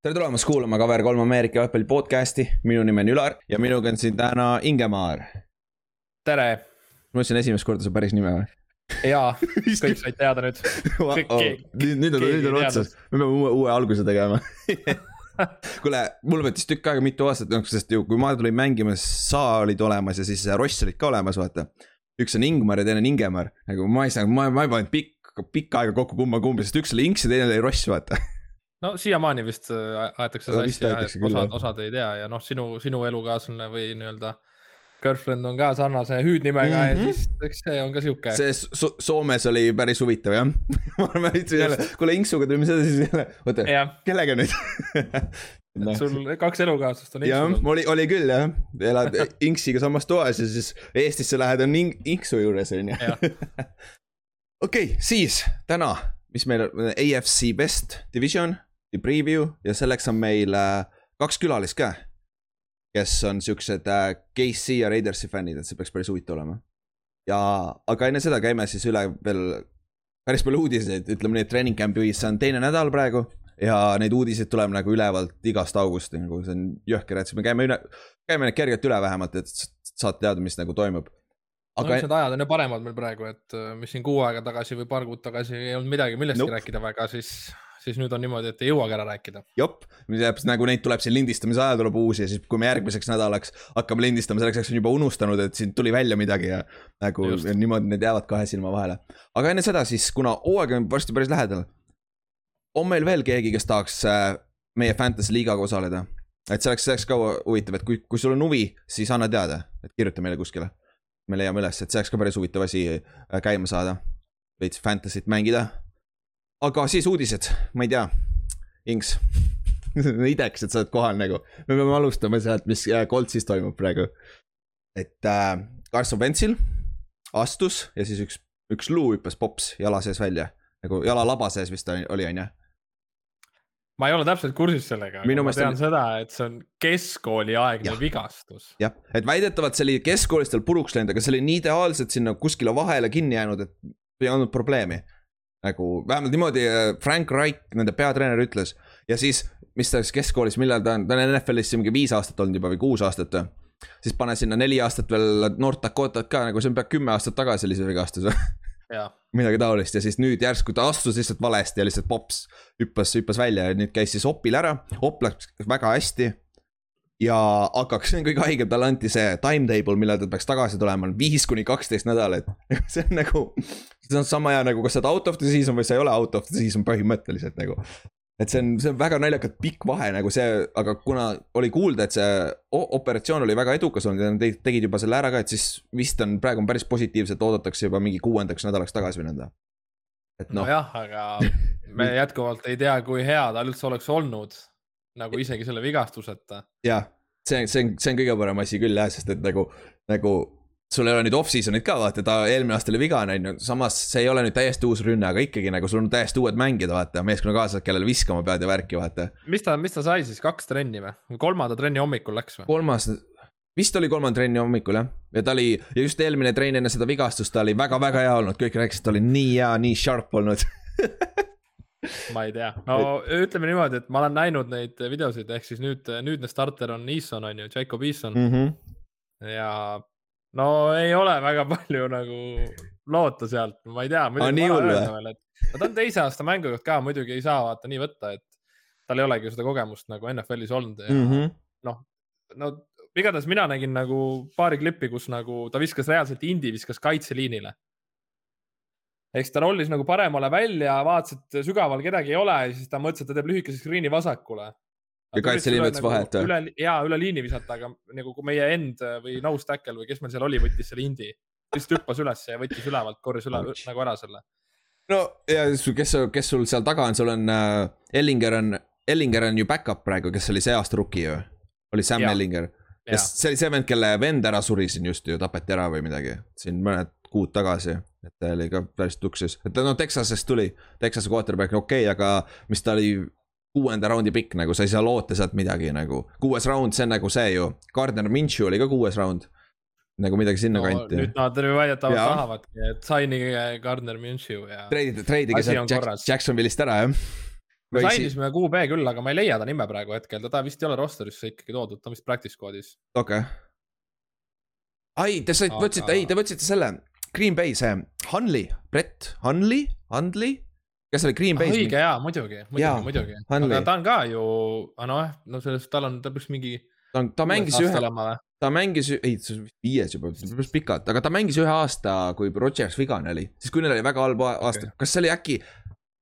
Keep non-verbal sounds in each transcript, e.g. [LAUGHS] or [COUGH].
tere tulemast kuulama Cover kolm Ameerika jalgpalli podcast'i, minu nimi on Ülar ja minuga on siin täna Ingemaar. tere. ma ütlesin esimest korda su päris nime või? jaa, [LAUGHS] kõik said teada nüüd. nüüd, nüüd on, nüüd on otsas, me peame uue, uue alguse tegema [LAUGHS] kuule, mul võttis tükk aega, mitu aastat, noh, sest ju kui ma tulin mängima, siis sa olid olemas ja siis Ross olid ka olemas, vaata. üks on Ingmar ja teine on Ingemar, nagu ma ei saa, ma, ma ei pannud pikka, pikka aega kokku kumma kumbi, sest üks oli Inks ja teine oli Ross, vaata no siiamaani vist äh, aetakse No seda asja, osad, jah. osad ei tea ja noh, sinu, sinu elukaaslane või nii-öelda girlfriend on ka sarnase hüüdnimega mm Mhm. -hmm. ja siis eks see on ka sihuke. see so Soomes oli päris huvitav jah [LAUGHS] ma ütlesin jälle, kuule Inksuga tulime seda siis jälle, oota, jah, kellega nüüd [LAUGHS] et sul kaks elukaaslast on jah, Inksul. oli, oli küll jah, elad [LAUGHS] Inksiga samas toas ja siis Eestisse lähed on Ing- Inksu juures on ju. Jah. okei, siis täna, mis meil on, AFC Best Division, preview ja selleks on meil äh, kaks külalist ka. kes on siuksed äh, KC ja Raidersi fännid, et see peaks päris huvitav olema. ja, aga enne seda käime siis üle veel päris palju uudiseid, ütleme nii, et treening camp'i see on teine nädal praegu ja neid uudiseid tuleb nagu ülevalt igast august, nagu see on jõhker, et siis me käime üle, käime need kergelt üle vähemalt, et s- saate teada, mis nagu toimub. no aga eks need ajad on ju paremad meil praegu, et äh, mis siin kuu aega tagasi või paar kuud tagasi ei olnud midagi millestki nope. rääkida väga, siis, siis nüüd on niimoodi, et ei jõuagi ära rääkida. jop, nagu neid tuleb siin lindistamise ajal tuleb uusi ja siis, kui me järgmiseks nädalaks hakkame lindistama, selleks ajaks on juba unustanud, et siin tuli välja midagi ja nagu Just. ja niimoodi need jäävad kahe silma vahele. aga enne seda siis, kuna hooaeg on varsti päris lähedal, on meil veel keegi, kes tahaks äh, meie Fantasy liigaga osaleda? et see oleks, see oleks ka huvitav, et kui, kui sul on huvi, siis anna teada, et kirjuta meile kuskile. me leiame üles, et see oleks ka päris huvitav asi äh, käima saada, veits Fantasy't mängida. Aga siis uudised, ma ei tea, Inks [LAUGHS] ideks, et sa oled kohal nagu. me peame alustama sealt, mis äh, Coltsis toimub praegu. et äh, Carson Wentzil astus ja siis üks, üks luu hüppas pops jala sees välja. nagu jalalaba sees vist oli- on ju. ma ei ole täpselt kursis sellega, aga ma tean on- seda, et see on keskkooliaegne vigastus. jah, et väidetavalt see oli keskkoolis tal puruks läinud, aga see oli nii ideaalselt sinna kuskile vahele kinni jäänud, et ei olnud probleemi. Nagu vähemalt niimoodi äh, Frank Reich, nende peatreener ütles ja siis, mis ta siis keskkoolis, millal ta on, ta on NFL-is mingi viis aastat olnud juba või kuus aastat või. siis pane sinna neli aastat veel North Dakotat ka, nagu see on pea kümme aastat tagasi oli see vigastus [LAUGHS] midagi taolist ja siis nüüd järsku ta astus lihtsalt valesti ja lihtsalt pops hüppas, hüppas välja ja nüüd käis siis opil ära, op läks väga hästi. ja aga see on kõige haigem, talle anti see timetable, millal ta peaks tagasi tulema, on viis kuni kaksteist nädalat. [LAUGHS] see on nagu, see on sama hea nagu, kas sa oled out of the season või sa ei ole out of the season põhimõtteliselt nagu. et see on, see on väga naljakalt pikk vahe nagu see, aga kuna oli kuulda, et see operatsioon oli väga edukas olnud ja nad tegid- juba selle ära ka, et siis vist on praegu on päris positiivselt, oodatakse juba mingi kuuendaks nädalaks tagasi minna. et noh, nojah, aga me [LAUGHS] jätkuvalt ei tea, kui hea tal üldse oleks olnud nagu isegi selle vigastuseta. jah, see, see on, see on kõige parem asi küll jah, sest et nagu, nagu sul ei ole nüüd off-season'it ka vaata, ta eelmine aasta oli vigane on ju, samas see ei ole nüüd täiesti uus rünne, aga ikkagi nagu sul on täiesti uued mängijad, vaata, meeskonnakaaslased, kellele viskama pead ja värki, vaata. mis ta, mis ta sai siis, kaks trenni või? kolmanda trenni hommikul läks või? kolmas, vist oli kolmanda trenni hommikul jah, ja ta oli, ja just eelmine trenn enne seda vigastust, ta oli väga-väga hea olnud, kõik rääkisid, ta oli nii hea, nii sharp olnud [LAUGHS] ma ei tea, no ütleme niimoodi, et ma olen näinud neid videosid, ehk siis nüüd, nüüdne starter on Eason on ju, Jacob Eason mm. mm. -hmm. ja no ei ole väga [LAUGHS] palju nagu loota sealt, ma ei tea. Ta on teise aasta mängujuht ka, muidugi ei saa vaata nii võtta, et tal ei olegi seda kogemust nagu NFL-is olnud ja mm Mm -hmm. -hmm. noh, no igatahes mina nägin nagu paari klippi, kus nagu ta viskas reaalselt indi, viskas kaitseliinile. eks ta rollis nagu paremale välja, vaatas, et sügaval kedagi ei ole ja siis ta mõtles, et ta teeb lühikese screen'i vasakule. Ja kaitseliin võttis vahelt või? üle, jaa, üle liini visata, aga nagu kui meie end või nose tackle või kes meil seal oli, võttis selle indi. lihtsalt hüppas üles ja võttis ülevalt, korjas üle nagu ära selle. no ja kes, kes sul seal taga on, sul on äh, Ellinger on, Ellinger on ju back-up praegu, kes oli see aasta rookie ju. oli Sam Jaa. Ellinger. Jaa. see oli see vend, kelle vend ära suri siin just ju, tapeti ära või midagi, siin mõned kuud tagasi. et ta oli ka päris tuksis, et ta no Texasest tuli, Texase quarterback, okei okay,, aga mis ta oli kuuenda raundi pikk nagu, sa ei saa loota sealt midagi nagu. kuues round, see on nagu see ju, Gardner Minshew oli ka kuues round. nagu midagi no, sinnakanti nüüd nad väidetavalt tahavadki, et sign'i Gardner Minshew ja treidige on sealt Jack. Jacksonville'ist ära jah. me Või si- sainisime QB küll, aga ma ei leia ta nime praegu hetkel, ta vist ei ole roster'isse ikkagi toodud, ta on vist practice squad'is. okei okay.. ai, te saite, Aga- võtsite, ei, te võtsite selle Green Bay see Hunley, Brett Hunley, Hundley, kes oli Green Bay's õige jaa, muidugi, muidugi, muidugi, aga ta on ka ju, noh, no sellest, tal on, ta peaks mingi. ta, ta mängis ühe, ta mängis, ei, see on vist viies juba, päris pikalt, aga ta mängis ühe aasta, kui Rodgers vigane oli, siis kui neil oli väga halb aasta okay., kas see oli äkki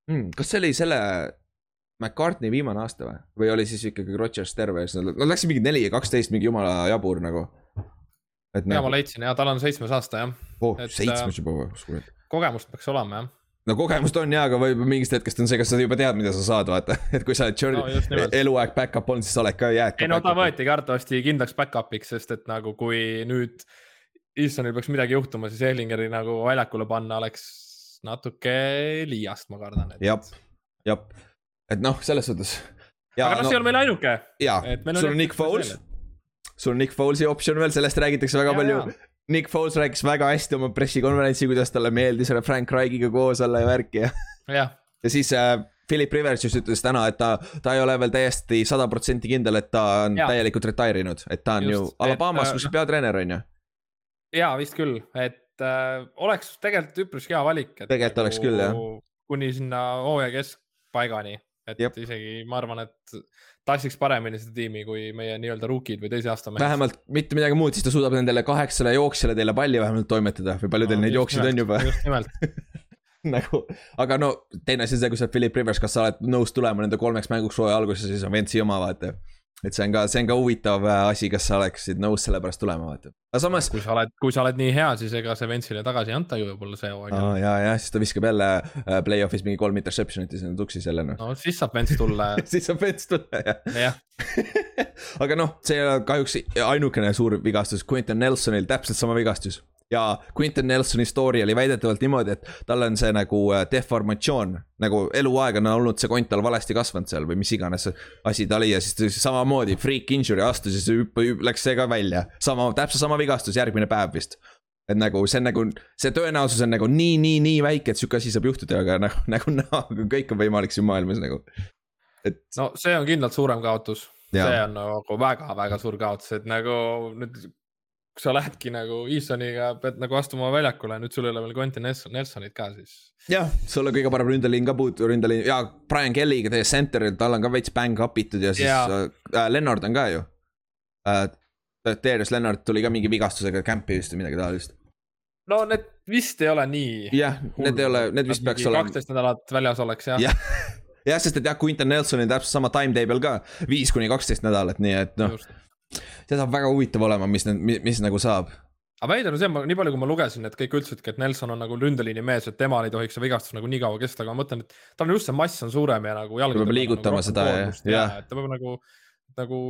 hmm,, kas see oli selle McCartney viimane aasta või, või oli siis ikkagi Rodgers terve, siis nad, nad läksid mingi neli ja kaksteist, mingi jumala jabur nagu. ja ma nagu, leidsin ja tal on seitsmes aasta jah, oh, seitsmes juba, kurat. kogemust peaks olema jah. No kogemust on jaa, aga võib-olla mingist hetkest on see, kas sa juba tead, mida sa saad, vaata, [LAUGHS] et kui sa oled Jordan No nimelt. eluaeg back-up olnud, siis sa oled ka jääd. ei no ta võetigi arvatavasti kindlaks back-up'iks, sest et nagu kui nüüd Eastonil peaks midagi juhtuma, siis Ehlingeri nagu väljakule panna oleks natuke liiast, ma kardan. jah, jah, et noh, selles suhtes. aga noh, see ei ole meil ainuke. jaa sul on Nick Foles sul on Nick Folesi optsioon veel, sellest räägitakse väga Jaa, palju. Nick Foles rääkis väga hästi oma pressikonverentsil, kuidas talle meeldis Frank Reichiga koos olla ja värki ja, ja siis äh, Philip Rivers just ütles täna, et ta, ta ei ole veel täiesti sada protsenti kindel, et ta on ja. Täielikult retire inud, et ta on Just, ju Alabamas, äh, kus peatreener on ju. ja vist küll, et äh, oleks tegelikult üpris hea valik. Tegelikult oleks küll, jah. kuni sinna hooaja keskpaigani, et. Jep. isegi ma arvan, et tassiks paremini seda tiimi kui meie nii-öelda rookid või teise aasta mehed. vähemalt mitte midagi muud, siis ta suudab nendele kaheksale jooksjale teile palli vähemalt toimetada või palju teil neid jooksjaid on juba just nimelt, [LAUGHS] nagu, aga no teine asi on see, kui sa oled Philip Rivers, kas sa oled nõus tulema nende kolmeks mänguks hooaja alguses, siis on Ventsi oma, vaata. Et see on ka, see on ka huvitav äh, asi, kas sa oleksid nõus selle pärast tulema, vaata. aga samas, kui sa oled, kui sa oled nii hea, siis ega see Ventsile tagasi ei anta ju võib-olla see hooaeg aa. ja, ja siis ta viskab jälle äh, play-off'is mingi kolm interception'it ja sinna tuksis jälle noh. no siis saab Vents tulla [LAUGHS] siis saab Vents tulla jah. jah, [LAUGHS] aga noh, see ei ole kahjuks ainukene suur vigastus, Quentin Nelsonil täpselt sama vigastus. Ja Quentin Nelsoni story oli väidetavalt niimoodi, et tal on see nagu äh, deformatsioon, nagu eluaeg on olnud see kont tal valesti kasvanud seal või mis iganes asi ta oli ja siis samamoodi freak injury astus ja hüpp, läks see ka välja. sama, täpselt sama vigastus järgmine päev vist. et nagu see on nagu, see tõenäosus on nagu nii, nii, nii väike, et sihuke asi saab juhtuda, aga nagu, [LAUGHS] nagu näha, kõik on võimalik siin maailmas nagu. et no see on kindlalt suurem kaotus, Jaa. see on nagu väga-väga suur kaotus, et nagu nüüd. Kui sa lähedki nagu Eastoniga, pead nagu astuma väljakule, nüüd sul ei ole veel Quentin Nelson- Nelsonit ka siis. jah, sul on kõige parem ründeliin ka puudu, ründeliin ja Brian Kelly'ga teie center'il, tal on ka veits bäng up itud ja siis Jaa. äh, Lennart on ka ju äh,. Darius Lennart tuli ka mingi vigastusega camp'i vist või midagi taolist. no need vist ei ole nii. jah, need ei ole, need vist peaks olema. kaksteist nädalat väljas oleks jah jah, [LAUGHS] jah, sest et jah, Quinton Nelson on täpselt sama timetable ka, viis kuni kaksteist nädalat, nii et noh, Just. See saab väga huvitav olema, mis, mis, mis nagu saab. aga veider on see, nii palju kui ma lugesin, et kõik ütlesidki, et Nelson on nagu ründeliini mees, et temal ei tohiks see vigastus nagu nii kaua kesta, aga ma mõtlen, et tal on just see mass on suurem ja nagu peab on liigutama nagu seda ja- jah. et ta peab nagu, nagu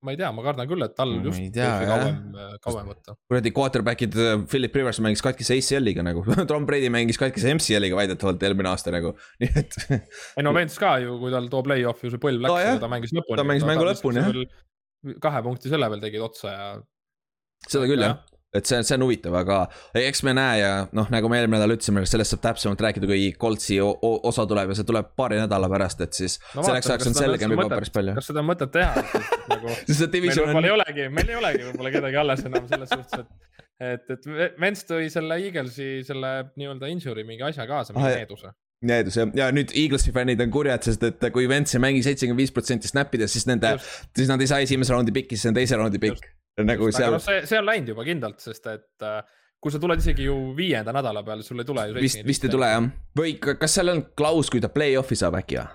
ma ei tea, ma kardan küll, et tal Ma just tea, võibki jah. kauem, kauem võtta. kuradi quarterback'id, Philip Rivers mängis katkise ACL-iga nagu, [LAUGHS] Tom Brady mängis katkise MCL-iga väidetavalt eelmine aasta nagu, [LAUGHS] nii et ei no Vents ka ju, kui tal too play-off ju see põlv läks jah. ja ta mängis lõpuni. Ta mängis mängu lõpuni, jah. Kahe punkti selle peal tegid otsa ja seda küll jah, et see, see on huvitav, aga eks me näe ja noh, nagu me eelmine nädal ütlesime, sellest saab täpsemalt rääkida, kui Coltsi osa tuleb ja see tuleb paari nädala pärast, et siis No selleks ajaks on selgem juba mõtet- päris palju. kas seda on mõtet teha, [LAUGHS] nagu meil võib-olla ei on, olegi, meil ei olegi võib-olla kedagi alles enam selles suhtes, et, et, et Vents tõi selle Eaglesi selle nii-öelda injury mingi asja kaasa, Ah, mingi jah. needuse. Needus jah, ja nüüd Eaglesi fännid on kurjad, sest et kui Vents ei mängi seitsekümmend viis protsenti snap idest, siis nende, siis nad ei saa esimese raundi pikki, siis on teise raundi pikk. nagu aga seal noh, see, see on läinud juba kindlalt, sest et äh, kui sa tuled isegi ju viienda nädala peale, sul ei tule ju vist, vist ei tule jah, või ka- kas seal on klaus, kui ta play-off'i saab äkki või?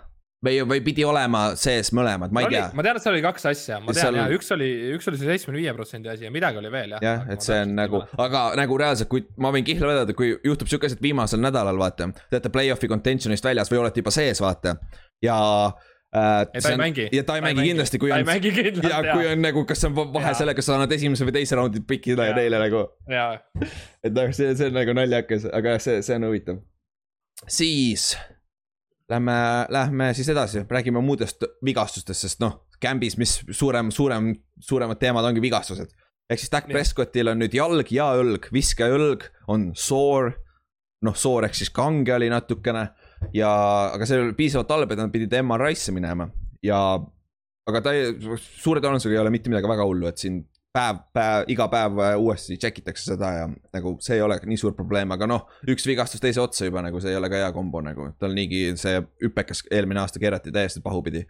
või, või pidi olema sees mõlemad, ma ei tea. ma tean, et seal oli kaks asja, ma Seal- tean jah, üks oli, üks oli see seitsmekümne viie protsendi asi ja midagi oli veel jah. jah, et see on nagu, aga nagu reaalselt, kui ma võin kihla vedada, kui juhtub siuke asi, et viimasel nädalal vaata, te olete play-off'i contention'ist väljas või olete juba sees, vaata. ja äh,. ei, ta ei mängi. ja ta ei mängi kindlasti, kui ta on ei, mängi kindlalt ja kui on nagu, kas on vahe Jaa. sellega, kas sa annad esimese või teise raundi pikile ja neile nagu. ja, et noh, see, see on nagu naljakas, aga jah, see, see on huvitav. siis lähme, lähme siis edasi, räägime muudest vigastustest, sest noh, Gambis, mis suurem, suurem, suuremad teemad ongi vigastused. ehk siis Dak. Prescottil on nüüd jalg ja õlg, viskeõlg on soor. noh, soor ehk siis kange oli natukene ja, aga see oli piisavalt halb, et nad pidid MRI-sse minema ja, aga ta ei, suure tõenäosusega ei ole mitte midagi väga hullu, et siin päev, päev, iga päev äh, uuesti check itakse seda ja nagu see ei ole nii suur probleem, aga noh, üks vigastus teise otsa juba nagu see ei ole ka hea kombo nagu, tal niigi see hüpekas eelmine aasta keerati täiesti pahupidi.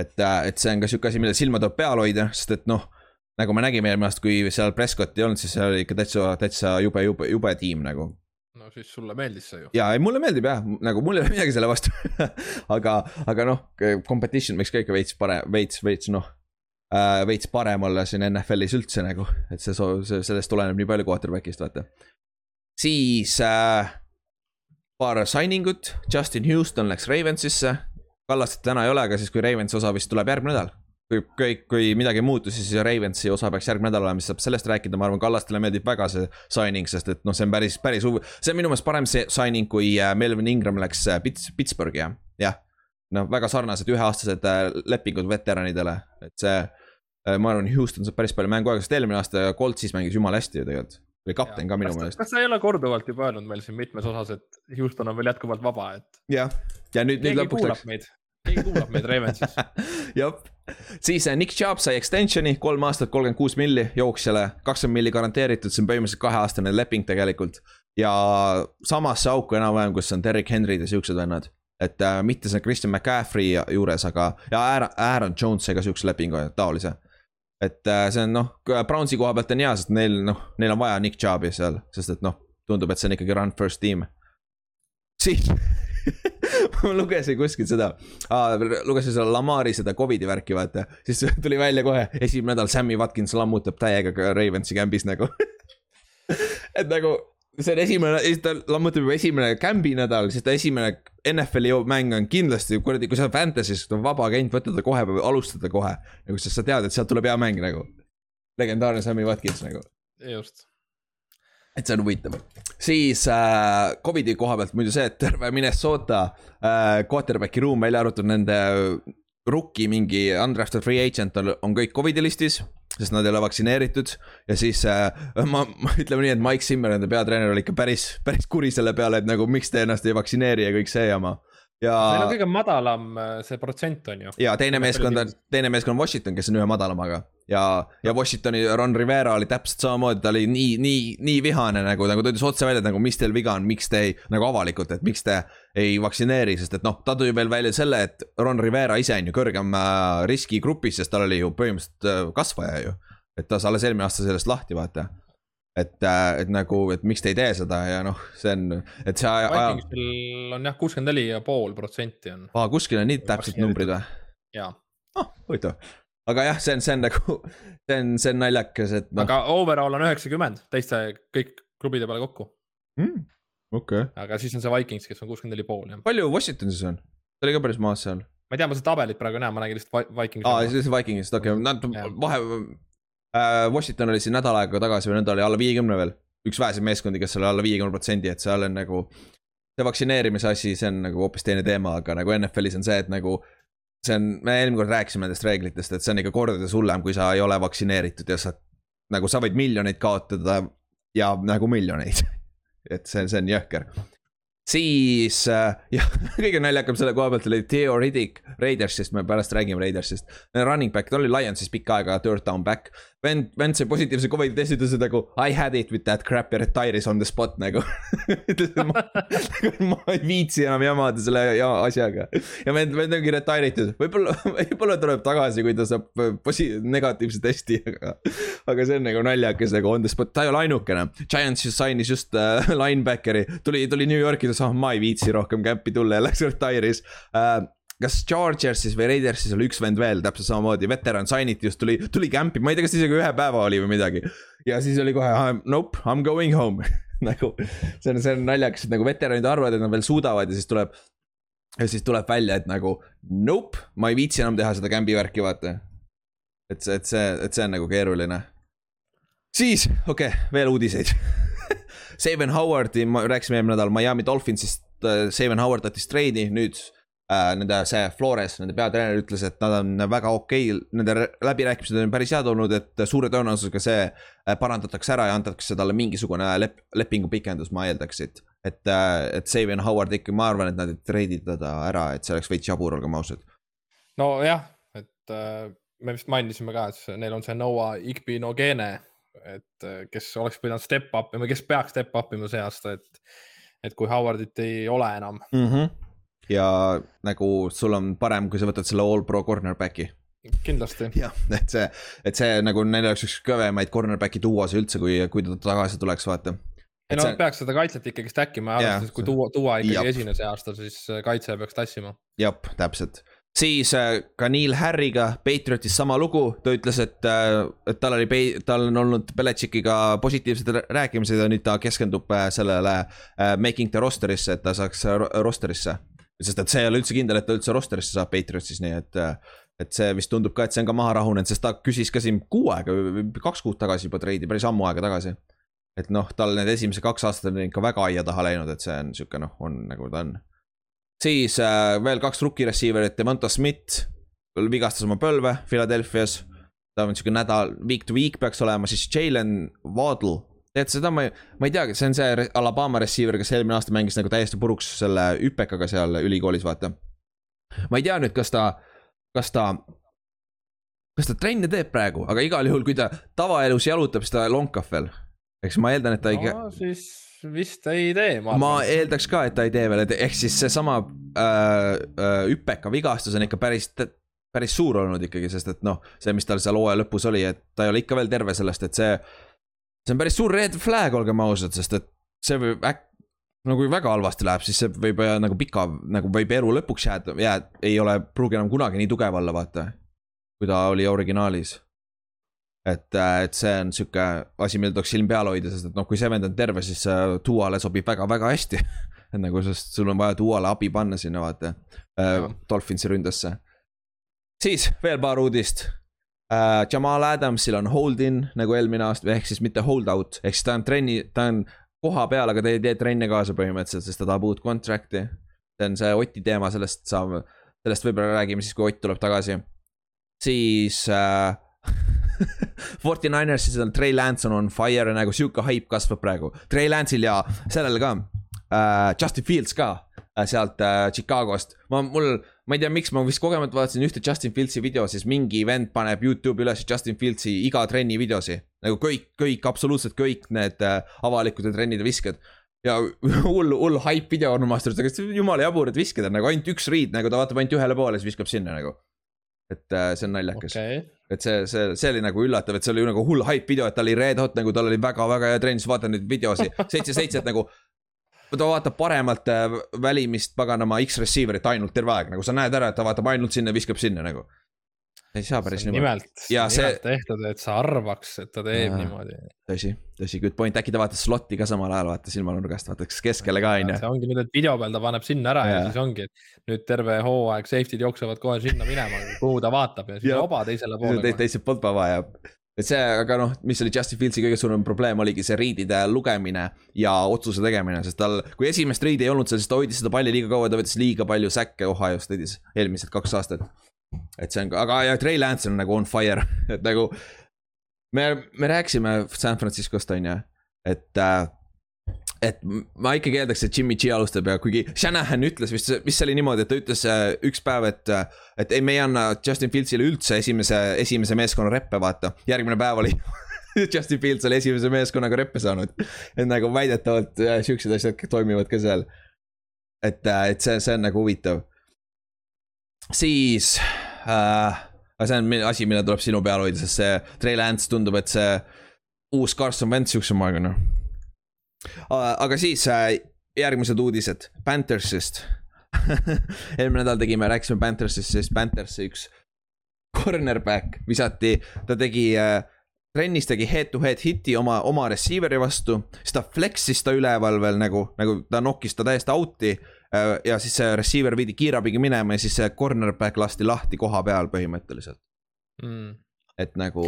et, et see on ka sihuke asi, millele silma tuleb peal hoida, sest et noh, nagu me nägime eelmine aasta, kui seal Prescott ei olnud, siis see oli ikka täitsa, täitsa jube, jube, jube tiim nagu no siis sulle meeldis see ju. ja ei, mulle meeldib jah, nagu mul ei ole midagi selle vastu [LAUGHS] aga, aga noh, competition võiks ka ikka veits parem, veits, veits noh äh,. veits parem olla siin NFL-is üldse nagu, et see, see, sellest tuleneb nii palju quarterback'ist, vaata. siis äh, paar signing ut, Justin Houston läks Ravensisse. Kallastet täna ei ole, aga siis, kui Ravensi osa vist tuleb järgmine nädal. kui kõik, kui midagi ei muutu, siis Ravensi osa peaks järgmine nädal olema, siis saab sellest rääkida, ma arvan, Kallastele meeldib väga see signing, sest et noh, see on päris, päris huv-, see on minu meelest parem see signing, kui äh, Melvin Ingram läks äh, Pits-, Pittsburghi jah, jah. noh, väga sarnased üheaastased äh, lepingud veteranidele, et see, ma arvan, Houston saab päris palju mängu aega, sest eelmine aasta Coltsis mängis jumala hästi ju tegelikult. oli kapten ka minu meelest. kas sa ei ole korduvalt juba öelnud meil siin mitmes osas, et Houston on veel jätkuvalt vaba, et jah, ja nüüd, nüüd lõpuks läks. meid, keegi kuulab meid Ravensis. [LAUGHS] jah, siis äh, Nick Chubb sai extension'i, kolm aastat, kolmkümmend kuus milli jooksjale, kakskümmend milli garanteeritud, see on põhimõtteliselt kaheaastane leping tegelikult. ja samasse auku enam-vähem, kus on Derek Henry'd ja siuksed vennad. et äh, mitte see Christian McCaffrey juures, aga, ja Aaron, Aaron Jones sai ka siukse lepingu taolise. Et äh, see on noh, Brownsi koha pealt on hea, sest neil noh, neil on vaja Nick Chubbi seal, sest et noh, tundub, et see on ikkagi run first team. siis [LAUGHS] ma lugesin kuskil seda ah,, lugesin seda Lamari seda Covidi värki, vaata. siis tuli välja kohe esimene nädal Sammy Watkins lammutab täiega Ravensi kämbis nagu. [LAUGHS] et nagu see on esimene, ta lammutab juba esimene kämbi nädal, siis ta esimene NFL-i mäng on kindlasti kuradi, kui sa oled Fantasy's, on vaba agent, võta ta kohe, alustada kohe. nagu sest sa tead, et sealt tuleb hea mäng nagu. legendaarne Sammy Watkins nagu just, et see on huvitav. siis äh, Covidi koha pealt muidu see, et terve Minnesota äh, quarterback'i ruum, välja arvatud nende rookie mingi undrafted free agent on, kõik Covidi listis, sest nad ei ole vaktsineeritud. ja siis äh, ma, ma ütleme nii, et Mike Zimmer, nende peatreener oli ikka päris, päris kuri selle peale, et nagu miks te ennast ei vaktsineeri ja kõik see jama. Ja meil on kõige madalam äh, see protsent on ju. ja teine meeskond on, teine meeskond on Washington, kes on ühe madalamaga ja, ja Washingtoni Ron Rivera oli täpselt samamoodi, ta oli nii, nii, nii vihane nagu, nagu ta ütles otse välja, et nagu mis teil viga on, miks te ei, nagu avalikult, et miks te ei vaktsineeri, sest et noh, ta tõi veel välja selle, et Ron Rivera ise on ju kõrgem äh, riskigrupis, sest tal oli ju põhimõtteliselt äh, kasvaja ju. et ta alles eelmine aasta sellest lahti, vaata. et, et nagu, et miks te ei tee seda ja noh, see on, et see aja, Vikingsil on jah, kuuskümmend neli ja pool protsenti on aa kuskil on nii täpsed numbrid või? ja, ah, huvitav. aga jah, see on, see on nagu, see on, see on naljakas, et noh. aga overall on üheksakümmend teiste kõik klubide peale kokku, mm,. okei okay., aga siis on see Vikings, kes on kuuskümmend neli pool jah. palju Washingtonis on? ta oli ka päris maas seal. ma ei tea, ma seda tabelit praegu ei näe, ma nägin lihtsalt Vi- Vikingsi aa, siis Vikingist, okei okay., nad vahe äh,. Washington oli siin nädal aega tagasi või nädal oli alla viiekümne veel. üks väheseid meeskondi, kes oli alla viiekümne protsendi, et seal on nagu. see vaktsineerimise asi, see on nagu hoopis teine teema, aga nagu NFL-is on see, et nagu. see on, me eelmine kord rääkisime nendest reeglitest, et see on ikka kordades hullem, kui sa ei ole vaktsineeritud ja sa. nagu sa võid miljoneid kaotada ja nagu miljoneid. [LAUGHS] et see, see on jõhker siis äh, jah, [LAUGHS] kõige naljakam selle koha pealt oli Theo Riddick Raidersist, me pärast räägime Raidersist. Running back, ta oli Lionsis pikka aega third down back. vend, vend sai positiivse Covidi testi, ütles nagu I had it with that crap ja retire'is on the spot nagu. [LAUGHS] ütles, et ma, ma ei viitsi enam jamada selle ja asjaga. ja vend, vend ongi retire itud, võib-olla, võib-olla tuleb tagasi, kui ta saab posi-, negatiivse testi, aga. aga see on nagu naljakas nagu on the spot, ta ei ole ainukene. Giants sainis just äh, linebackeri, tuli, tuli New Yorki, ütles, ah ma ei viitsi rohkem kämpi tulla ja läks retire'is äh, kas Chargersis või Raidersis oli üks vend veel täpselt samamoodi, veteran sign'iti just tuli, tuli kämpi, ma ei tea, kas isegi ühe päeva oli või midagi. ja siis oli kohe nope, I m going home [LAUGHS] nagu see on, see on naljakas, et nagu veteranid arvavad, et nad veel suudavad ja siis tuleb. ja siis tuleb välja, et nagu nope, ma ei viitsi enam teha seda kämbi värki, vaata. et see, et see, et see on nagu keeruline. siis, okei okay,, veel uudiseid [LAUGHS] Saban Howardi, rääkisime eelmine nädal Miami Dolphinsist, Saban Howard tahtis treidi, nüüd äh, nende see Flores, nende peatreener ütles, et nad on väga okei okay,, nende läbirääkimised on päris head olnud, et suure tõenäosusega see äh, parandatakse ära ja antakse talle mingisugune lep-, lepingu pikendus, ma eeldaks siit. et, et Savion Howard ikka, ma arvan, et nad ei treidi teda ära, et see oleks veits jabur, olgem ausad. nojah, et äh, me vist mainisime ka, et neil on see Noah Igbinogene, et äh, kes oleks pidanud step up ima, kes peaks step up ima see aasta, et, et kui Howardit ei ole enam. mm. -hmm. Ja nagu sul on parem, kui sa võtad selle all pro cornerback'i. kindlasti, jah, et see, et see nagu neil oleks üks kõvemaid cornerback'i duos üldse, kui, kui ta tagasi tuleks, vaata. ei no nad peaks seda kaitset ikkagi stack ima, arvestades, kui tuua, tuua ikkagi esines see aasta, siis äh, kaitse peaks tassima. jah, täpselt. siis äh, ka Neil Harry'ga Patriotis sama lugu, ta ütles, et, et tal oli, tal on olnud Belichickiga positiivsed rä- rääkimised ja nüüd ta keskendub äh, sellele äh, making the roster'isse, et ta saaks äh, ro- roster'isse. Sest et see ei ole üldse kindel, et ta üldse roster'isse saab Patriotsis, nii et, et see vist tundub ka, et see on ka maha rahunenud, sest ta küsis ka siin kuu aega kaks kuud tagasi juba treidi, päris ammu aega tagasi. et noh, tal need esimesed kaks aastat on ikka väga aia taha läinud, et see on sihuke noh, on nagu ta on siis äh, veel kaks rookie receiver'it, Devonta Smith vigastas oma põlve Philadelphia's. ta on sihuke nädal, week to week peaks olema, siis Jalen Waddle. Tead seda ma ei, ma ei teagi, see on see Alabama receiver, kes eelmine aasta mängis nagu täiesti puruks selle hüpekaga seal ülikoolis, vaata. ma ei tea nüüd, kas ta, kas ta, kas ta trenne teeb praegu, aga igal juhul, kui ta tavaelus jalutab, siis ta lonkab veel. eks ma eeldan, et ta ei no siis vist ei tee, ma ma eeldaks ka, et ta ei tee veel, et ehk siis seesama äh, äh, hüpeka vigastus on ikka päris, päris suur olnud ikkagi, sest et noh, see, mis tal seal hooaja lõpus oli, et ta ei ole ikka veel terve sellest, et see. See on päris suur red flag, olgem ausad, sest et see võib äk-, no kui väga halvasti läheb, siis see võib äh, nagu pika, nagu võib elu lõpuks jääda, jääd, ei ole, pruugi enam kunagi nii tugev olla, vaata. kui ta oli originaalis et, et see on sihuke asi, millel tuleks silm peal hoida, sest et noh, kui see vend on terve, siis äh, Duale sobib väga-väga hästi. [LAUGHS] et nagu, sest sul on vaja Duale abi panna sinna, vaata äh, Dolphinsi ründesse. siis veel paar uudist äh,. Jamal Adamsil on hold in nagu eelmine aasta, ehk siis mitte hold out, ehk siis ta on trenni, ta on koha peal, aga ta ei tee trenne kaasa põhimõtteliselt, sest ta tahab uut contract'i. see on see Oti teema, sellest saame, sellest võib-olla räägime siis, kui Ott tuleb tagasi. siis äh, [LAUGHS] 49ersis on Trey Lance on on fire nagu sihuke haip kasvab praegu. Trey Lance'il ja sellel ka äh,, Justin Fields ka äh, sealt äh, Chicagost. ma, mul, ma ei tea, miks ma vist kogemata vaatasin ühte Justin Fieldsi video, siis mingi vend paneb Youtube'i üles Justin Fieldsi iga trenni videosi. nagu kõik, kõik, absoluutselt kõik need äh, avalikud ja trennide visked. ja [LAUGHS] hull, hull haip video on omast arust, aga jumala jabur, et visked on nagu ainult üks riid, nagu ta vaatab ainult ühele poole, siis viskab sinna nagu. et äh, see on naljakas okay et see, see, see oli nagu üllatav, et see oli nagu hull hype video, et ta oli red hot nagu tal oli väga-väga hea trenn, siis vaatan neid videosi, [LAUGHS] seitse-seitse, et nagu. Ta vaatab paremalt äh, välimist paganama X-receiver'it ainult terve aeg, nagu sa näed ära, et ta vaatab ainult sinna, viskab sinna nagu. ei saa päris niimoodi, nimelt, Jaa, see- nimelt tehtud, et sa arvaks, et ta teeb Jaa. niimoodi. tõsi, tõsi, good point, äkki ta vaatas slot'i ka samal ajal, vaata silmanurgast, vaataks keskele ka onju. see ongi nüüd, et video peal ta paneb sinna ära ja, ja siis ongi, et nüüd terve hooaeg safety'd jooksevad kohe sinna minema, kuhu ta vaatab ja siis Jah. oba teisele poole Te,. teiselt poolt vaba ja, et see, aga noh, mis oli Justin Fieldsi kõige suurem probleem, oligi see riidide lugemine ja otsuse tegemine, sest tal, kui esimest riidi ei olnud seal, siis ta hoidis seda palli liiga kaua, ta võttis liiga palju säkke Ohio'st võttis eelmised kaks aastat. et see on aga ja Trey Lance on nagu on fire, [LAUGHS] et nagu me, me rääkisime San Franciscost on ju, et äh, et ma ikkagi eeldaks, et Jimmy G alustab ja kuigi Shanahan ütles vist, vist see oli niimoodi, et ta ütles äh, üks päev, et, et ei, me ei anna Justin Fieldsile üldse esimese, esimese meeskonna reppe, vaata. järgmine päev oli [LAUGHS] Justin Fields oli esimese meeskonnaga reppe saanud. et nagu väidetavalt äh, siuksed asjad toimivad ka seal. et, et see, see on nagu huvitav. siis äh,, see on asi, mille tuleb sinu peal hoida, sest see Trey Lance tundub, et see uus Carson Wentz siukse moega noh. Aga siis äh, järgmised uudised Panthersist. [LAUGHS] eelmine nädal tegime, rääkisime Panthersist, siis Panthersi üks cornerback visati, ta tegi äh, trennis tegi head-to-head hiti oma, oma receiver'i vastu, siis ta flex'is ta üleval veel nagu, nagu ta nokkis ta täiesti out'i. ja siis see receiver viidi kiirabiga minema ja siis see cornerback lasti lahti koha peal põhimõtteliselt, Mm. Et nagu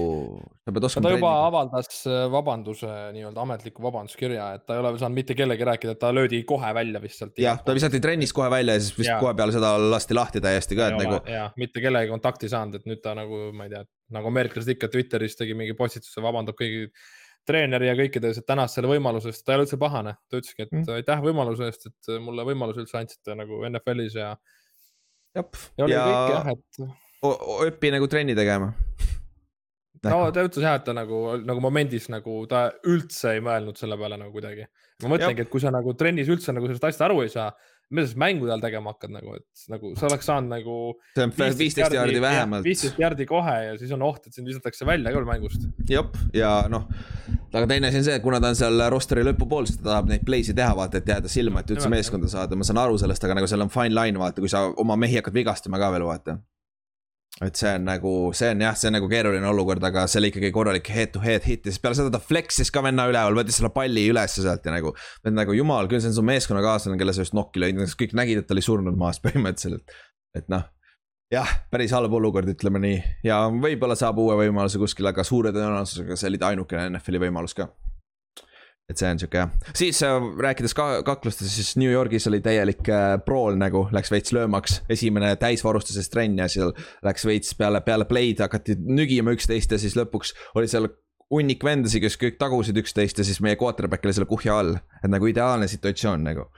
sa pead oskama ta juba. avaldas äh, vabanduse, nii-öelda ametliku vabanduskirja, et ta ei ole saanud mitte kellegi rääkida, et ta löödi kohe välja vist sealt. jah, ta visati trennis kohe välja ja siis vist Jaa. kohe peale seda lasti lahti täiesti ka, et nagu ja mitte kellegagi kontakti saanud, et nüüd ta nagu, ma ei tea, nagu ameeriklased ikka Twitteris tegi mingi postituse, vabandab kõigi treeneri ja kõikides, et tänas selle võimaluse eest, ta ei ole üldse pahane, ta ütleski, et Mm. aitäh võimaluse eest, et mulle võimaluse üldse andsite nagu NFL-is ja, jah, ja oli ja kõik jah, et õpi nagu trenni tegema. No ta ütles jah, et ta nagu, nagu momendis nagu ta üldse ei mõelnud selle peale nagu kuidagi. ma mõtlengi, et kui sa nagu trennis üldse nagu sellest asjast aru ei saa, mida sa siis mängude all tegema hakkad nagu, et nagu sa oleks saanud nagu. see on viisteist jaardi vähemalt. viisteist jaardi kohe ja siis on oht, et sind visatakse välja veel mängust. jep, ja noh, aga teine asi on see, et kuna ta on seal roster'i lõpupool, siis ta tahab neid play'si teha, vaata, et jääda silma, et üldse meeskonda saada, ma saan aru sellest, aga nagu seal on fine line, vaata, kui sa oma mehi hakkad vigastama ka veel, vaata. Et see on nagu, see on jah, see on nagu keeruline olukord, aga see oli ikkagi korralik head to head hit ja siis peale seda ta flex'is ka venna üleval, võttis selle palli ülesse sealt ja nagu. et nagu jumal küll, see on su meeskonnakaaslane, kelle sa just nokki lõid, kõik nägid, et ta oli surnud maas [LAUGHS] põhimõtteliselt, et noh jah, päris halb olukord, ütleme nii ja võib-olla saab uue võimaluse kuskil, aga suure tõenäosusega see oli ta ainukene NFL-i võimalus ka. Et see on sihuke siis äh, rääkides ka kaklustest, siis New Yorgis oli täielik äh, prool nagu, läks veits löömaks, esimene täisvarustuses trenn ja seal läks veits peale, peale play'd hakati nügima üksteist ja siis lõpuks oli seal hunnik vendasid, kes kõik tagusid üksteist ja siis meie quarterback oli selle kuhja all, et nagu ideaalne situatsioon nagu,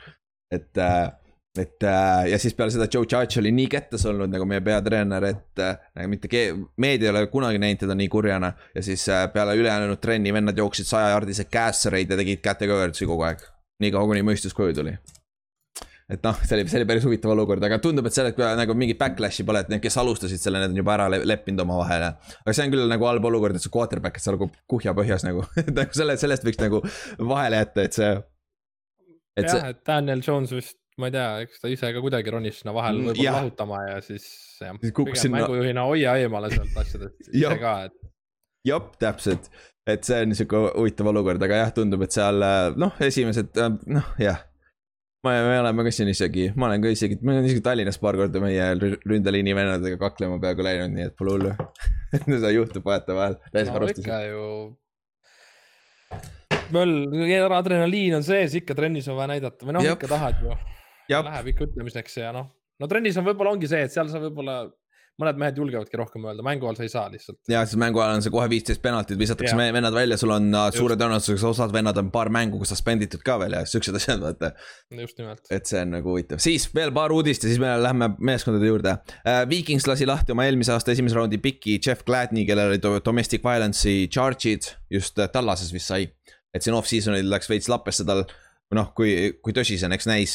et äh, et äh, ja siis peale seda Joe Judge oli nii kettes olnud nagu meie peatreener, et äh, nagu mitte kee-, meedia ei ole kunagi näinud teda nii kurjana. ja siis äh, peale ülejäänud trenni vennad jooksid sajajardise kässareid ja tegid kätekõverdusi kogu aeg. nii kaua, kuni mõistus koju tuli. et noh, see oli, see oli päris huvitav olukord, aga tundub, et sellel nagu mingit backlash'i pole, et need, kes alustasid selle, need on juba ära le- leppinud omavahel. aga see on küll nagu halb olukord, et su quarterback, et sa nagu kuhja põhjas nagu, [LAUGHS] et nagu selle, sellest võiks nagu vahele jätta, et see. et see, jah, et Daniel Jones vist, ma ei tea, eks ta ise ka kuidagi ronis sinna vahele Mm, võib-olla jah. lahutama ja siis jah, Siis kukkus pigem sinna- mängujuhina hoia eemale sealt asjadest [LAUGHS] ise ka, et jah, täpselt, et see on sihuke huvitav olukord, aga jah, tundub, et seal noh, esimesed noh, jah. me, me oleme ka siin isegi, ma olen ka isegi, ma olen isegi Tallinnas paar korda meie rü- ründeliini vennadega kaklema peaaegu läinud, nii et pole hullu. [LAUGHS] seda juhtub vahetevahel, no täisvarustus ikka ju. möll, adrenaliin on sees, ikka trennis on vaja näidata või noh, Jep. ikka tahad ju. jah, Läheb ikka ütlemiseks ja noh, no trennis on võib-olla ongi see, et seal sa võib-olla, mõned mehed julgevadki rohkem öelda, mängu all sa ei saa lihtsalt. ja siis mängu ajal on see kohe viisteist penaltit, visatakse me- vennad välja, sul on äh, suure tõenäosusega osad vennad on paar mängu suspenditud ka veel ja siuksed asjad, vaata. just nimelt. et see on nagu huvitav, siis veel paar uudist ja siis me lähme meeskondade juurde uh,. Vikings lasi lahti oma eelmise aasta esimese raundi piki Jeff Gladney, kellel oli do- domestic violence'i charge'id just äh, Tallases vist sai. et siin off-season'il läks veits lappesse tal, noh, kui, kui tõsisena, eks näis,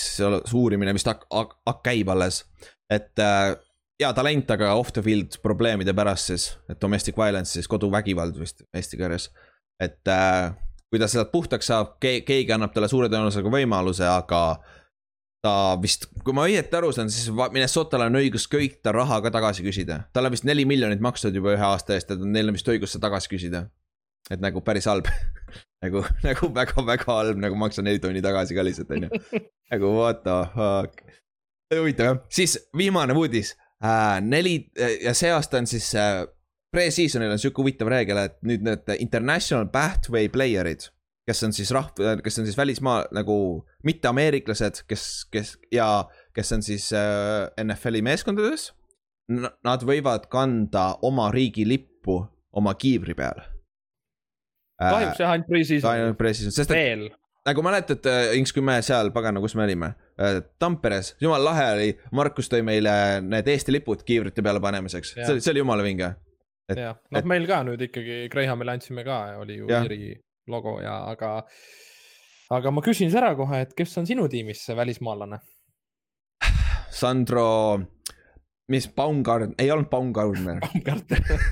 uurimine hak-, hak- käib alles. et uh, hea talent, aga off the field probleemide pärast siis, et domestic violence siis koduvägivald vist eesti keeles. et uh, kui ta sealt puhtaks saab, keegi annab talle suure tõenäosusega võimaluse, aga ta vist, kui ma õieti aru saan, siis Minnesotal on õigus kõik ta raha ka tagasi küsida. talle vist neli miljonit makstud juba ühe aasta eest, et neil on vist õigus see tagasi küsida. Et nagu päris halb [LAUGHS] nagu, nagu väga-väga halb, nagu maksa neli tonni tagasi ka lihtsalt onju. [LAUGHS] nagu what the fuck. huvitav jah, siis viimane uudis äh,. neli ja see aasta on siis äh, pre-season'il on sihuke huvitav reegel, et nüüd need international pathway player'id kes on siis rahv-, kes on siis välismaa nagu mitteameeriklased, kes, kes ja kes on siis äh, NFL-i meeskondades. Nad võivad kanda oma riigi lippu oma kiivri peal äh,. Kahjuks jah, ainult pre-season, ainult pre-season, sest et nagu mäletad, Inks, kui me seal, pagana, kus me olime, Tamperes, jumala lahe oli, Markus tõi meile need Eesti lipud kiivrite peale panemiseks, see oli, see oli jumala vinge. jah, noh, meil ka nüüd ikkagi Grahamile andsime ka, oli ju. Iiri logo ja, aga, aga ma küsin siis ära kohe, et kes on sinu tiimis see välismaalane? Sandro, mis Baumgart, ei olnud Baumgartner,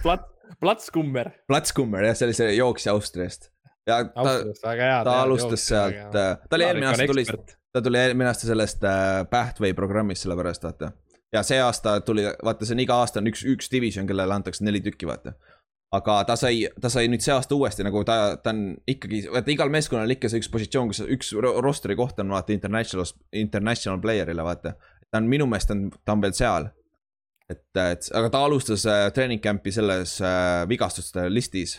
Plats, Platskummer, Platskummer jah, see oli see jooksja Austriast. ja ta, väga hea. ta alustas sealt, ta oli eelmine aasta tuli, ta tuli eelmine aasta sellest äh, Pathway programmist, sellepärast vaata. ja see aasta tuli, vaata, see on iga aasta on üks, üks division, kellele antakse neli tükki, vaata. aga ta sai, ta sai nüüd see aasta uuesti nagu ta, ta on ikkagi, vaata igal meeskonnal on ikka see üks positsioon, kus üks ro- roster'i koht on vaata international, international player'ile vaata. ta on minu meelest on, ta on veel seal. et, et aga ta alustas äh, treening camp'i selles äh, vigastuste listis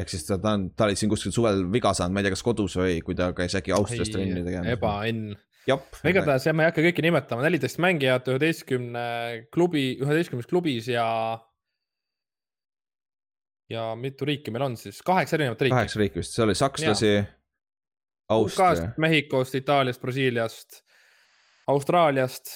ehk siis ta, ta on, ta oli siin kuskil suvel viga saanud, ma ei tea, kas kodus või kui ta käis äkki Austrias trenni tegemas. ebaõnn. igatahes jah, ma ei hakka kõiki nimetama, neliteist mängijat üheteistkümne klubi, üheteistkümnes klubis ja ja mitu riiki meil on siis, kaheksa erinevat riiki. kaheksa riiki vist, seal oli sakslasi. UK-st, Mehhikost, Itaaliast, Brasiiliast, Austraaliast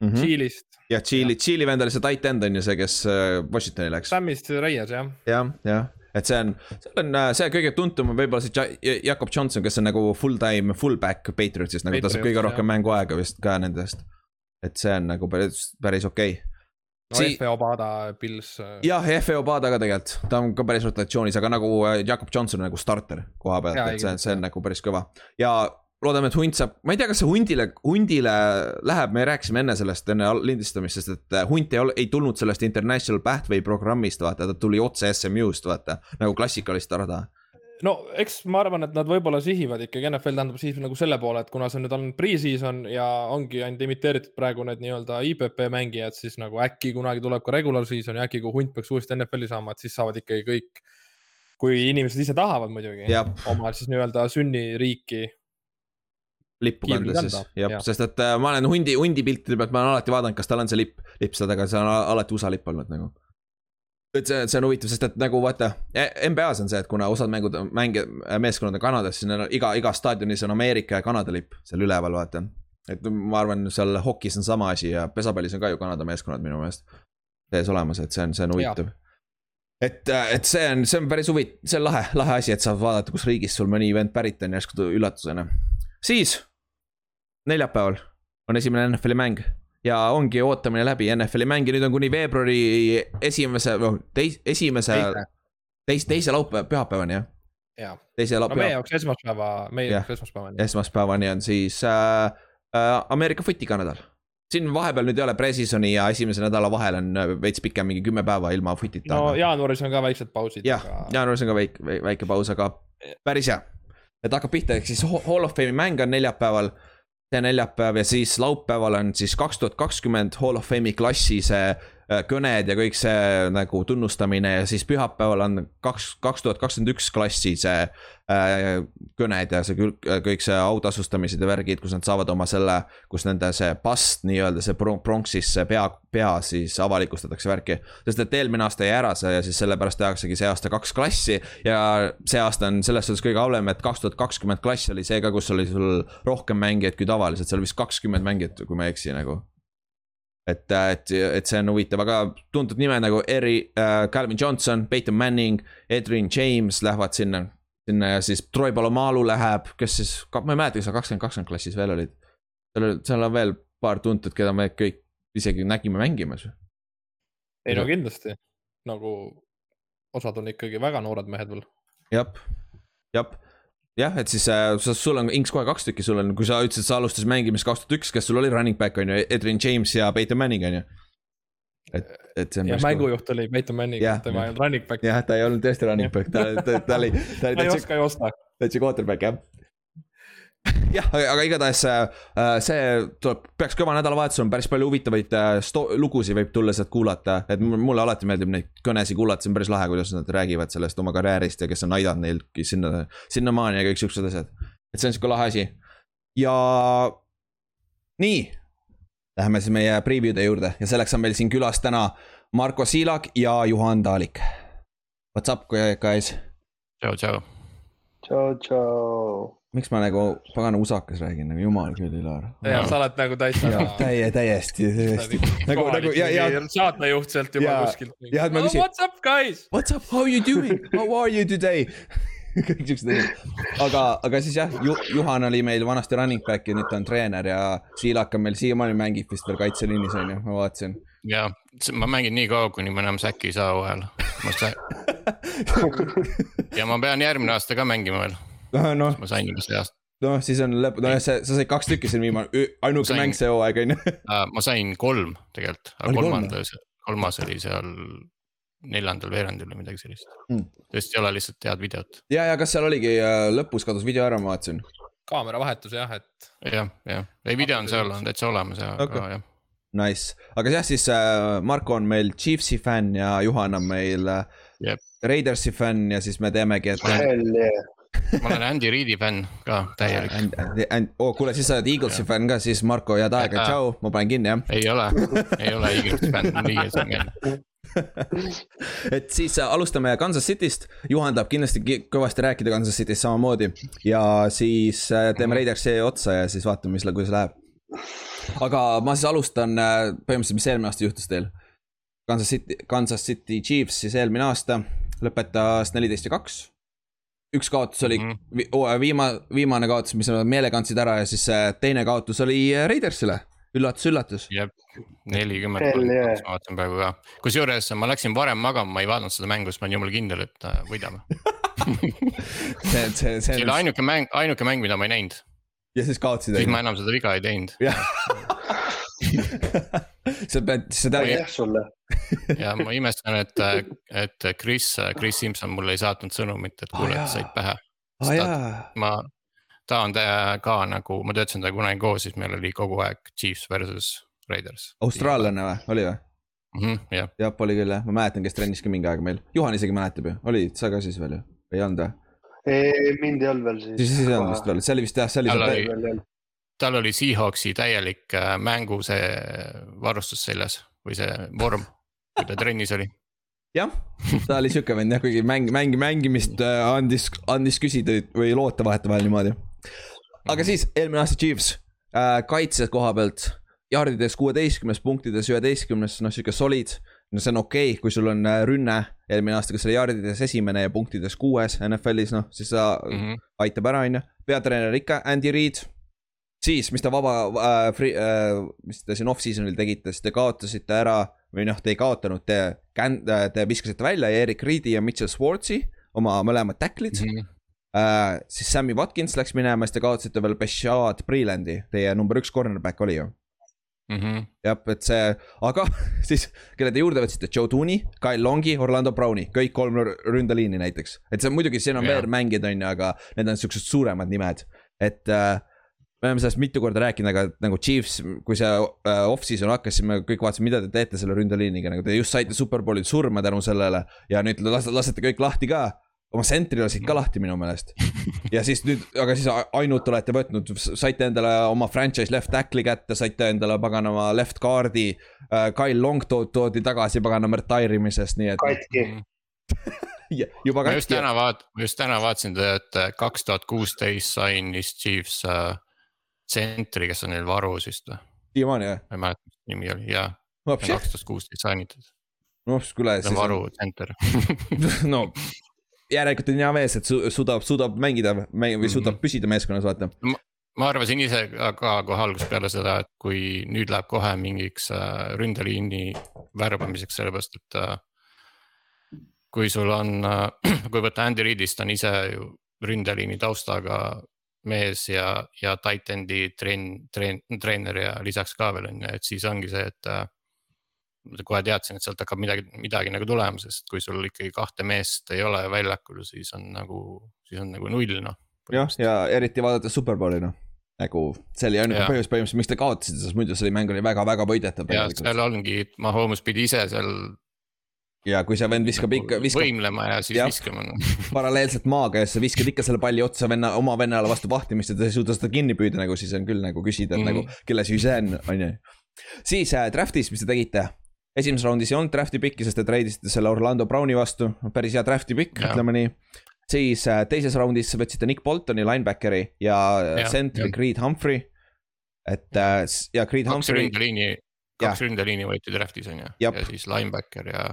mm, -hmm. Tšiilist. Jah, Tšiili, Tšiili vend oli see tight end on ju see, kes äh, Washingtoni läks. Sammist Reyes jah. jah, jah, et see on, see on äh, see kõige tuntum on võib-olla see Jakob Johnson, kes on nagu full-time fullback Patriotsist, nagu Patriots, ta saab kõige rohkem mänguaega vist ka nendest. et see on nagu päris, päris okei okay no si F.E. Obada, Pils. Äh, jah, F.E. Obada ka tegelikult, ta on ka päris rotatsioonis, aga nagu Jakob Johnson on nagu starter koha pealt, et see, see on nagu päris kõva. ja loodame, et hunt saab, ma ei tea, kas see hundile, hundile läheb, me rääkisime enne sellest, enne lindistamist, sest et äh, hunt ei ole, ei tulnud sellest International Pathway programmist, vaata, ta tuli otse SMU-st, vaata, nagu klassikalist rada no eks ma arvan, et nad võib-olla sihivad ikkagi, NFL tähendab siis nagu selle poole, et kuna see nüüd on pre-season ja ongi ainult imiteeritud praegu need nii-öelda IPP mängijad, siis nagu äkki kunagi tuleb ka regular season ja äkki kui hunt peaks uuesti NFL-i saama, et siis saavad ikkagi kõik. kui inimesed ise tahavad muidugi, oma siis nii-öelda sünniriiki lippu kanda siis, jah, sest et äh, ma olen hundi, hundi piltide pealt, ma olen alati vaadanud, kas tal on see lipp, lipp seal taga, see on alati USA lipp olnud nagu. et see, see on huvitav, sest et nagu vaata, NBA-s on see, et kuna osad mängud, mänge, meeskonnad on Kanadas, siis on iga, iga staadionis on Ameerika ja Kanada lipp seal üleval, vaata. et ma arvan, seal hokis on sama asi ja pesapallis on ka ju Kanada meeskonnad minu meelest sees olemas, et see on, see on huvitav et, äh, et see on, see on päris huvitav, see on lahe, lahe asi, et saab vaadata, kus riigist sul mõni event pärit on järsku üllatusena. siis neljapäeval on esimene NFL-i mäng ja ongi ootamine läbi NFL-i mäng ja nüüd on kuni veebruari esimese, noh teis-, esimese, teis-, teise laupäeva, pühapäevani jah? jaa, teise no meie jaoks esmaspäeva, meie jaoks esmaspäevani. esmaspäevani on siis äh, äh, Ameerika futiga nädal. siin vahepeal nüüd ei ole pre-season'i ja esimese nädala vahel on äh, veits pikem, mingi kümme päeva ilma futita. no aga... jaanuaris on ka väiksed pausid. jah aga..., jaanuaris on ka väike, väike paus, aga päris hea. et hakkab pihta, ehk siis Hall of Fame'i mäng on neljapäeval see neljapäev ja siis laupäeval on siis kaks tuhat kakskümmend Hall of Fame'i klassi see kõned ja kõik see nagu tunnustamine ja siis pühapäeval on kaks, kaks tuhat kakskümmend üks klassi see äh, kõned ja see kõik see autasustamised ja värgid, kus nad saavad oma selle, kus nende see bust nii-öelda see pronksis see pea, pea siis avalikustatakse värki. sest et eelmine aasta jäi ära see ja siis sellepärast tehaksegi see aasta kaks klassi ja see aasta on selles suhtes kõige halvem, et kaks tuhat kakskümmend klass oli see ka, kus oli sul rohkem mängijaid kui tavaliselt, seal vist kakskümmend mängijat, kui ma ei eksi nagu et, et, et see on huvitav, aga tuntud nimed nagu Eri äh,, Calvin Johnson, Peyton Manning, Edwin James lähevad sinna. sinna ja siis Troy Palomalu läheb, kes siis, ma ei mäleta, kes seal kakskümmend, kakskümmend klassis veel olid. seal, seal on veel paar tuntud, keda me kõik isegi nägime mängimas. ei no kindlasti, nagu osad on ikkagi väga noored mehed veel. jah, jah jah, et siis äh, sul on Inks kohe kaks tükki, sul on, kui sa ütlesid, sa alustasid mängimist kaks tuhat üks, kes sul oli running back on ju, Edwin James ja Peyton Manning on ju. et, et see on. ja mängujuht oli Peyton Manning, tema ei olnud running back. jah, ta ei olnud tõesti running back, ta, ta, ta oli. [LAUGHS] ta ei oska joosta. täitsa quarterback jah [LAUGHS] jah, aga igatahes äh, see tuleb, peaks kõva nädalavahetus olema, päris palju huvitavaid äh, sto-, lugusid võib tulla sealt kuulata, et mulle alati meeldib neid kõnesid kuulata, see on päris lahe, kuidas nad räägivad sellest oma karjäärist ja kes on aidanud neilgi sinna, sinnamaani ja kõik siuksed asjad. et see on sihuke lahe asi. ja nii, läheme siis meie preview'de juurde ja selleks on meil siin külas täna Marko Siilak ja Juhan Taalik. What's up, guys? tšau, tšau. tšau, tšau miks ma nagu pagana usakas räägin nagu jumal küll, Ilar. ja sa oled nagu täitsa. täie, täiesti, täiesti. nagu, nagu ja, ja. saatejuht sealt juba kuskilt. ja, et ma küsin oh,. What's up, guys? What's up, how you doing, how are you today [LAUGHS] kõik siuksed asjad. aga, aga siis jah Ju,, Juhan oli meil vanasti running back ja nüüd ta on treener ja Siilak on meil siiamaani mängib vist veel kaitseliinis on ju, ma vaatasin. ja, ma mängin nii kaua, kuni ma enam säki ei saa vahel. [LAUGHS] ja ma pean järgmine aasta ka mängima veel noh. ma sain juba see aasta. noh, siis on lõpp, nojah, sa, sa said kaks tükki, on viimane, ainuke mäng see hooaeg on ju. ma sain kolm tegelikult, aga kolmandas, kolmas oli seal neljandal veerandil või midagi sellist hmm.. sest ei ole lihtsalt head videot. ja, ja kas seal oligi äh, lõpus kadus video ära, ma vaatasin. kaameravahetus jah, et. jah, jah, ei video on seal on täitsa olemas ja okay., aga jah. Nice, aga jah, siis äh, Marko on meil Chiefsi fänn ja Juhan on meil äh, yep. Raidersi fänn ja siis me teemegi, et. Ma olen Andy Reidi fänn ka, täielik. oh, kuule, siis sa oled Eaglesi fänn ka, siis Marko, head aega, tšau, ma panen kinni, jah. ei ole, ei ole Eaglesi fänn, Eaglesi fänn. [LAUGHS] et siis äh, alustame Kansas City'st, Juhan tahab kindlasti ki- kõvasti rääkida Kansas City'st samamoodi. ja siis äh, teeme Raidersi otsa ja siis vaatame, mis, kuidas läheb. aga ma siis alustan äh, põhimõtteliselt, mis eelmine aasta juhtus teil. Kansas City, Kansas City Chiefs siis eelmine aasta lõpetas neliteist ja kaks. Üks kaotus oli mm -hmm. vi, viima-, viimane kaotus, mis nad meelega andsid ära ja siis äh, teine kaotus oli äh, Raidersile üllatus, üllatus. jah, nelikümmend kolm, ma vaatan praegu ka. kusjuures ma läksin varem magama, ma ei vaadanud seda mängu, sest ma olin jumala kindel, et äh, võidame [LAUGHS] see, see, see. see oli ainuke mäng, ainuke mäng, mida ma ei näinud. ja siis kaotasid. siis ma enam seda viga ei teinud. [LAUGHS] [LAUGHS] sa pead, tead. aitäh sulle. [LAUGHS] ja ma imestan, et, et Chris, Chris Simson mulle ei saatnud sõnumit, et kuule, et said pähe. ma, ta on ka nagu, ma töötasin temaga kunagi koos, siis meil oli kogu aeg Chiefs versus Raiders. austraallane või, oli või? -hmm, jah, jah, oli küll jah, ma mäletan, kes trennis ka mingi aeg meil, Juhan isegi mäletab ju, olid sa ka siis veel ju, ei olnud või? mind ei olnud veel siis. siis, siis ei olnud vist veel, see oli vist jah, see oli. Tal oli, Seahawksi täielik äh, mängu see varustus seljas või see vorm, kui ta trennis oli jah, ta oli sihuke vend jah, kuigi mäng, mäng, mängimist äh, andis, andis küsida või loota vahetevahel niimoodi aga siis eelmine aasta Chiefs äh, kaitse koha pealt, jardides kuueteistkümnes, punktides üheteistkümnes, noh sihuke solid. no see on okei okay,, kui sul on äh, rünne, eelmine aasta, kas oli jardides esimene ja punktides kuues NFL-is, noh siis ta mm -hmm. aitab ära, on ju. peatreener ikka Andy Reid. Siis, mis te vaba äh,, free, äh, mis te siin off-season'il tegite, siis te kaotasite ära või noh, te ei kaotanud, te, te viskasite välja Erik Reedi ja Mitchell Swartzi, oma mõlemad tacklid mm. -hmm äh,. siis Sammy Watkins läks minema, siis te kaotasite veel Bashad Brelandi, teie number üks cornerback oli ju mm -hmm.. jah, et see, aga [LAUGHS] siis, kelle te juurde võtsite, Joe Tooney, Kyle Longi, Orlando Browni, kõik kolm ründeliini näiteks. et see on muidugi, siin on yeah. veel mängijad, on ju, aga need on siuksed suuremad nimed, et äh, me oleme sellest mitu korda rääkinud, aga nagu Chiefs, kui see uh, off-season hakkas, siis me kõik vaatasime, mida te teete selle ründeliiniga, nagu te just saite superbowlil surma tänu sellele. ja nüüd lasete, lasete kõik lahti ka oma sentri lasid ka lahti minu meelest. ja siis nüüd, aga siis ainult olete võtnud, saite endale oma franchise left tackle'i kätte, saite endale paganama left guard'i uh,. Kyle Long toodi, toodi tagasi paganama retire imisest, nii et. katki juba katki. ma just täna vaat-, ma just täna vaatasin, et kaks tuhat kuusteist sainis Chiefs tsentri kes on neil varus vist või? siiamaani jah? ma ei mäleta, mis nimi oli, jaa. kaks tuhat kuusteist sainitud. noh, kuule. see on varu tsenter [LAUGHS] no järelikult on hea mees, et su suudab, suudab mängida mäng, või suudab mm -hmm. püsida meeskonnas, vaata. ma arvasin ise ka kohe algusest peale seda, et kui nüüd läheb kohe mingiks äh, ründeliini värbamiseks, sellepärast et äh,. kui sul on, äh, [CLEARS THROAT] kui võtta Andy Reidist, ta on ise ju ründeliini taustaga mees ja, ja titan'i treen-, treen-, treener ja lisaks ka veel on ju, et siis ongi see, et kohe teadsin, et sealt hakkab midagi, midagi nagu tulema, sest kui sul ikkagi kahte meest ei ole väljakul, siis on nagu, siis on nagu null noh. jah, ja eriti vaadates Superbowli noh, nagu see oli ainuke põhjus põhimõtteliselt, miks te kaotasite, sest muidu see mäng oli väga-väga võidetav. ja seal ongi, Mahomes pidi ise seal ja kui see vend viskab ikka, viskab. võimlema ja siis ja, viskama [LAUGHS] paralleelselt maaga ja sa viskad ikka selle palli otsa venna, oma vennale vastu vahtimist ja ta ei suuda seda kinni püüda, nagu siis on küll nagu küsida, mm -hmm. nagu kelle süü see on, on ju. siis äh, draft'is, mis te tegite, esimeses raundis ei olnud draft'i picki, sest te treidisite selle Orlando Browni vastu, päris hea draft'i pikk, ütleme nii. siis äh, teises raundis võtsite Nick Boltoni, linebackeri ja, ja sentri Creed Humphrey. et äh, ja Creed kaks Humphrey. ründeliini, kaks ründeliini võeti draft'is on ju, ja siis linebacker ja.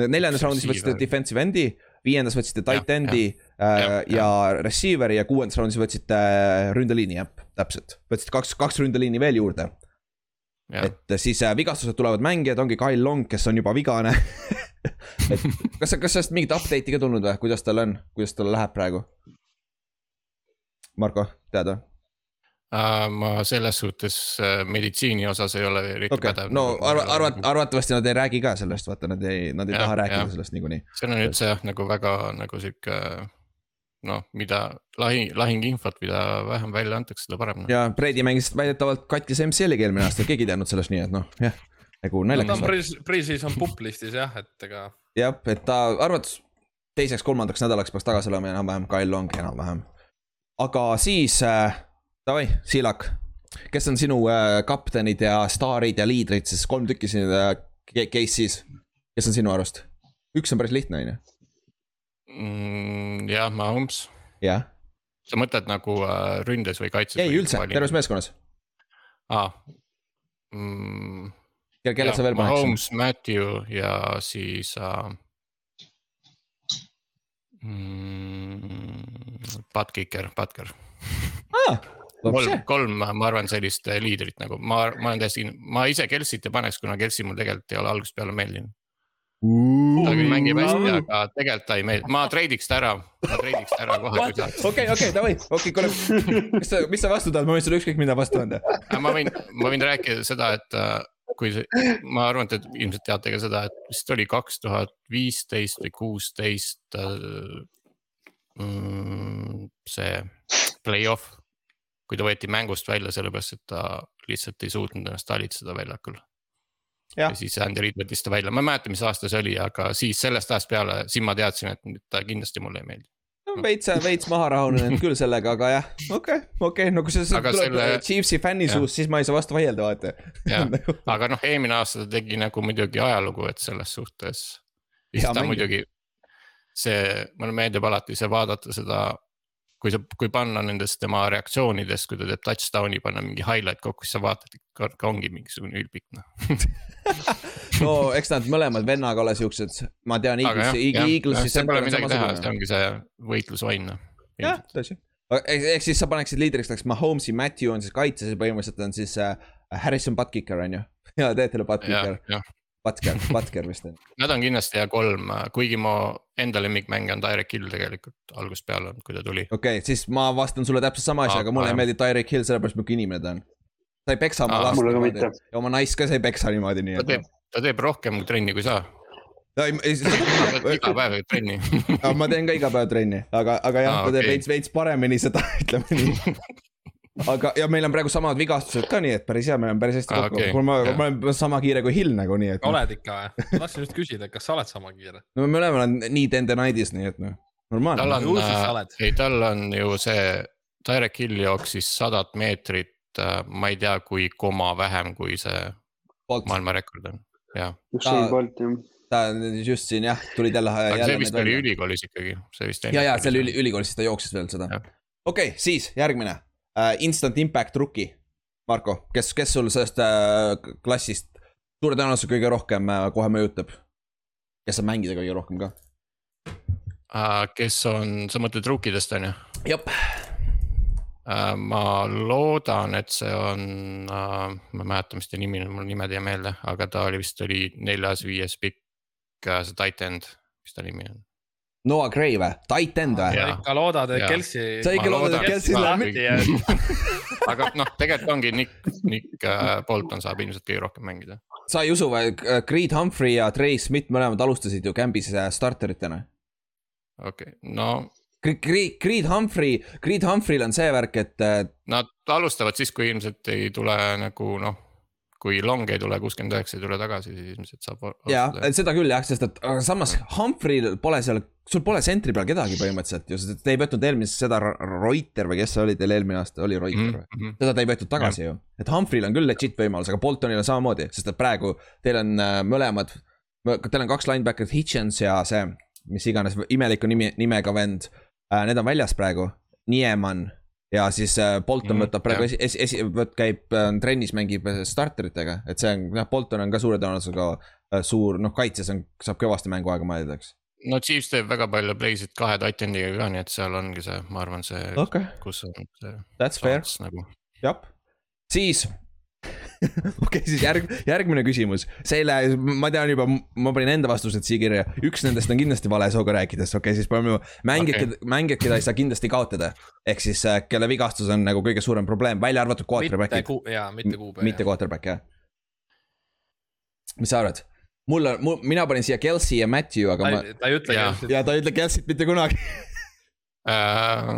Neljandas raundis võtsite defensive end'i, viiendas võtsite tight end'i ja, äh, ja, ja receiver'i ja kuuendas raundis võtsite äh, ründeliini jah, täpselt. võtsite kaks, kaks ründeliini veel juurde. Et siis äh, vigastused tulevad mängijad, ongi Kyle Long, kes on juba vigane. [LAUGHS] Et kas, kas sellest mingit update'i ka tulnud või, kuidas tal on, kuidas tal läheb praegu? Marko, tead või? Uh, ma selles suhtes uh, meditsiini osas ei ole eriti okay. pädev. no nagu arva-, arvat-, arvatavasti nad ei räägi ka sellest, vaata, nad ei, nad ei ja, taha rääkida ja. sellest niikuinii. see on üldse jah, nagu väga nagu sihuke noh, mida lahing, lahinginfot, mida vähem välja antakse, seda parem no.. ja Brady mängis väidetavalt katkise MCL-i eelmine aasta, keegi ei teadnud sellest, nii et noh, jah. nagu naljakas no,. ta on Preis, Preisis on pupplistis jah, et ega. jah, et ta arvates teiseks-kolmandaks nädalaks peaks tagasi olema enam-vähem, Kyle Long enam-vähem. aga siis äh,, davai, Siilak, kes on sinu äh, kaptenid ja staarid ja liidrid, siis kolm tükki siin äh, case'is kes on sinu arust? üks on päris lihtne, on ju. mm,. jah, Mahomes, jah, sa mõtled nagu äh, ründes või kaitses? ei üldse, terves meeskonnas. ah.. Mm, kelle, kelle sa veel paneksid? Mahomes, Matthew ja siis äh,. Mm, Butkicker, Butker. kolm, kolm, ma arvan, sellist äh, liidrit nagu ma, ma olen täiesti, ma ise Kelsit ei paneks, kuna Kelsi mul tegelikult ei ole algusest peale meeldinud. ta küll mängib hästi, aga tegelikult ta ei meeldi, ma treidiks ta ära, ma treidiks ta ära kohe, kui saaks. okei, okei, davai, okei, kuule, mis sa, mis sa vastu tahad, ma võin sulle ükskõik mida vastu anda. ma võin, ma võin rääkida seda, et äh, kui see, ma arvan, et te ilmselt teate ka seda, et vist oli kaks tuhat viisteist või kuusteist. see play-off, kui ta võeti mängust välja, sellepärast et ta lihtsalt ei suutnud ennast talitseda väljakul. Ja siis Andy Reid võttis ta välja, ma ei mäleta, mis aasta see oli, aga siis sellest ajast peale, siis ma teadsin, et ta kindlasti mulle ei meeldi. veits, veits maha rahunenud küll sellega, aga jah, okei, okei, no kui see tuleb selle- Chiefsi fänni suust, siis ma ei saa vastu vaielda, vaata. jah, [LAUGHS] aga noh, eelmine aasta ta tegi nagu muidugi ajalugu, et selles suhtes. siis Hea ta mängija. muidugi, see, mulle meeldib alati see vaadata seda. Kui sa, kui panna nendest tema reaktsioonidest, kui ta teeb touchdown'i, panna mingi highlight kokku, siis sa vaatad, et ongi mingisugune ülbik noh. [LAUGHS] no eks nad mõlemad vennaga ole siuksed, ma tean Eaglesi, Eaglesi see pole midagi teha, see ongi see võitlusvaim noh. jah, tõsi. ehk ehk siis sa paneksid liidriks näiteks Mahomes'i, Matthew on siis kaitses ja põhimõtteliselt on siis äh, Harrison Butkicker on ju. [LAUGHS] ja teed talle Butkicker,, jah, Butker, [LAUGHS] Butker vist on. nad on kindlasti hea kolm, kuigi mu enda lemmikmängija on Direct Hill tegelikult algusest peale olnud, kui ta tuli. okei okay,, siis ma vastan sulle täpselt sama asja, aga mulle ei meeldi Tyreek Hill sellepärast, milline inimene ta on. ta ei peksa oma last niimoodi ja oma naist ka sa ei peksa niimoodi, nii ta teeb, ta teeb rohkem trenni kui sa, et. iga päev teeb trenni [LAUGHS] ma teen ka iga päev trenni, aga, aga jah Aa, ta teeb okei. veits, veits paremini seda, [LAUGHS] ütleme nii. aga, ja meil on praegu samad vigastused ka, nii et päris hea, meil on päris hästi Aa, kokku okei, okay,, ma, jah. ma olen sama kiire kui Hill nagu, nii et noh, oled ikka või? ma tahtsin just küsida, kas sa oled sama kiire? no me on nii tendonidis, nii et noh, tal normaalne. on sa, oled. ei tal on ju see, Direct Hill jooksis sadat meetrit, ma ei tea, kui koma vähem, kui see maailmarekord on, jah. Usain Bolt jah. ta on just siin jah, tulid jälle. aga see vist oli. ülikoolis ikkagi, see vist. ja, ja see oli üli-, ülikoolis, siis ta jooksis veel seda okei okay,, siis järgmine uh,, Instant Impact rookie. Marko, kes, kes sul sellest uh, klassist suure tõenäosusega kõige rohkem uh, kohe mõjutab? kes saab mängida kõige rohkem ka? kes on, sa mõtled ruukidest on ju? jep, ma loodan, et see on, ma ei mäleta, mis ta nimi on, mul nimed ei jää meelde, aga ta oli vist oli neljas-viies pikk, see tight end, mis ta nimi on? Noah Gray või, tight end või? Sa ikka loodad, et. Kelsi. Sa ikka Ma loodad, et et- läheb [LAUGHS] aga noh, tegelikult ongi Nick, Nick äh, Bolton saab ilmselt kõige rohkem mängida. sa ei usu või, Creed Humphrey ja Trey Smith mõlemad alustasid ju Cambis äh, starteritena. okei okay., no Creed, Creed Humphrey, Creed Humphrey'l on see värk, et äh, nad alustavad siis, kui ilmselt ei tule nagu noh, kui long ei tule, kuuskümmend üheksa ei tule tagasi, siis ilmselt saab. jaa, seda küll jah, sest et aga samas Humphrey'l pole seal, sul pole sentri peal kedagi põhimõtteliselt ju, sest te ei võtnud eelmist seda Reuter või kes see oli teil eelmine aasta, oli Reuter või? mm. -hmm. seda te ei võetud tagasi ju, et Humphrey'l on küll legit võimalus, aga Boltonil on samamoodi, sest et praegu teil on äh, mõlemad, teil on kaks linebacker'it, Hitchens ja see, mis iganes imeliku nimi, nimega vend äh,, need on väljas praegu, Niemann ja siis äh, Bolton Mhm, võtab praegu esi, esi, esi, võt-, käib äh, trennis, mängib äh, starteritega, et see on, jah, Bolton on ka suure tõenäosusega suur, noh, kaitses on, saab kõvasti mänguaega, ma eeldaks. no Chiefs teeb väga palju play'sid kahe tight end'iga ka, nii et seal ongi see, ma arvan, see, okay., kus on see that's fair, nagu. jah, siis [LAUGHS] okei siis järg, järgmine küsimus, selle, ma tean juba, ma panin enda vastused siia kirja, üks nendest on kindlasti vale sooga rääkides, okei okay,, siis paneme mängijad okay., mängijad, keda ei saa kindlasti kaotada. ehk siis äh, kelle vigastus on nagu kõige suurem probleem, välja arvatud mitte quarterback'id, kuu, jaa, mitte kuupäev. mitte quarterback jah. mis sa arvad? mul on, mul, mina panin siia Kelsey ja Matthew, aga ta ma ei, ta ei ütle Jaa. Kelsit. ja ta ei ütle Kelsey't mitte kunagi. Äh,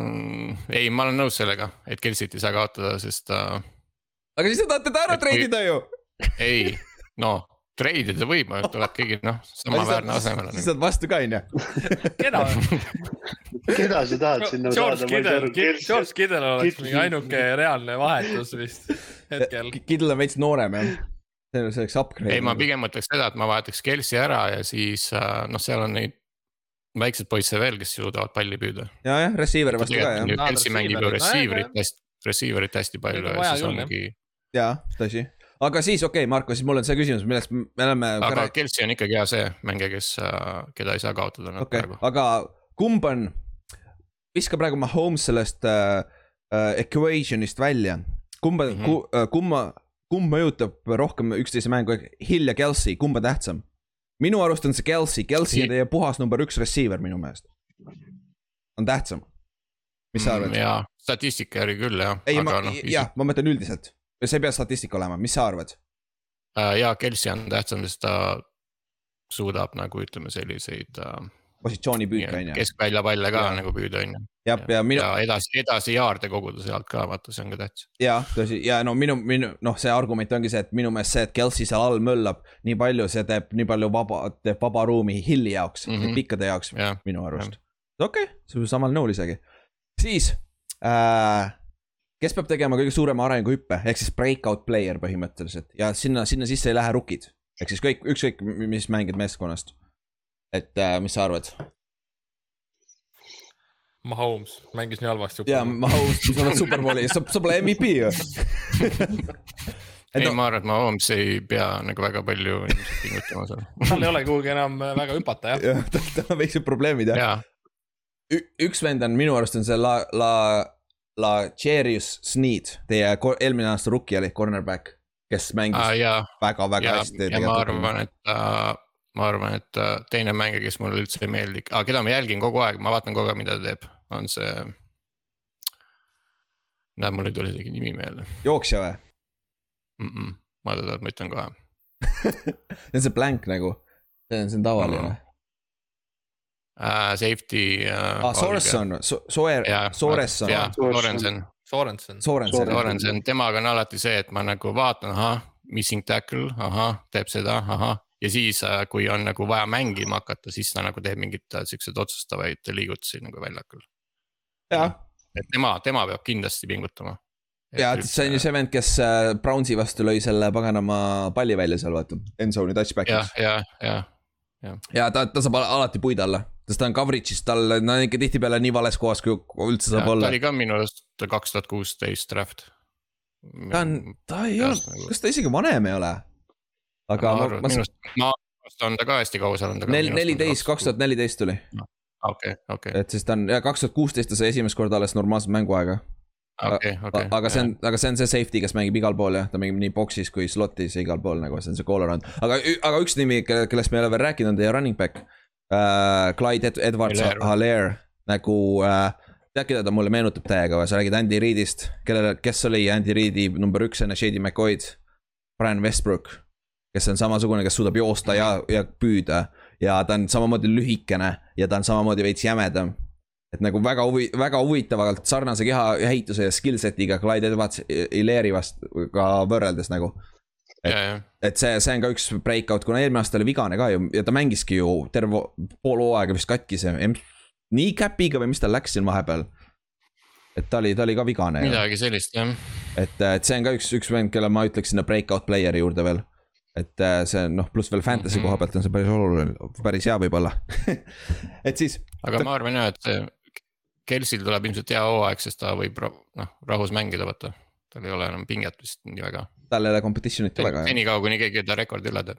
ei, ma olen nõus sellega, et Kelsit ei saa kaotada, sest äh, aga siis te tahate ta ära treidida ju. ei, no treidida võib, aga tuleb keegi noh, samaväärne asemele. siis saad vastu ka onju. [LAUGHS] keda? keda sa tahad sinna George saada, George Kittle oleks mingi ainuke reaalne vahetus vist hetkel. Kittel on veits noorem jah. see oleks upgrade. ei, ma pigem mõtleks seda, et ma vahetaks Kelsi ära ja siis äh, noh, seal on neid väikseid poisse veel, kes suudavad palli püüda. ja, jah, receiver'i vastu ka jah, Kelsi mängib ju receiver'it hästi, receiver'it hästi palju on ja siis ongi. jaa, tõsi. aga siis okei okay,, Marko, siis mul on see küsimus, millest me oleme. aga Kelsi on ikkagi hea see mängija, kes, keda ei saa kaotada okei praegu, aga kumb on, viska praegu Mahomes sellest äh, äh, equation'ist välja, kumba mm. -hmm. ku, äh, kumma, kumb mõjutab rohkem üksteise mängu, Hill ja Kelsey, kumb on tähtsam? minu arust on see Kelsey, Kelsey on teie puhas number üks receiver minu meelest. on tähtsam. mis sa arvad? Mm, jaa, statistika järgi küll jah, ei, ma noh, jah, ma mõtlen üldiselt, see ei pea statistika olema, mis sa arvad? jaa, Kelsi on tähtsam, sest ta suudab nagu ütleme selliseid äh, positsioonipüük on ju, keskvälja palle ka Jaa. nagu püüda on ju. jah, ja minu, ja edasi, edasi jaarde koguda sealt ka, vaata, see on ka tähtis. jaa, tõsi, ja no minu, minu noh, see argument ongi see, et minu meelest see, et Kelsey seal all möllab nii palju, see teeb nii palju vaba, teeb vaba ruumi Hilli jaoks mm. -hmm. pikkade jaoks jah, minu arust. okei okay,, see on samal nõul isegi. siis äh,, kes peab tegema kõige suurema arenguhüppe, ehk siis breakout player põhimõtteliselt ja sinna, sinna sisse ei lähe rukid. ehk siis kõik, ükskõik mis mängid meeskonnast. et äh, mis sa arvad? Mahomes mängis nii halvasti. jaa, Mahomes, sa oled superbowli, sa, sa pole MVP ju. ei no-, ma arvan, et Mahomes ei pea nagu väga palju ilmselt pingutama seal. tal ei ole kuhugi enam väga hüpata jah. jah, tal on väiksed probleemid jah. jaa, üks vend on minu arust on see La, La, La Cherius Sneed, teie eelmine aasta rookie oli cornerback, kes mängis väga-väga ja, hästi. ja ma arvan, et äh, ma arvan, et äh, teine mängija, kes mulle üldse ei meeldi, aga keda ma jälgin kogu aeg, ma vaatan kogu aeg, mida ta teeb, on see. näed, mul ei tule isegi nimi meelde jooksja või? mm. -mm. ma teda, ma ütlen kohe. [LAUGHS] see on see blank nagu, see on, see on tavaline. Uh, safety uh,. aa, Sorenson, Soer, Sorenson, jah, Sorensen. Sorensen, Sorensen, temaga on alati see, et ma nagu vaatan, ahah, missing tackle, ahah, teeb seda, ahah. ja siis, kui on nagu vaja mängima hakata, siis ta nagu teeb mingeid äh, siukseid otsustavaid liigutusi nagu väljakul. jah, et tema, tema peab kindlasti pingutama. ja see on ju see vend, kes äh, Brownsi vastu lõi selle paganama palli välja seal vaata, endzone'i jah touchback'iks., ja, ja, ja ta, ta saab al- alati puid alla, sest ta on coverage'is, tal, ta on ikka tihtipeale nii vales kohas, kui üldse ja saab ta olla. oli ka minu arust kaks tuhat kuusteist draft. ta on, ta ei ole, kas ta isegi vanem ei ole? aga ma ma, minu arust, on ta ka hästi kaua seal ta. nel-, neliteist, kaks tuhat. neliteist tuli, okei, okei, et siis ta on ja kaks tuhat kuusteist ta sai esimest korda alles normaalset mänguaega. okei, okei. aga see on, aga see on see safety, kes mängib igal pool jah, ta mängib nii box'is kui slot'is ja igal pool nagu see on see goal around, aga, aga üks nimi, kellest me ei ole veel rääkinud, on teie running back uh,. Clyde Ed Edwards. Haller nagu uh,, tead, keda ta mulle meenutab täiega või, sa räägid Andy Reidist, kellele, kes oli Andy Reidi number üks enne Shady McCoy'd. Brian Westbrook, kes on samasugune, kes suudab joosta ja, ja püüda ja ta on samamoodi lühikene ja ta on samamoodi veits jämedam et nagu väga huvi-, väga huvitavalt sarnase kehaehituse ja skill set'iga Clyde Edwards Hilaire'i vastu ka võrreldes nagu. ja, ja, et see, see on ka üks breakout, kuna eelmine aasta oli vigane ka ju ja ta mängiski ju terve pool hooaega vist katkise. nii käpiga või mis tal läks siin vahepeal? et ta oli, ta oli ka vigane midagi sellist jah. et, et see on ka üks, üks vend, kelle ma ütleks sinna breakout player'i juurde veel. et äh, see on noh, pluss veel fantasy Mhm. koha pealt on see päris oluline, päris hea võib-olla [LAUGHS] et siis, aga ma arvan jah, et see Kelsil tuleb ilmselt hea hooaeg, sest ta võib noh, rahus mängida, vaata. tal ei ole enam pinget vist nii väga. Tal ei ole competition'it ka väga jah. senikaua, kuni keegi ta rekordi üle teeb.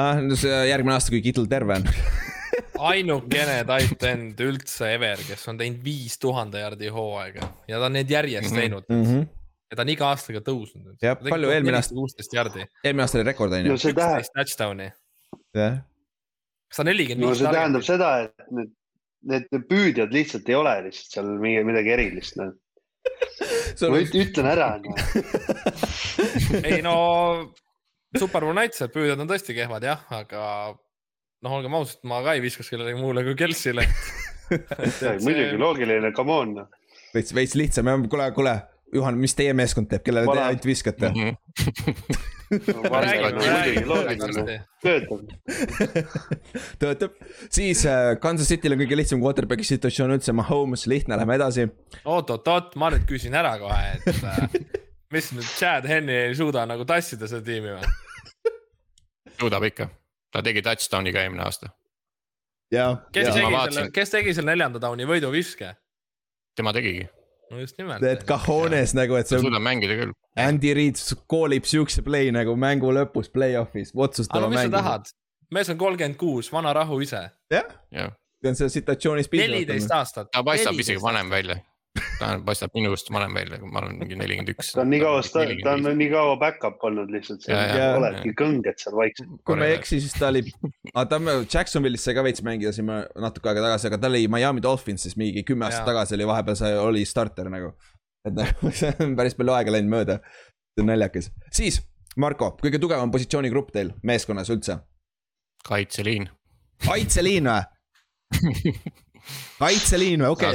ah,. no see järgmine aasta, kui Kittel terve on [LAUGHS] ainukene tight end üldse ever, kes on teinud viis tuhande jardi hooaega ja ta on neid järjest Mhm. teinud mm. -hmm. ja ta on iga aastaga tõusnud. Jah, palju eelmine aasta- kuusteist jardi, eelmine aasta oli rekord on no ju, üksteist touchdown'i, jah. kas ta nelikümmend no viis see tähendab seda, et need, need püüdjad lihtsalt ei ole lihtsalt seal mingi midagi erilist, noh. [LAUGHS] ma üt- ütlen ära, [LAUGHS] ei no Super Bowl näitas, et püüdjad on tõesti kehvad jah, aga noh, olgem ausad, ma ka ei viskaks kellelegi muule kui Kelsile. [LAUGHS] muidugi loogiline, come on, noh. veits, veits lihtsam ja kuule, kuule, Juhan, mis teie meeskond teeb, kellele te ainult viskate? Räägime, loogiline, [LAUGHS] töötab. [LAUGHS] töötab, siis äh, Kansas City'l on kõige lihtsam quarterback'i situatsioon üldse, Mahomes, lihtne, lähme edasi. oot-oot-oot, ma nüüd küsin ära kohe, et äh, [LAUGHS] mis nüüd Chad Henny ei suuda nagu tassida seda tiimi või? suudab ikka, ta tegi touchdown'i ka eelmine aasta. kes tegi selle, kes tegi selle neljanda down'i võiduviske? tema tegigi. No just nimelt. et cajones nagu, et see. suudab mängida küll. Andy Reid koolib siukse play nagu mängu lõpus play-off'is, otsustava mängu. mis sa tahad? mees on kolmkümmend kuus, vana rahu ise. jah ja. ja., ta on selles situatsioonis. neliteist aastat. ta paistab isegi vanem välja ta paistab minust vanem välja, ma olen mingi nelikümmend üks. ta on nii kaua, ta on nii kaua back-up olnud lihtsalt, oledki kõnged seal vaikselt. kui ma ei eksi, siis ta oli, ta Jacksonville'is sai ka veits mängida siin natuke aega tagasi, aga ta oli Miami Dolphinsis mingi kümme aastat tagasi oli vahepeal sai, oli starter nagu. et nagu [LAUGHS] see on päris palju aega läinud mööda. see on naljakas, siis Marko, kõige tugevam positsioonigrupp teil meeskonnas üldse? kaitseliin. kaitseliin või [LAUGHS] kaitseliin või, okei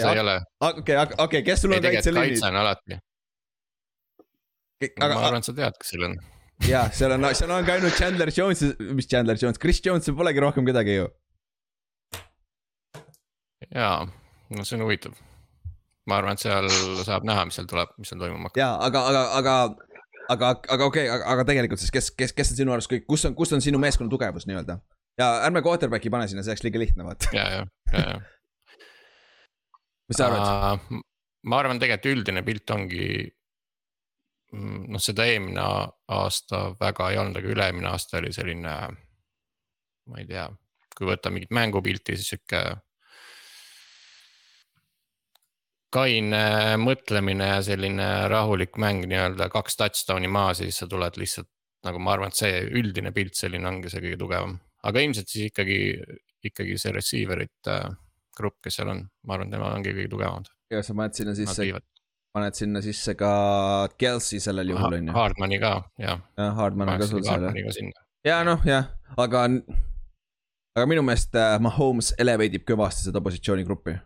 okei, okei, kes sul on kaitseliinid? kaitse on alati. Aga, ma arvan, et sa tead, kes seal on. ja seal on, seal on ka ainult Chandler Jones, mis Chandler Jones, Chris Jones, polegi rohkem kedagi ju. jaa, no see on huvitav. ma arvan, et seal saab näha, mis seal tuleb, mis seal toimuma hakkab. jaa, aga, aga, aga aga, aga okei okay,, aga tegelikult siis, kes, kes, kes on sinu arust kõik, kus on, kus on sinu meeskonna tugevus nii-öelda? ja ärme quarterback'i pane sinna, see oleks liiga lihtne, vaata. ja, ja, ja, ja mis sa arvad uh,? ma arvan, tegelikult üldine pilt ongi. Mm, noh, seda eelmine aasta väga ei olnud, aga üle-eelmine aasta oli selline. ma ei tea, kui võtta mingit mängupilti, siis sihuke. kaine mõtlemine ja selline rahulik mäng nii-öelda kaks touchdown'i maas ja siis sa tuled lihtsalt nagu ma arvan, et see üldine pilt selline ongi see kõige tugevam, aga ilmselt siis ikkagi, ikkagi see receiver ite äh, grupp, kes seal on, ma arvan, tema ongi kõige tugevamad. ja sa paned sinna sisse, paned sinna sisse ka Kelsey sellel juhul on ju. Hardmani ka, jah. jah, Hardman on ka sul seal jah. ja noh, jah, aga, aga minu meelest äh, Mahomes elevate ib kõvasti seda positsioonigruppi.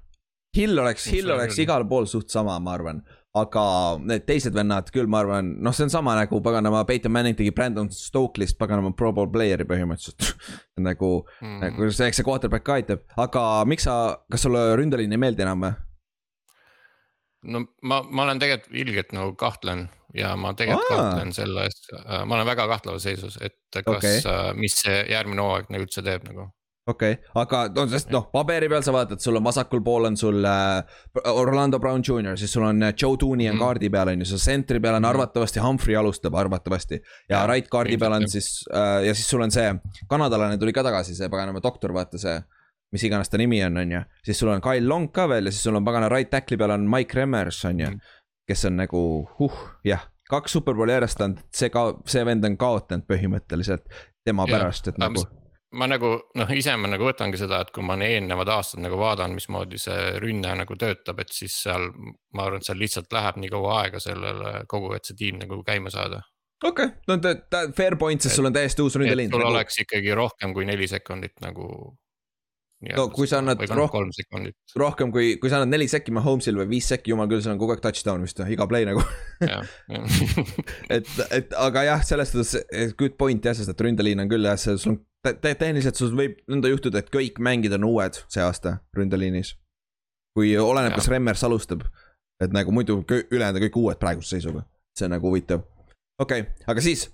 Hill oleks, Hill oleks igal pool suht sama, ma arvan, aga need teised vennad küll, ma arvan, noh, see on sama nagu paganama, Peyton Manning tegi Brandon Stokelist paganama pro bowl player'i põhimõtteliselt [LAUGHS] nagu mm., nagu see, eks see quarterback ka aitab, aga miks sa, kas sulle ründeliin ei meeldi enam või? no ma, ma olen tegelikult ilgelt nagu kahtlen ja ma tegelikult Aa. kahtlen selles, äh, ma olen väga kahtlevas seisus, et kas okay., äh, mis see järgmine hooaeg nagu üldse teeb nagu okei okay., aga no sest noh, paberi peal sa vaatad, sul on vasakul pool on sul äh, Orlando Brown Jr, siis sul on äh, Joe Tooney on mm. kaardi peal on ju, seal sentri peal on mm. arvatavasti Humphrey alustab arvatavasti. ja, right kaardi peal on siis äh, ja siis sul on see kanadalane tuli ka tagasi, see paganama doktor, vaata see. mis iganes ta nimi on, on ju, siis sul on Kyle Long ka veel ja siis sul on pagana right tackle'i peal on Mike Remmers on ju mm.. kes on nagu huh, jah, kaks superbowli järjest on see ka, see vend on kaotanud põhimõtteliselt tema ja, pärast, et nagu ma nagu noh, ise ma nagu võtangi seda, et kui ma eelnevad aastad nagu vaatan, mismoodi see rünne nagu töötab, et siis seal. ma arvan, et seal lihtsalt läheb nii kaua aega sellele kogu, et see tiim nagu käima saada. okei okay., no ta, ta fair point, sest sul on täiesti uus ründeliin. sul nagu... oleks ikkagi rohkem kui neli sekundit nagu. no kui sa annad rohkem, rohkem kui, kui sa annad neli sekki Mahomes'il või viis sekki, jumal küll, sul on kogu aeg touchdown vist iga play nagu [LAUGHS] et, et aga jah, selles suhtes good point jah, sest et ründeliin on küll jah, sul on te tehniliselt sul võib nõnda juhtuda, et kõik mängid on uued see aasta ründeliinis. kui oleneb, kas Remmers alustab, et nagu muidu ülejäänud on kõik uued praeguse seisuga, see on nagu huvitav. okei okay,, aga siis,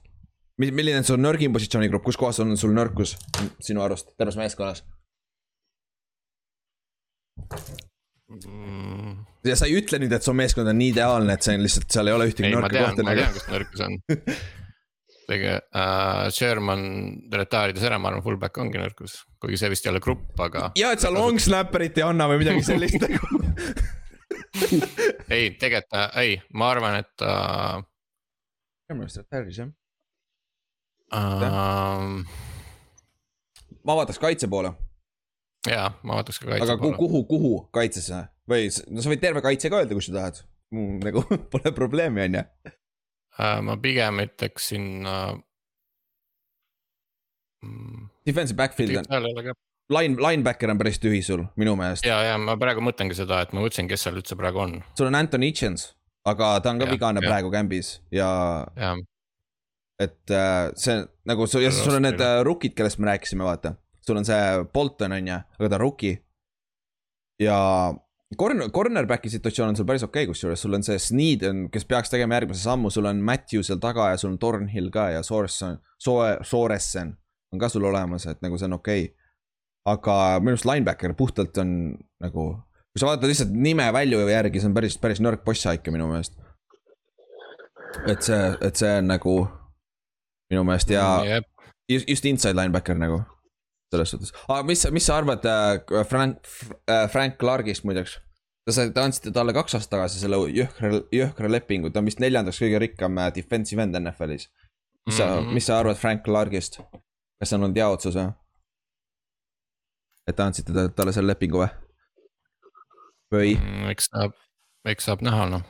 milline on sul nõrgim positsioonigrupp, kus kohas on sul nõrkus sinu arust terves meeskonnas mm.? ja sa ei ütle nüüd, et su meeskond on nii ideaalne, et see on lihtsalt, seal ei ole ühtegi nõrka kohta. ma tean, kus nõrkus on [LAUGHS] tege- uh,, Sherman retire'ides ära, ma arvan, fullback ongi nõrkus, kuigi see vist ei ole grupp, aga. ja, et sa long snapper'it ei anna või midagi sellist nagu [LAUGHS] ei, tegelikult äh, ei, ma arvan, et uh,. minu meelest retire'is jah uh,. ma vaataks kaitse poole. jaa, ma vaataks ka kaitse aga poole. aga kuhu, kuhu kaitsesse või, no sa võid terve kaitse ka öelda, kui sa tahad. nagu [LAUGHS] pole probleemi, on ju Äh, ma pigem ütleksin uh,. Defensive backfield on, line, linebacker on päris tühi sul, minu meelest. ja, ja ma praegu mõtlengi seda, et ma mõtlesin, kes seal üldse praegu on. sul on Anton Hitchens, aga ta on ka ja, vigane ja. praegu kämbis ja, ja.. et äh, see nagu, ja siis sul on need äh, rookid, kellest me rääkisime, vaata. sul on see Bolton on ju, aga ta on rookie. ja Corner, cornerback'i situatsioon on sul päris okei okay,, kusjuures sul on see Sneed on, kes peaks tegema järgmise sammu, sul on Matthew seal taga ja sul on Thornhill ka ja Sorensen, Soe, Sorensen on ka sul olemas, et nagu see on okei okay. aga minu arust linebacker puhtalt on nagu, kui sa vaatad lihtsalt nime valju järgi, see on päris, päris nõrk ikka minu meelest. et see, et see on nagu minu meelest ja yep. just, just inside linebacker nagu selles suhtes, aga mis, mis sa arvad äh, Frank äh,, Frank Clarkist muideks? ta sai, te andsite talle kaks aastat tagasi selle jõhkra, jõhkra lepingu, ta on vist neljandaks kõige rikkam äh, defensive end NFL-is. mis sa mm, -hmm. mis sa arvad Frank Clarkist? kas see on olnud hea otsus või? et te andsite talle selle lepingu või? või mm,? eks saab, eks saab näha noh,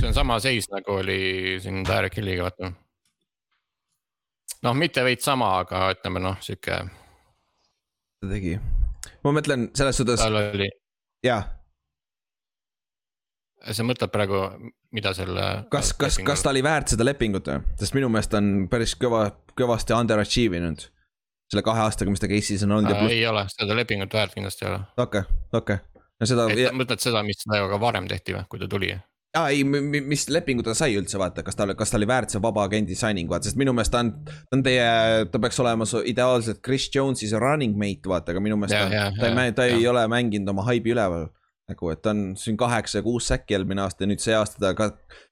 see on sama seis nagu oli siin Derek Hilliga vaata. noh, mitte veits sama, aga ütleme noh, sihuke ta tegi. ma mõtlen selles suhtes. tal oli. jah. sa mõtled praegu, mida selle. kas, kas, kas ta oli väärt seda lepingut või? sest minu meelest on päris kõva, kõvasti underachieve inud. selle kahe aastaga, mis ta case'is on olnud äh,. ei ole, seda lepingut väärt kindlasti ei ole. okei okay,, okei okay. no seda. mõtled seda, mis temaga varem tehti või, kui ta tuli? Aa ei, mis lepingu ta sai üldse vaata, kas ta, kas ta oli väärt see vaba agendi signing vaata, sest minu meelest ta on, ta on teie, ta peaks olema ideaalselt Chris Jones'is running mate vaata, aga minu meelest ja, ta, ja, ta, ja, ei, ta ja. ei ole mänginud oma haibi üleval. nagu, et ta on siin kaheksa ja kuus säkki eelmine aasta ja nüüd see aasta ta ka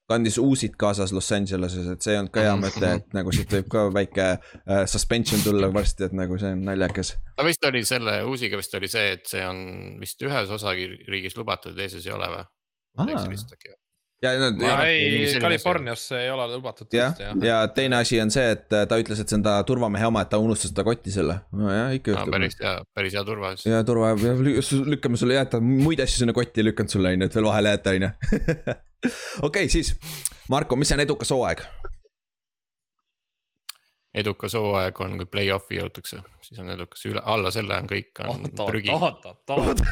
kandis uusid kaasas Los Angeleses, et see ei olnud ka hea mõte, et nagu siit võib ka väike uh, suspension tulla varsti, et nagu see on naljakas. no vist oli selle uusiga vist oli see, et see on vist ühes osariigis lubatud, teises ei ole või? Ja nad. ei, Californias ei ole lubatud. jah, ja teine asi on see, et äh, ta ütles, et see on ta turvamehe oma, et ta unustas seda kotti selle. nojah, ikka juhtub no,. päris hea, päris hea turva. ja turva, lükkame sulle jätta muid asju sinna kotti ei lükanud sulle on ju, et veel vahele jätta on ju. [LAUGHS] okei, siis Marko, mis on edukas hooaeg? Edukas hooaeg on, kui play-off'i jõutakse, siis on edukas, üle, alla selle on kõik on oota, prügi. oota, oota.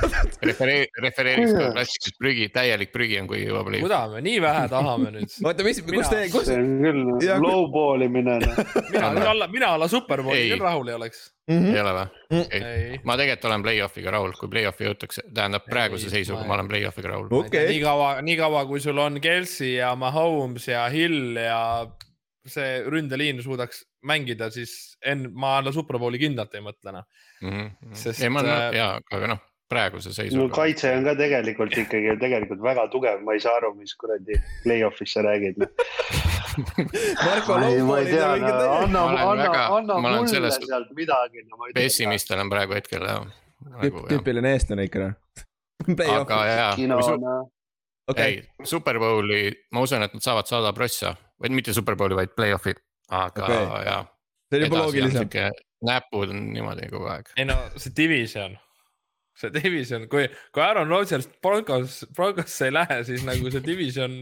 referee-, refereeriks ka klassikas prügi, täielik prügi on, kui jõuab play-off'i. kuida me nii vähe tahame nüüd? [LAUGHS] oota, mis, kus te, kus? see on küll low ball imine [LAUGHS] mina alla, mina alla superbowli küll rahul ei oleks mm. -hmm. ei ole või? -hmm. ma tegelikult olen play-off'iga rahul, kui play-off'i jõutakse, tähendab praeguse ei, seisuga ma olen play-off'iga rahul okay.. nii kaua, nii kaua, kui sul on Kelsey ja Mahomes ja Hill ja see ründeliin suudaks mängida, siis en-, ma alla Superbowli kindlalt ei mõtle noh mm -hmm.. sest. ei, ma äh, jaa, aga noh, praeguse seisuga. no kaitse on ka tegelikult ikkagi tegelikult väga tugev, ma ei saa aru, mis kuradi play-off'is sa räägid [LAUGHS] no. Marko ja mingi täiega. anna, anna, anna mulle selles... sealt midagi no,. pessimist olen praegu hetkel jah nagu,. tüüpiline eestlane ikka noh. [LAUGHS] aga jaa. Okay. ei, Superbowli, ma usun, et nad saavad saada prossa, või mitte Superbowli, vaid play-off'i aga okay. jaa. see on juba loogilisem. näpud on niimoodi kogu aeg. ei no see division, see division, kui, kui Aaron Rodgers Broncos, Broncosse ei lähe, siis nagu see division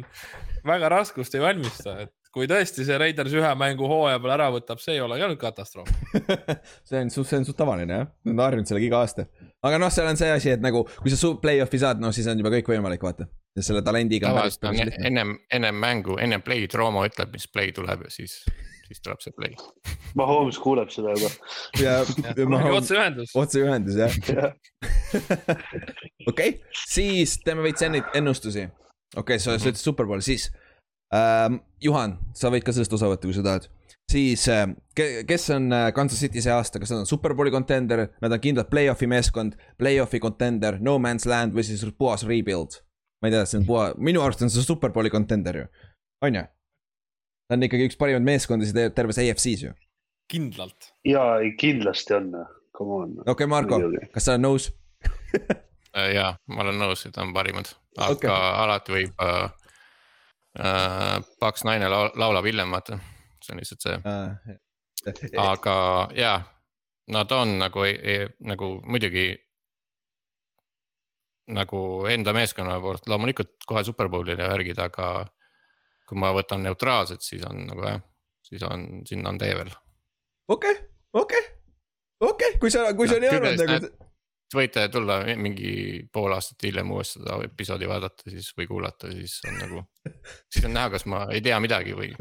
väga raskust ei valmista, et kui tõesti see Raiders ühe mängu hooaja peal ära võtab, see ei ole ka nüüd katastroof [LAUGHS] see on, see on suht tavaline jah, nad on harjunud sellega iga aasta. aga noh, seal on see asi, et nagu kui sa play-off'i saad, no siis on juba kõik võimalik, vaata. ja selle talendiga. tavaliselt on ennem, ennem mängu, ennem play'd Roomo ütleb, mis play tuleb ja siis siis tuleb see play. Mahomes kuuleb seda juba. [LAUGHS] ja, ja [LAUGHS] Mahomes, otseühendus. otseühendus jah okei, siis teeme veits ennustusi. okei okay,, sa ütlesid Superbowl, siis ähm,. Juhan, sa võid ka sellest osa võtta, kui sa tahad siis äh, kes on äh, Kansas City see aasta, kas nad on superbowli contender, nad on kindlalt play-off'i meeskond, play-off'i contender, no man's land või siis puhas rebuild. ma ei tea, see on puha, minu arust on see superbowli contender ju, on ju? ta on ikkagi üks parimaid meeskondasid terves EFC-s ju. kindlalt. ja, kindlasti on, come on. okei okay,, Marko, kas sa oled nõus äh, ja, ma olen nõus, et on parimad, aga okay. alati võib äh,. Äh, paks naine laulab hiljem, vaata, see on lihtsalt see äh,. aga ja, nad on nagu, nagu muidugi nagu enda meeskonna poolt loomulikult kohe superbowlile värgid, aga kui ma võtan neutraalselt, siis on nagu jah, siis on, sinna on tee veel. okei okay,, okei okay., okei okay., kui sa, kui sa nii arvad nagu. Võite tulla mingi pool aastat hiljem uuesti seda episoodi vaadata siis või kuulata, siis on nagu, siis on näha, kas ma ei tea midagi või [LAUGHS]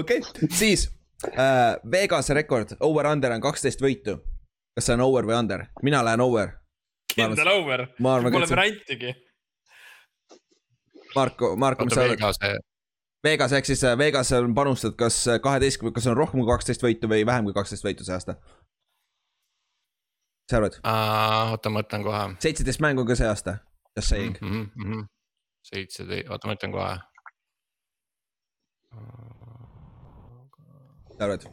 okei, siis äh, Vegase rekord, over-under on kaksteist võitu. kas see on over või under? mina lähen over. kindel over, pole variantigi Marko, Marko, mis sa arvad? Vegas ehk siis Vegas on panustanud kas kaheteistkümne, kas on rohkem kui kaksteist võitu või vähem kui kaksteist võitu see aasta? Sa arvad oota, ma mõtlen kohe. seitseteist mängu ka see aasta, just saying mm. -hmm. seitseteist, oota, ma ütlen kohe. sa arvad?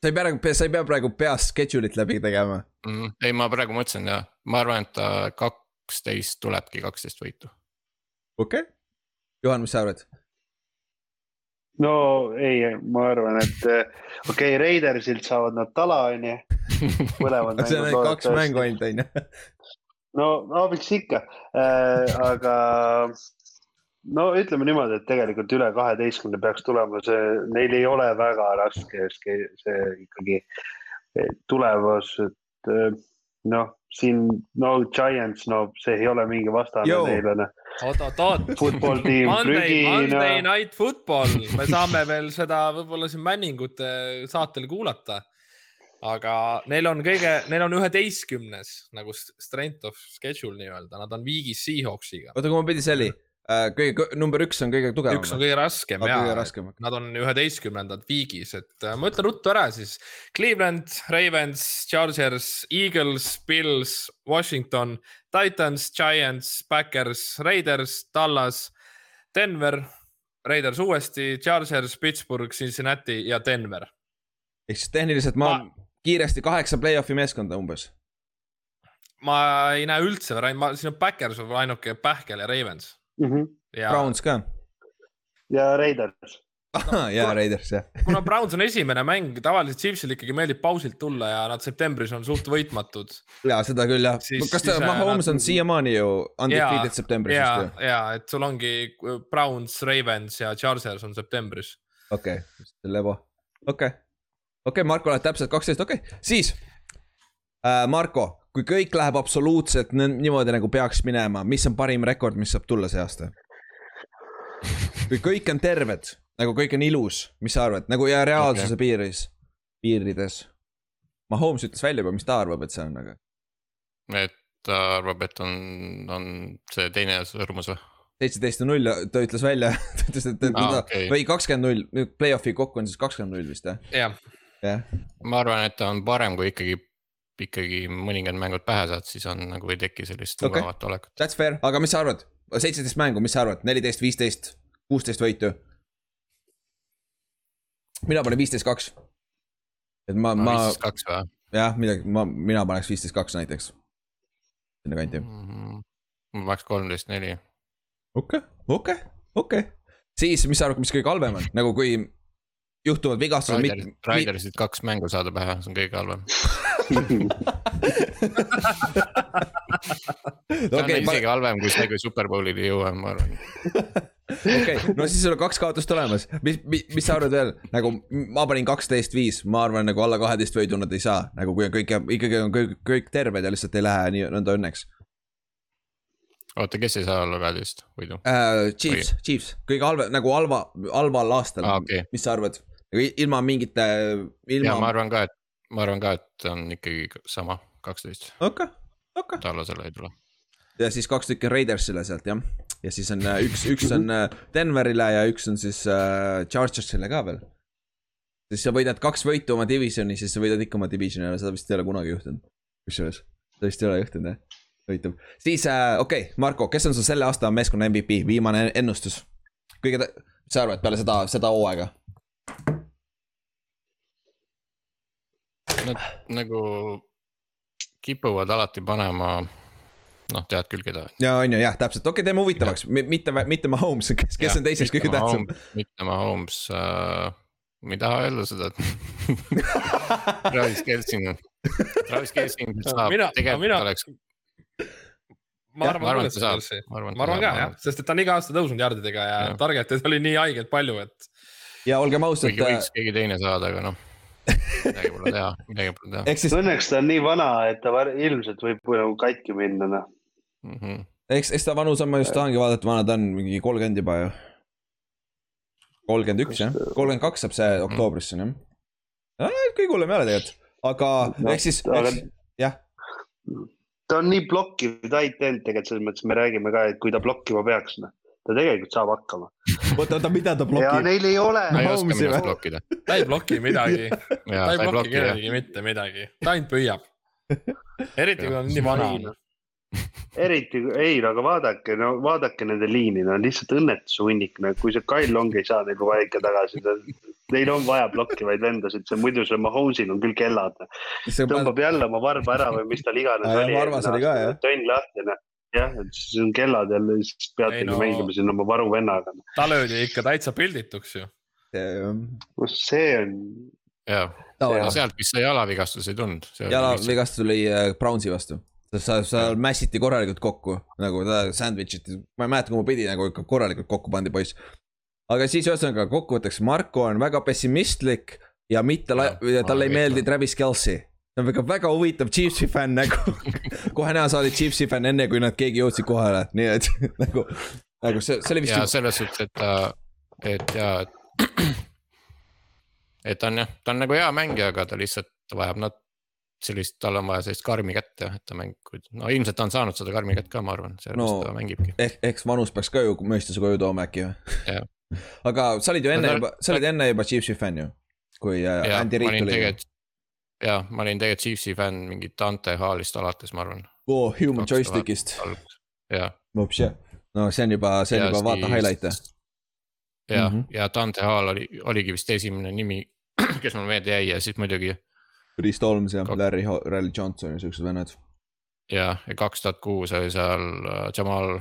sa ei pea, sa ei pea praegu peast schedule'it läbi tegema mm,. ei, ma praegu mõtlesin jah, ma arvan, et kaksteist tulebki kaksteist võitu. okei okay., Juhan, mis sa arvad? No ei, ma arvan, et eh, okei okay,, Raidersilt saavad nad tala, onju. mõlemad [LAUGHS] see on ainult kaks mängu ainult, onju. no, no miks ikka äh,, aga no ütleme niimoodi, et tegelikult üle kaheteistkümne peaks tulema, see, neil ei ole väga raske see, ikkagi tulevased noh, siin no Giants, no see ei ole mingi vastane neile noh. oot, oot, oot. Football tiim, prügi. Monday no. Night Football, me saame veel seda võib-olla siin männingute saatel kuulata. aga neil on kõige, neil on üheteistkümnes nagu strength of schedule nii-öelda, nad on viigis Seahawksiga. oota, kui ma pidin selli Äh, kõige, number üks on kõige tugevam. üks on kõige raskem ah, ja, nad on üheteistkümnendad viigis, et äh, ma ütlen ruttu ära siis. Cleveland, Ravens, Chargers, Eagles, Bills, Washington, Titans, Giants, Backers, Raiders, Dallas, Denver, Raiders uuesti, Chargers, Pittsburgh, Cincinnati ja Denver. ehk siis tehniliselt ma, ma kiiresti kaheksa play-off'i meeskonda umbes ma ei näe üldse ma, siin on Backers ainuke pähkel ja Ravens mm. -hmm. Ja... Browns ka. ja Raiders no, ja Raiders jah. [LAUGHS] kuna Browns on esimene mäng, tavaliselt Chiefsil ikkagi meeldib pausilt tulla ja nad septembris on suht võitmatud. ja seda küll jah, kas ta, Mahomes on siiamaani ju undefeated septembris ja, vist ju? ja, et sul ongi Browns, Ravens ja Chargers on septembris. okei okay., Levo, okei okay., okei okay,, Marko oled täpselt kaksteist, okei okay., siis äh,. Marko, kui kõik läheb absoluutselt niimoodi nagu peaks minema, mis on parim rekord, mis saab tulla see aasta? kui kõik on terved, nagu kõik on ilus, mis sa arvad, nagu ja reaalsuse okay. piiris, piirides. Mahomes ütles välja juba, mis ta arvab, et see on, aga. et ta arvab, et on, on see teine sõrmus või? seitseteist null, ta ütles välja [LAUGHS] ta ütles, et ah, okay. või kakskümmend null, play-off'i kokku on siis kakskümmend null vist jah? jah ja.. ma arvan, et ta on parem, kui ikkagi ikkagi mõningad mängud pähe saad, siis on nagu ei teki sellist okay. mugavat olekut. That's fair, aga mis sa arvad, seitseteist mängu, mis sa arvad, neliteist, viisteist, kuusteist võitu? mina panen viisteist, kaks. et ma, ma. viisteist, kaks või? jah, midagi, ma, mina paneks viisteist, kaks näiteks. sinna kanti mm. -hmm. ma paneks kolmteist, neli. okei, okei, okei. siis, mis sa arvad, mis kõige halvem on, nagu kui juhtuvad vigastused. Riders, Ridersid kaks mängu saada pähe, see on kõige halvem [LAUGHS] [LAUGHS] see on okay, isegi ma... halvem kui see, kui Superbowlini jõuame, ma arvan. [LAUGHS] okei no siis sul on kaks kaotust olemas, mis, mis, mis sa arvad veel, nagu ma panin kaksteist, viis, ma arvan, nagu alla kaheteist võidu nad ei saa, nagu kui on kõik, ikkagi on kõik, kõik terved ja lihtsalt ei lähe nii nõnda õnneks. oota, kes ei saa alla kaheteist võidu uh,? Chiefs, Chiefs, kõige halvem, nagu halva, halval aastal ah,, okay. mis sa arvad? ilma mingite, ilma. ma arvan ka, et ma arvan ka, et on ikkagi sama, kaksteist. okei okay,, okei okay.. Tallasele ei tule. ja siis kaks tükki on Raidersile sealt jah, ja siis on äh, üks, üks on äh, Denverile ja üks on siis äh, Chargersile ka veel. siis sa võidad kaks võitu oma divisioni, siis sa võidad ikka oma divisioni ära, seda vist ei ole kunagi juhtunud. kusjuures, seda vist ei ole juhtunud jah, huvitav. siis äh, okei okay,, Marko, kes on sul selle aasta meeskonna MVP, viimane ennustus? kõige, mis sa arvad peale seda, seda hooaega? Nad nagu kipuvad alati panema, noh, tead küll, keda. ja on ju jah, täpselt, okei okay,, teeme huvitavaks, mitte, mitte Mahomes, kes, kes ja, on teiseks kõige tähtsam. mitte Mahomes äh,, ma ei taha öelda seda, et [LAUGHS] Travis Kelsin, Travis Kelsin saab, tegelikult mina... oleks ma arvan, ma arvan, et ta saab. ma arvan, ma arvan ka jah, sest et ta on iga aasta tõusnud jardidega ja, ja. target'id oli nii haigelt palju, et. ja olgem ausad. kuigi võiks keegi teine saada, aga noh midagi pole teha, midagi pole teha. Siis... õnneks ta on nii vana, et ta ilmselt võib nagu katki minna, noh mm -hmm.. eks, eks ta vanus on, ma just tahangi vaadata, vana ta on, mingi kolmkümmend juba ju. kolmkümmend üks jah, kolmkümmend kaks saab see oktoobrisse jah. kõige hullem ei ole tegelikult, aga no, ehk siis aga..., jah. ta on nii blokkiv tight end tegelikult selles mõttes, me räägime ka, et kui ta blokkima peaks, noh. Ta tegelikult saab hakkama oota, oota, mida ta ja blokib? neil ei ole. ta ei oska või? blokkida. ta ei bloki midagi, [LAUGHS] ja ta ei ta ei bloki kellelegi mitte midagi, ta ainult püüab. eriti kui ta on nii vana. [LAUGHS] eriti, ei, aga vaadake, no vaadake nende liini, no lihtsalt õnnetushunnik, no kui see Kyle Long ei saa neil kohe ikka tagasi, neil on vaja blokkivaid vendasid, see muidu see Mahomesil on küll kellad. tõmbab jälle oma varba ära või mis tal iganes oli tönn lahti, noh. jah, et siis on kellad jälle, siis peategi Ei, no... mängima siin oma varuvennaga. ta löödi ikka täitsa pildituks ju. no see on, ja, tavaline no. sealt vist sai jalavigastust ei tulnud. jalavigastus oli äh, Brownsi vastu. sa, sa mässiti korralikult kokku nagu ta sandwich iti, ma ei mäleta, kuhu pidi nagu ikka korralikult kokku pandi poiss. aga siis ühesõnaga kokkuvõtteks Marko on väga pessimistlik ja mitte, Jah, talle ei meeldi. Travis Kelci. See on väga, väga huvitav Chiefsi fänn nagu. [LAUGHS] kohe näha, sa olid Chiefsi fänn enne, kui nad keegi jõudsid kohale, nii et [LAUGHS] nagu, nagu see, see oli ja vist. selles suhtes, et ta, et ja, et. [CLEARS THROAT] ta on jah, ta on nagu hea mängija, aga ta lihtsalt vajab nat-, sellist, tal on vaja sellist karmi kätt jah, et ta mängib, no ilmselt ta on saanud seda karmi kätt ka, ma arvan, sellepärast No. ta mängibki. ehk, eks vanus peaks ka ju mõistuse koju tooma äkki või [LAUGHS] aga sa olid ju enne No ta- juba, sa olid enne juba Chiefsi fänn ju, kui äh, ja Andy Reid tuli. Ja ma olin tegelikult Chiefsi fänn mingi Dante Hallist alates, ma arvan. oo, Human Joystickist, ja, vopsi, no see on juba, see on juba vaata highlight'e. ja mm. -hmm. ja Dante Hall oli, oligi vist esimene nimi, [CLEARS THROAT] kes mul meelde jäi ja siis muidugi Priest Holmes ja Kak- Larry, Larry Johnson ja siuksed vennad. ja, ja kaks tuhat kuus oli seal äh, Jamal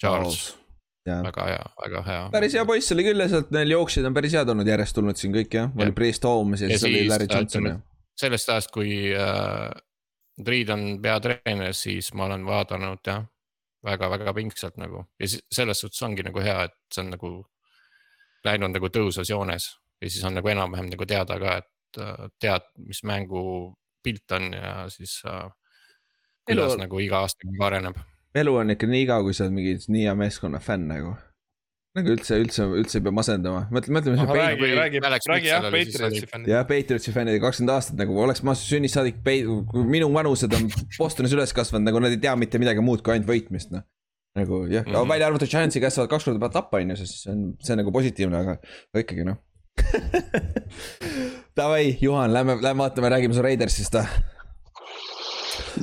Charles, jah, väga hea, väga hea. päris hea poiss oli küll ja sealt neil jooksjad on päris head olnud järjest tulnud siin kõik jah, oli Jah. Priest Holmes ja Ja siis oli siis Larry Johnson ja. Sellest ajast, kui äh, Reed on peatreener, siis ma olen vaadanud jah, väga-väga pingsalt nagu ja selles suhtes ongi nagu hea, et see on nagu läinud nagu tõusvas joones ja siis on nagu enam-vähem nagu teada ka, et äh, tead, mis mängu pilt on ja siis äh, kuidas Elu- nagu iga aastaga nagu areneb. elu on ikka nii igav, kui sa oled mingi nii hea meeskonna fänn nagu. Nagu üldse, üldse, üldse ei pea masendama, mõtle, mõtle, mis me räägi, kui räägi, räägi jah, Patriotsi fännid. jah, Patriotsi fännid kakskümmend aastat nagu oleks ma sünnist saadik kui minu vanused on Bostonis üles kasvanud, nagu nad ei tea mitte midagi muud kui ainult võitmist, noh. nagu jah mm. -hmm. välja arvatud Giantsi käest saavad kaks korda pead tappa, on ju, sest see on, see on nagu positiivne, aga, aga ikkagi noh. [LAUGHS] Davai, Juhan, lähme, lähme vaatame, räägime su Raidersist ah..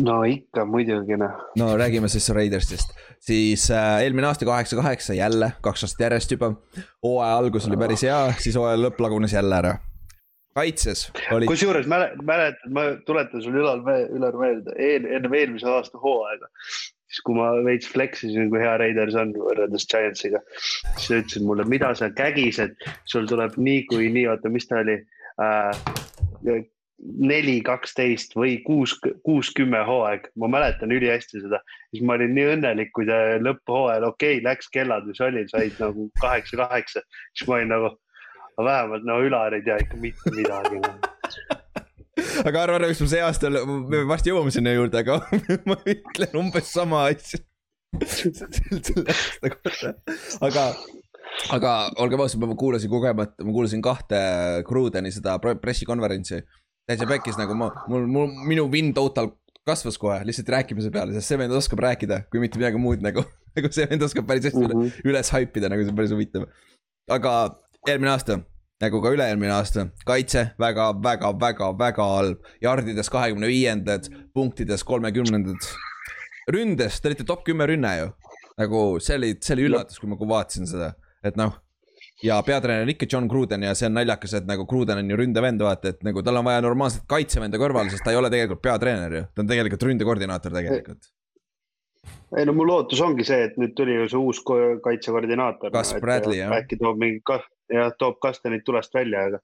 No ikka muidugi noh. no räägime siis Raidersist, siis äh, eelmine aasta kaheksa, kaheksa jälle, kaks aastat järjest juba. hooaja algus oli päris hea, siis hooaja lõpp lagunes jälle ära. kaitses oli, kusjuures mäle- mäletad, ma tuletan sulle Ülar, Ülar meelde eel,, enne eelmise aasta hooaega. siis kui ma veits flex isin, kui hea Raiders on võrreldes Giantsiga, siis sa ütlesid mulle, mida sa kägised, sul tuleb niikuinii, oota, mis ta oli äh,. neli, kaksteist või kuus, kuus, kümme hooaeg, ma mäletan ülihästi seda. siis ma olin nii õnnelik, kui ta lõpphooajal, okei okay,, läks kellad, mis oli, said nagu kaheksa, kaheksa, siis ma olin nagu vähemalt no Ülar ei tea ikka mitte midagi no. [LAUGHS] aga mis mul see aasta, me varsti jõuame sinna juurde, aga [LAUGHS] ma ütlen umbes sama asja. [LAUGHS] aga, aga olgem ausad, ma kuulasin kogemata, ma kuulasin kahte Krudeni seda pre- pressikonverentsi. Täitsa pekkis nagu ma, mul, mul, minu win total kasvas kohe lihtsalt rääkimise peale, sest see vend oskab rääkida, kui mitte midagi muud nagu. [LAUGHS] nagu see vend oskab päris hästi üle, üles haipida, nagu see on päris huvitav. aga eelmine aasta, nagu ka üle-eelmine aasta, kaitse väga, väga, väga, väga halb. jardides kahekümne viiendad, punktides kolmekümnendad. ründes, te olite top kümme rünne ju. nagu see oli, see oli üllatus, kui ma vaatasin seda, et noh. Ja peatreener on ikka John Gruden ja see on naljakas, et nagu Gruden on ju ründevend, vaata, et nagu tal on vaja normaalset kaitsevenda kõrval, sest ta ei ole tegelikult peatreener ju. ta on tegelikult ründekoordinaator tegelikult. ei no mu lootus ongi see, et nüüd tuli ju see uus ko- kaitsekoordinaator. Gus Bradley, jah. äkki toob mingi, jah, toob Kastanit tulest välja, aga,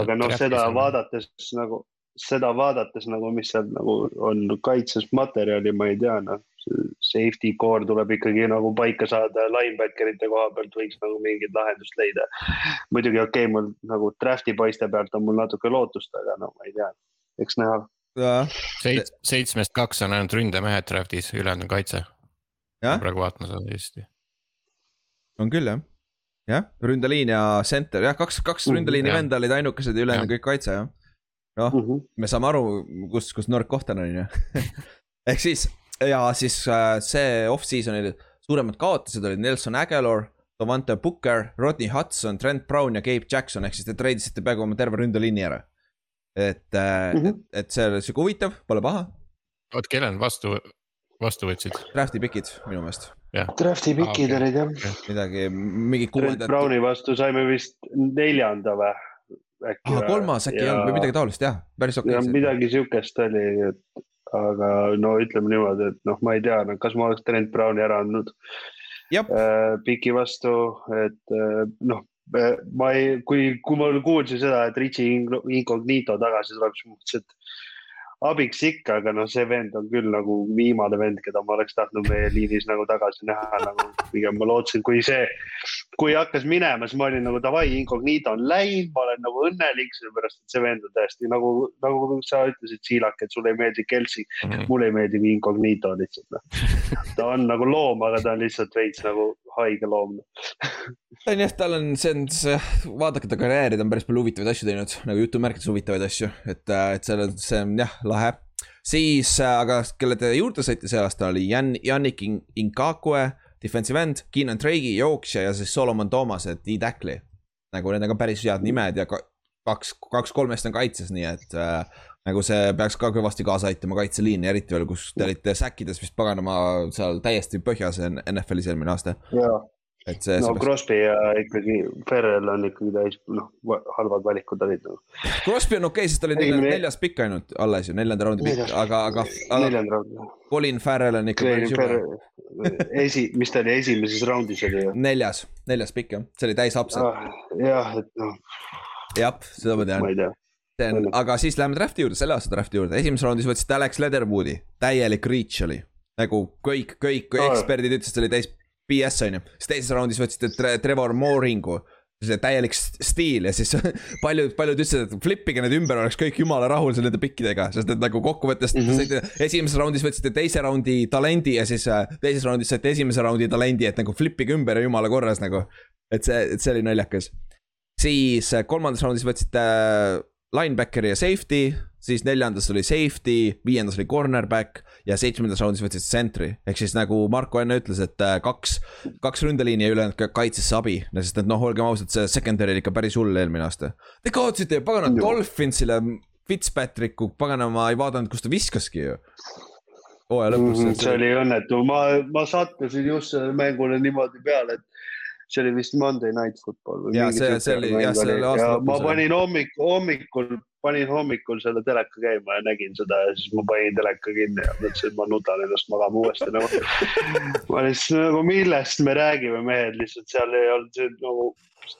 aga noh, seda. vaadates nagu, seda vaadates nagu, mis seal nagu on kaitses materjali, ma ei tea, noh. Safety core tuleb ikkagi nagu paika saada, linebacker'ite koha pealt võiks nagu mingit lahendust leida. muidugi okei okay,, mul nagu draft'i poiste pealt on mul natuke lootust, aga no ma ei tea, eks näha. Seits-, seitsmest kaks on ainult ründemehed draft'is, ülejäänud on kaitse. jah, praegu vaatan seda hästi. on küll jah. jah, ründeliin ja center, jah, kaks, kaks Mhm, ründeliini venda olid ainukesed ja ülejäänud kõik kaitse jah. noh, me saame aru, kus, kus nõrk koht on, on ju. ehk siis ja siis äh, see off-season'il suuremad kaotused olid Nelson Aguilar, Davante Booker, Rodney Hudson, Trent Brown ja Gabe Jackson ehk siis te treidisite peaaegu oma terve ründeliini ära. et mm. -hmm. et, et see oli sihuke huvitav, pole paha, oot, kelle nad vastu, vastu võtsid? draft'i pikid minu meelest, Drafti pikid Aa, okei. olid jah. midagi, mingi Trent kuuendat. Browni vastu saime vist neljanda või? äkki ah,. kolmas äkki ei olnud või midagi taolist jah, päris okei ja okay,. midagi siukest oli, et aga no ütleme niimoodi, et noh, ma ei tea, kas ma oleks Trent Browni ära andnud? Äh, piki vastu, et äh, noh, ma ei, kui, kui ma kuulsin seda, et Richie Incognito tagasi tuleb, siis ma mõtlesin, et abiks ikka, aga noh, see vend on küll nagu viimane vend, keda ma oleks tahtnud meie liinis nagu tagasi näha, nagu pigem ma lootsin, kui see, kui hakkas minema, siis ma olin nagu davai, Incognito on läinud, ma olen nagu õnnelik, sellepärast et see vend on tõesti nagu, nagu sa ütlesid, Siilak, et sulle ei meeldi Kelsey, mulle ei meeldi Incognito lihtsalt noh. ta on nagu loom, aga ta on lihtsalt veits nagu haige loom. ta on jah, tal on, see on see, vaadake ta karjääri, ta on päris palju huvitavaid asju teinud, nagu jutumärkides huvitavaid asju, et, et seal on, see on jah, lahe. siis, aga kelle te juurde saite see aasta oli Jan, Yannick In- Inkakue, defensive end, Keenan Traigi, jooksja ja siis Solomon Thomas, et D-tackli. nagu need on ka päris head nimed ja ka, kaks, kaks kolmest on kaitses, nii et äh, nagu see peaks ka kõvasti kaasa aitama kaitseliini, eriti veel, kus te olite säkkides vist paganama seal täiesti põhjas NFL-is eelmine aasta, et see, no see Crosby ja ikkagi Ferrell on ikkagi täis, noh, halvad valikud olid nagu. Crosby on okei okay,, sest ta oli neljas, neljas pikk ainult alles ju, neljanda raundi pikk, aga, aga, aga neljanda raundi. Colin Farrell on ikka päris jube. esi, mis ta oli esimeses raundis oli ju. neljas, neljas pikk jah, see oli täis upset, jah, et noh, jah, seda ma tean ma. ei tea. on, aga siis läheme draft'i juurde, selle aasta draft'i juurde, esimeses raundis võtsite Alex Leatherwoodi, täielik reach oli. nagu kõik, kõik Aa. eksperdid ütlesid, see oli täis BS on ju, siis teises raundis võtsite Tre Trevor Mooringu see täielik st- stiil ja siis [LAUGHS] paljud, paljud ütlesid, et flippige need ümber, oleks kõik jumala rahul nende pikkidega, sest et nagu kokkuvõttes mm. -hmm. esimeses raundis võtsite teise raundi talendi ja siis äh, teises raundis saite esimese raundi talendi, et nagu flippige ümber ja jumala korras nagu. et see, et see oli naljakas. siis äh, kolmandas raundis võtsite linebackeri ja safety, siis neljandas oli safety, viiendas oli cornerback ja seitsmendas raundis võtsid sentry. ehk siis nagu Marko enne ütles, et äh, kaks, kaks ründeliini ja ülejäänud ka kaitsesse abi, sest et noh, olgem ausad, see secondary oli ikka päris hull eelmine aasta. Te kaotasite ju pagana. Dolphinsile, Fitzpatricku, pagana, ma ei vaadanud, kus ta viskaski ju. hooaja lõpus Mhm, see oli õnnetu, ma, ma sattusin just sellele mängule niimoodi peale, et see oli vist Monday Night Football mingi see- see oli- jah, see oli aasta ja lõpus, ma panin hommik, hommikul, panin hommikul selle teleka käima ja nägin seda ja siis ma panin teleka kinni ja mõtlesin, et ma nutan ennast magama uuesti nagu. [LAUGHS] ma siis nagu, millest me räägime, mehed, lihtsalt seal ei olnud see nagu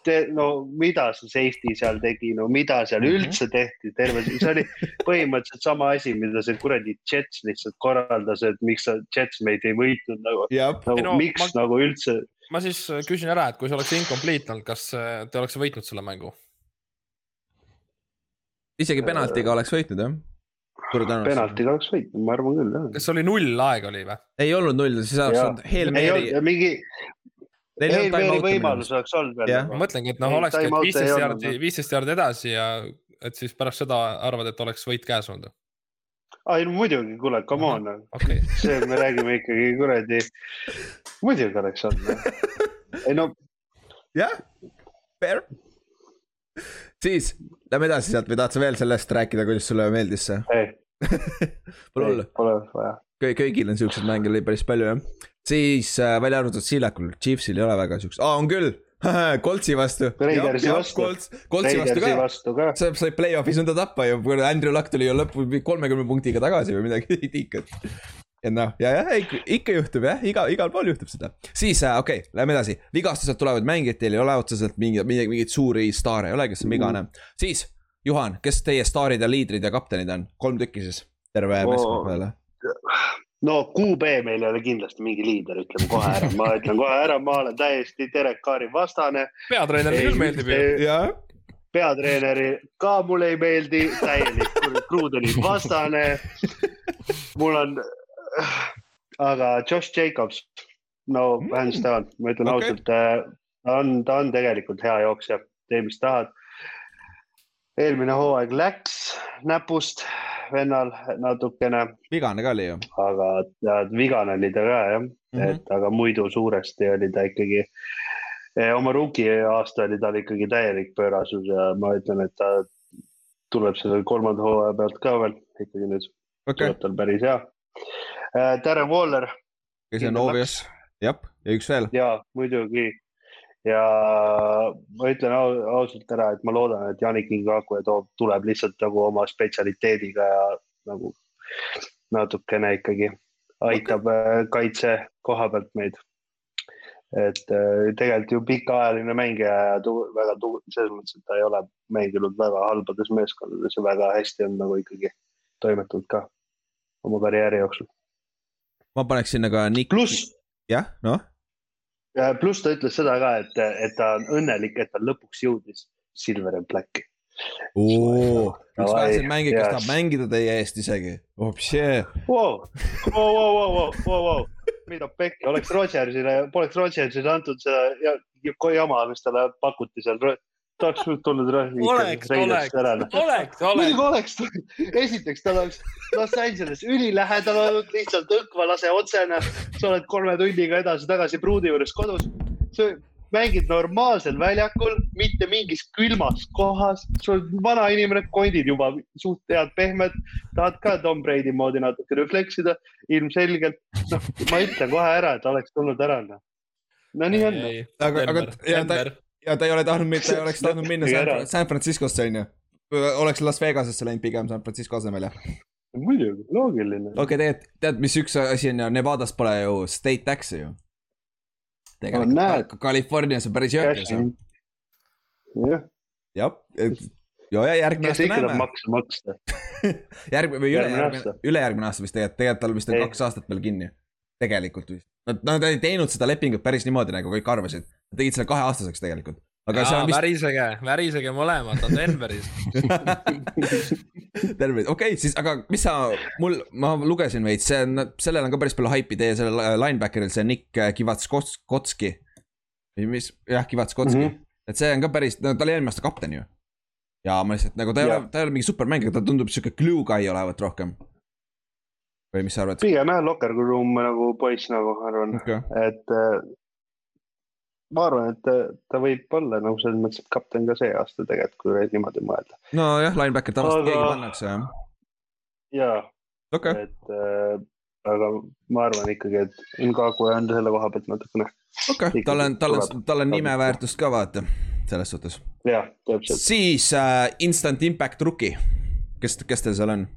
Te, no mida see safety seal tegi, no mida seal Mhm. üldse tehti, terve, see oli põhimõtteliselt sama asi, mida see kuradi Jets lihtsalt korraldas, et miks sa Jets meid ei võitnud nagu, nagu Ei no, miks ma... nagu üldse ma siis äh, küsin ära, et kui see oleks incomplete olnud, kas äh, te oleks võitnud selle mängu? isegi penaltiga oleks võitnud jah. penaltiga oleks võitnud, ma arvan küll jah. kas see oli null aeg oli või? ei olnud null, siis oleks olnud olnud, mingi time-out'i võimalus oleks olnud veel ma mõtlengi, et noh, olekski, viisteist jaardi, viisteist jaardi edasi ja et siis pärast seda arvad, et oleks võit käes olnud. Ei no muidugi, kuule, come on, okei, see me räägime ikkagi kuradi, muidugi oleks olnud. ei no jah, fair. siis lähme edasi sealt või tahad sa veel sellest rääkida, kuidas sulle meeldis see? ei, Pole hullu, pole vaja. kõigil on siukseid mänge oli päris palju jah. siis äh, välja arvatud Siilakul, Chiefsil ei ole väga siukseid, aa on küll, Coltsi vastu. Raidersi vastu. Colts, Coltsi vastu ka. vastu ka. sa sai play-off'is nõnda tappa ju, Andrew Luck tuli ju lõppu kolmekümne punktiga tagasi või midagi [LAUGHS] tiikat. et noh, ja, jah, ikka juhtub jah, iga, igal pool juhtub seda. siis äh, okei okay,, lähme edasi, vigastused tulevad mängijad, teil ei ole otseselt mingeid, mingeid, suuri staare ei ole, kes on vigane. siis, Juhan, kes teie staarid ja liidrid ja kaptenid on, kolm tükki siis, terve Oo. meeskonna peale. No QB meil ei ole kindlasti mingi liider, ütleme kohe ära, ma ütlen kohe ära, ma olen täiesti Derek Carri vastane. peatreenerile küll meeldib ju. peatreeneri ka mulle ei meeldi, täielik Krudeni vastane. mul on, aga Josh Jacobs, no hands down, ma ütlen okay. ausalt, ta on, ta on tegelikult hea jooksja, tee mis tahad. Eelmine hooaeg läks näpust vennal natukene, vigane ka oli ju aga tead, vigane oli ta ka jah mm. -hmm. et aga muidu suuresti oli ta ikkagi. oma rookie aasta oli tal ikkagi täielik pöörasus ja ma ütlen, et ta tuleb selle kolmanda hooaja pealt ka veel ikkagi nüüd okei tuleb tal päris hea. Darren Waller kes on obvious, jah, ja üks veel. ja muidugi ja ma ütlen au, ausalt ära, et ma loodan, et Janik Ngakwe toob, tuleb lihtsalt nagu oma spetsialiteediga ja nagu natukene ikkagi aitab okay. kaitse koha pealt meid. et äh, tegelikult ju pikaajaline mängija ja tu- väga tu-, selles mõttes, et ta ei ole mänginud väga halbades meeskondades ja väga hästi on nagu ikkagi toimetanud ka oma karjääri jooksul. ma paneks sinna ka Nick. pluss jah, noh, Ja pluss ta ütles seda ka, et, et ta on õnnelik, et ta lõpuks jõudis Silver and Blacki. üks väheseid mängijaid, kes tahab mängida teie eest isegi. oh, mida pekki, oleks Rodgersile, poleks Rodgersile antud seda ja, ja jama, mis talle pakuti seal, ta oleks tulnud oleks, oleks, Raidersist ära. oleks, muidugi oleks. oleks, esiteks tal oleks Los Angeles ülilähedal olnud, lihtsalt õkva lase otsene, sa oled kolme tunniga edasi-tagasi pruudi juures kodus. sa mängid normaalsel väljakul, mitte mingis külmas kohas, sa oled vana inimene, kondid juba suht head pehmed, tahad ka Tom Brady moodi natuke refleksida, ilmselgelt. noh, ma ütlen kohe ära, et oleks tulnud ära. no nii on. Aga- aga- ja ta- ja ta ei ole tahtnud, ta ei oleks tahtnud minna San. San Franciscosse on ju. oleks Las Vegasesse läinud pigem San Francisco asemel jah. muidugi, loogiline. okei okay,, tegelikult tead, mis üks asi on ju, Nevadas pole ju state tax'i ju. tegelikult Californias on päris jõhkas ju. jah, jah, ja, ja järgmine aasta näeme. makse maksta. [LAUGHS] järgmine või järgmine ülejärgmine aasta., ülejärgmine aasta vist tegelikult, tegelikult tal vist on kaks aastat veel kinni. Tegelikult vist. Nad, nad ei teinud seda lepingut päris niimoodi, nagu kõik arvasid. Nad tegid selle kaheaastaseks tegelikult. aga see on vist värisege, värisege mõlemad, ta on Denveris. terve, okei okay,, siis aga mis sa, mul, ma lugesin veits, see on, sellel on ka päris palju haipi teie sellel linebacker'il, see Nick Kivatskotski. või mis, jah, Kivatskotski mm. -hmm. et see on ka päris, no ta oli eelmine aasta kapten ju. ja ma lihtsalt nagu ta ei Jah. ole, ta ei ole mingi supermängija, ta tundub sihuke glue guy olevat rohkem. Või mis sa arvad? pigem jah, locker room nagu poiss nagu ma arvan, okei, et äh, ma arvan, et ta, ta võib olla nagu selles mõttes, et kapten ka see aasta tegelikult, kui veel niimoodi mõelda. nojah, linebacker tavaliselt Aga- keegi pannakse jah, ja okei okay., et äh, aga ma arvan ikkagi, et Ngaku on selle koha pealt natukene, okei okay., tal on, tal on, tal on nimeväärtust ka vaata, selles suhtes. jah, täpselt siis äh, instant impact rookie, kes, kes teil seal on?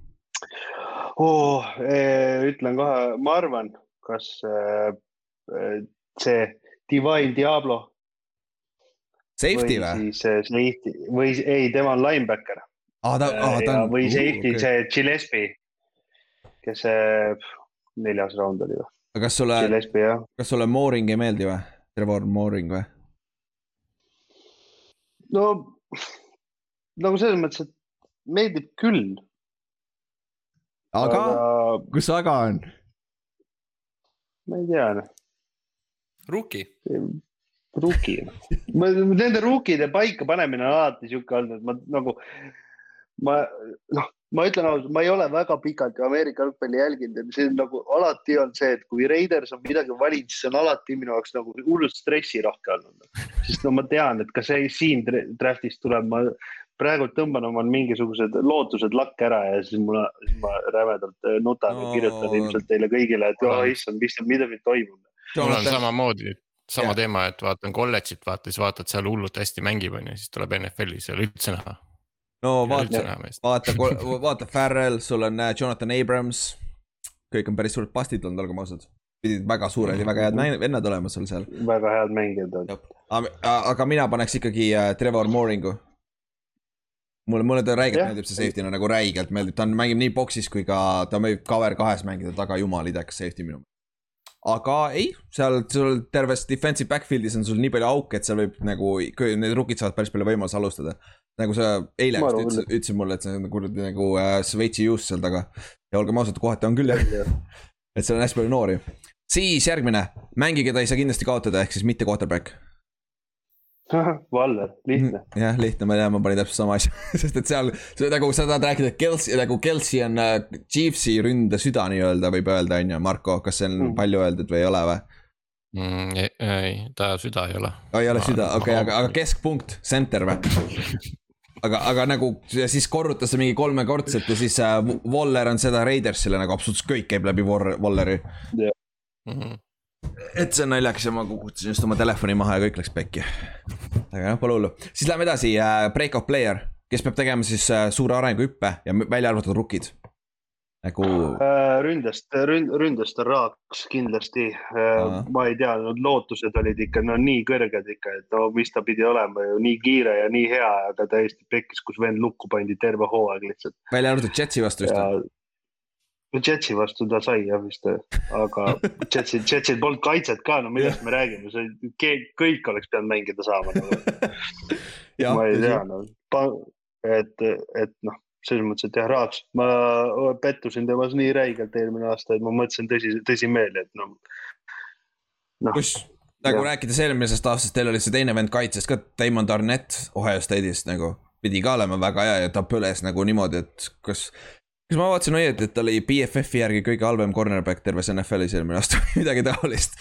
oh,. ütlen kohe, ma arvan, kas äh, äh, see Divine Diablo Safety või siis safety või ei, tema on linebacker aa, ta, aa, ta on. või safety okay., see Gillespie, kes neljas raund oli või? aga kas sulle, kas sulle Mooring ei meeldi või? Trevor Mooring või? no nagu selles mõttes, et meeldib küll, aga, aga..., kus aga on? ma ei tea, noh, Rookie. rookie. Nende rookide paika panemine on alati sihuke olnud, et ma nagu, ma noh, ma ütlen ausalt, ma ei ole väga pikalt ju Ameerika jalgpalli jälginud ja see on nagu alati on see, et kui Raiders on midagi valinud, siis see on alati minu jaoks nagu hullult stressirohke olnud. sest no ma tean, et ka see siin dra- draft'is tuleb, ma praegu tõmban oma mingisugused lootused lakke ära ja siis mul, siis ma rämedalt äh, nutan No. ja kirjutan ilmselt teile kõigile, et oh issand, mis, midagi toimub. mul on samamoodi, sama Jah. teema, et vaatan kolledžit, vaata siis vaatad seal hullult hästi mängib, on ju, siis tuleb NFL-is ei ole üldse näha. no vaata vaata, [LAUGHS] vaata Farrell, sul on äh, Jonathan Abrams. kõik on päris suured pastid olnud, olgem ausad. pidid väga suured ja väga head vennad olema sul seal. väga head mängijad on. aga mina paneks ikkagi äh, Trevor Mooringu. mulle, mulle ta räigelt Jah. meeldib see safety'na nagu räigelt meeldib, ta on, mängib nii boksis kui ka ta võib cover kahes mängida taga, jumal idekas safety minu. aga ei, seal sul terves defensive backfield'is on sul nii palju auke, et seal võib nagu, need rookid saavad päris palju võimalusi alustada. nagu sa eile vist ütlesid, ütlesid mulle, et see on kuradi nagu äh, Šveitsi juust seal taga. ja olgem ausad, kohati on küll jah, et seal on hästi palju noori. siis järgmine, mängi, keda ei saa kindlasti kaotada, ehk siis mitte quarterback. [LAUGHS] Valler, lihtne. jah, lihtne, ma tean, ma panin täpselt sama asja, [LAUGHS] sest et seal, nagu sa tahad rääkida, et Kelsey, nagu Kelsey on äh, Chiefsi ründe süda nii-öelda, võib öelda, on ju, Marko, kas see on Mm. palju öeldud või ei ole või? mm,. ei, ei, ta süda ei ole. oi, ei ole süda, okei okay,, aga, aga keskpunkt, center või? [LAUGHS] aga, aga nagu ja siis korruta see mingi kolmekordselt ja siis äh, Waller on seda Raidersile nagu absoluutselt kõik käib läbi War- Walleri. Mm. Et see on naljakas ja ma kukutasin just oma telefoni maha ja kõik läks pekki. aga noh, pole hullu, siis lähme edasi äh,, breakout player, kes peab tegema siis äh, suure arenguhüppe ja välja arvatud rookid. nagu Äh, ründest, ründ-, ründest on raaks kindlasti Aa.. ma ei tea, need lootused olid ikka no nii kõrged ikka, et no mis ta pidi olema ju nii kiire ja nii hea, aga täiesti pekkis, kus vend lukku pandi terve hooaeg lihtsalt välja arvatud Jetsi vastu just ja või? Jetsi vastu ta sai jah vist, aga Jetsil, Jetsil polnud kaitset ka, no millest me räägime, see kõik oleks pidanud mängida saama nagu. [LAUGHS] ma ei tea, no et, et noh, selles mõttes, et jah, Raaks, ma pettusin temas nii räigelt eelmine aasta, et ma mõtlesin tõsi, tõsimeeli, et noh. noh, kus nagu Jah. rääkides eelmisest aastast, teil oli see teine vend kaitses ka, Damon Darnett Ohio State'ist nagu. pidi ka olema väga hea ja ta põles nagu niimoodi, et kas, kas ma vaatasin õieti, et ta oli BFF-i järgi kõige halvem cornerback terves NFL-is eelmine aasta midagi taolist.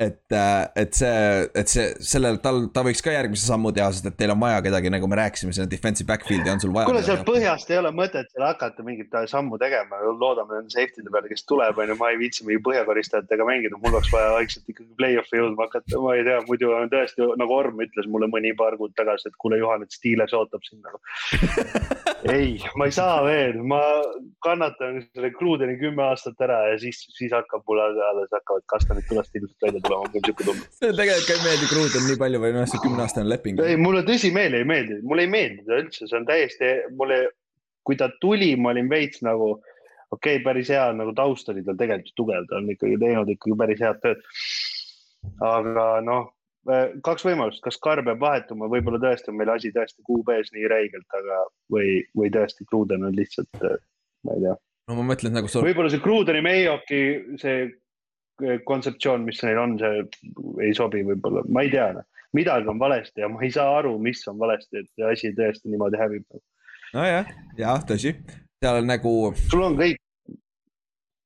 et, et see, et see, sellel, tal, ta võiks ka järgmise sammu teha, sest et teil on vaja kedagi, nagu me rääkisime, sinna defensive backfield'i on sul vaja. kuule, seal põhjast ei ole mõtet seal hakata mingit sammu tegema, loodame nende safety'de peale, kes tuleb, onju, ma ei viitsi mingi põhjakoristajatega mängida, mul oleks vaja vaikselt ikkagi play-off'i jõudma hakata, ma ei tea, muidu on tõesti nagu Orm ütles mulle mõni paar kuud tagasi, et kuule, Juhan, et Steelers ootab sind nagu. [LAUGHS] ei, ma ei saa veel, ma kannatan selle Krudeni kümme aastat ära ja siis, siis hakkab mul alles hakkavad kastanid tulest ilmselt välja tulema, mul on siuke tunne. see tegelikult ka ei meeldi, Kruden nii palju või noh, see kümneaastane leping. ei, mulle tõsimeeli ei meeldi, mulle ei meeldi ta üldse, see on täiesti, mulle, kui ta tuli, ma olin veits nagu okei okay,, päris hea nagu taust oli tal tegelikult tugev, ta on ikkagi teinud ikkagi päris head tööd. aga noh, kaks võimalust, kas Carr peab vahetuma, võib-olla tõesti on meil asi tõesti QB-s nii räigelt, aga või, või tõesti Kruden on lihtsalt, ma ei tea. no ma mõtlen nagu võib-olla see Krudeni Mayoki see kontseptsioon, mis neil on, see ei sobi võib-olla, ma ei tea. midagi on valesti ja ma ei saa aru, mis on valesti, et see asi tõesti niimoodi hävib. nojah, jah, tõsi, seal on nagu sul on kõik,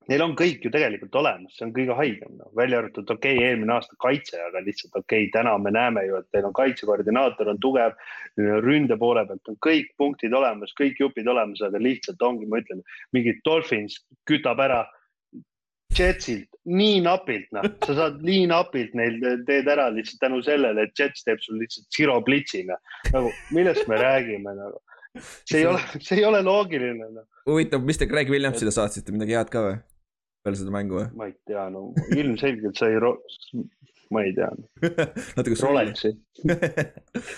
neil on kõik ju tegelikult olemas, see on kõige haigem no., välja arvatud okei okay,, eelmine aasta kaitse, aga lihtsalt okei okay,, täna me näeme ju, et teil on kaitsekoordinaator on tugev, ründe poole pealt on kõik punktid olemas, kõik jupid olemas, aga lihtsalt ongi, ma ütlen, mingi Dolphins kütab ära Jetsilt nii napilt, noh, sa saad nii napilt neil teed ära lihtsalt tänu sellele, et Jets teeb sul lihtsalt zero blitzi, noh. nagu millest me räägime nagu, see ei ole, see ei ole loogiline, noh. huvitav, mis te Greg Williamsile saatsite, midagi head ka või? peale seda mängu või? ma ei tea, no ilmselgelt sai, ma ei tea, [LAUGHS] natuke sulli. Rolexi,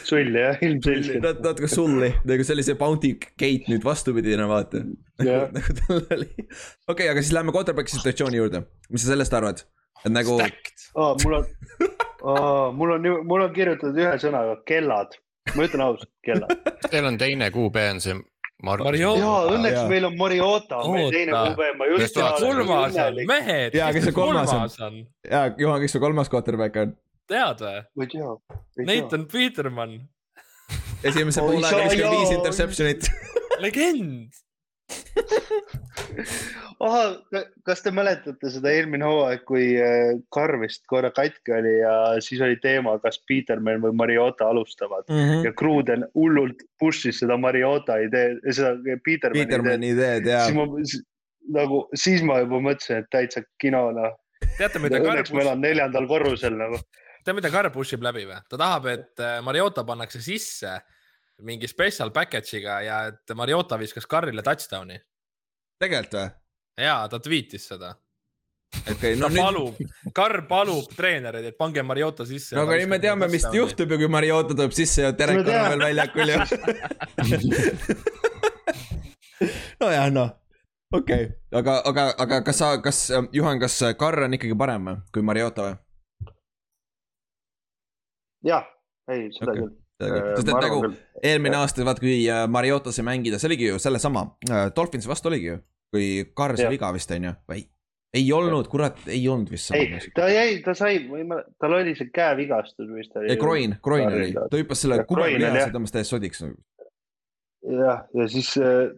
sulli jah, ilmselgelt. natuke sulli, nagu see oli see Bounty Gate nüüd vastupidine, vaata. Jah. [LAUGHS] nagu tal oli. okei, aga siis lähme quarterback'i situatsiooni juurde. mis sa sellest arvad? et nagu, Oh, mul on oh,, mul on, mul on kirjutatud ühe sõnaga kellad, ma ütlen ausalt, kellad. Teil on teine QB on see Margus. Mario- ja Oota, õnneks jaa. meil on Mariota, on meil teine. QB, ma just kolmas on, mehed, Jaa, kes see kolmas on? jaa, Juhan, kes su kolmas quarterback on? tead või? ma ei tea. Nathan Peterman, esimese Oi, poole sa- viiskümmend viis jaa. interception'it. legend. [LAUGHS] ahah, kas te mäletate seda eelmine hooaeg, kui äh, Carr vist korra katki oli ja siis oli teema, kas Peterman või Mariota alustavad Mhm. ja Kruden hullult push'is seda Mariota idee, seda Petermani ideed. Petermani ideed ja siis ma nagu, siis ma juba mõtlesin, et täitsa kino noh. teate, mida Karl Õnneks ma elan neljandal korrusel nagu. tead, mida Karl push ib läbi või? ta tahab, et äh, Mariota pannakse sisse mingi special package'iga ja et Mariota viskas Karlile touchdown'i. tegelikult või? ja ta tweetis seda. okei, ta no nüüd, palub, Karl palub treenereid, et pange Mariota sisse. no aga nüüd me teame, mis juhtub ju, kui Mariota tuleb sisse ja Derek Me on veel väljakul ja. [LAUGHS] nojah, noh, okei okay., aga, aga, aga kas sa, kas Juhan, kas Karr on ikkagi parem kui Mariota või? jah, ei, seda Okei. küll. Sest et nagu eelmine aasta, vaata kui äh, Mariota sai mängida, see oligi ju sellesama, Dolphins vastu oligi ju, kui Carr sai viga vist on ju, või? ei olnud, kurat, ei olnud vist ei ta jäi, ta sai, ma ei mäleta, tal oli see käevigastus, oli. ei, groin, groin oli, ta hüppas selle jah. see tõmbas täiesti sodiks. jah, ja siis äh,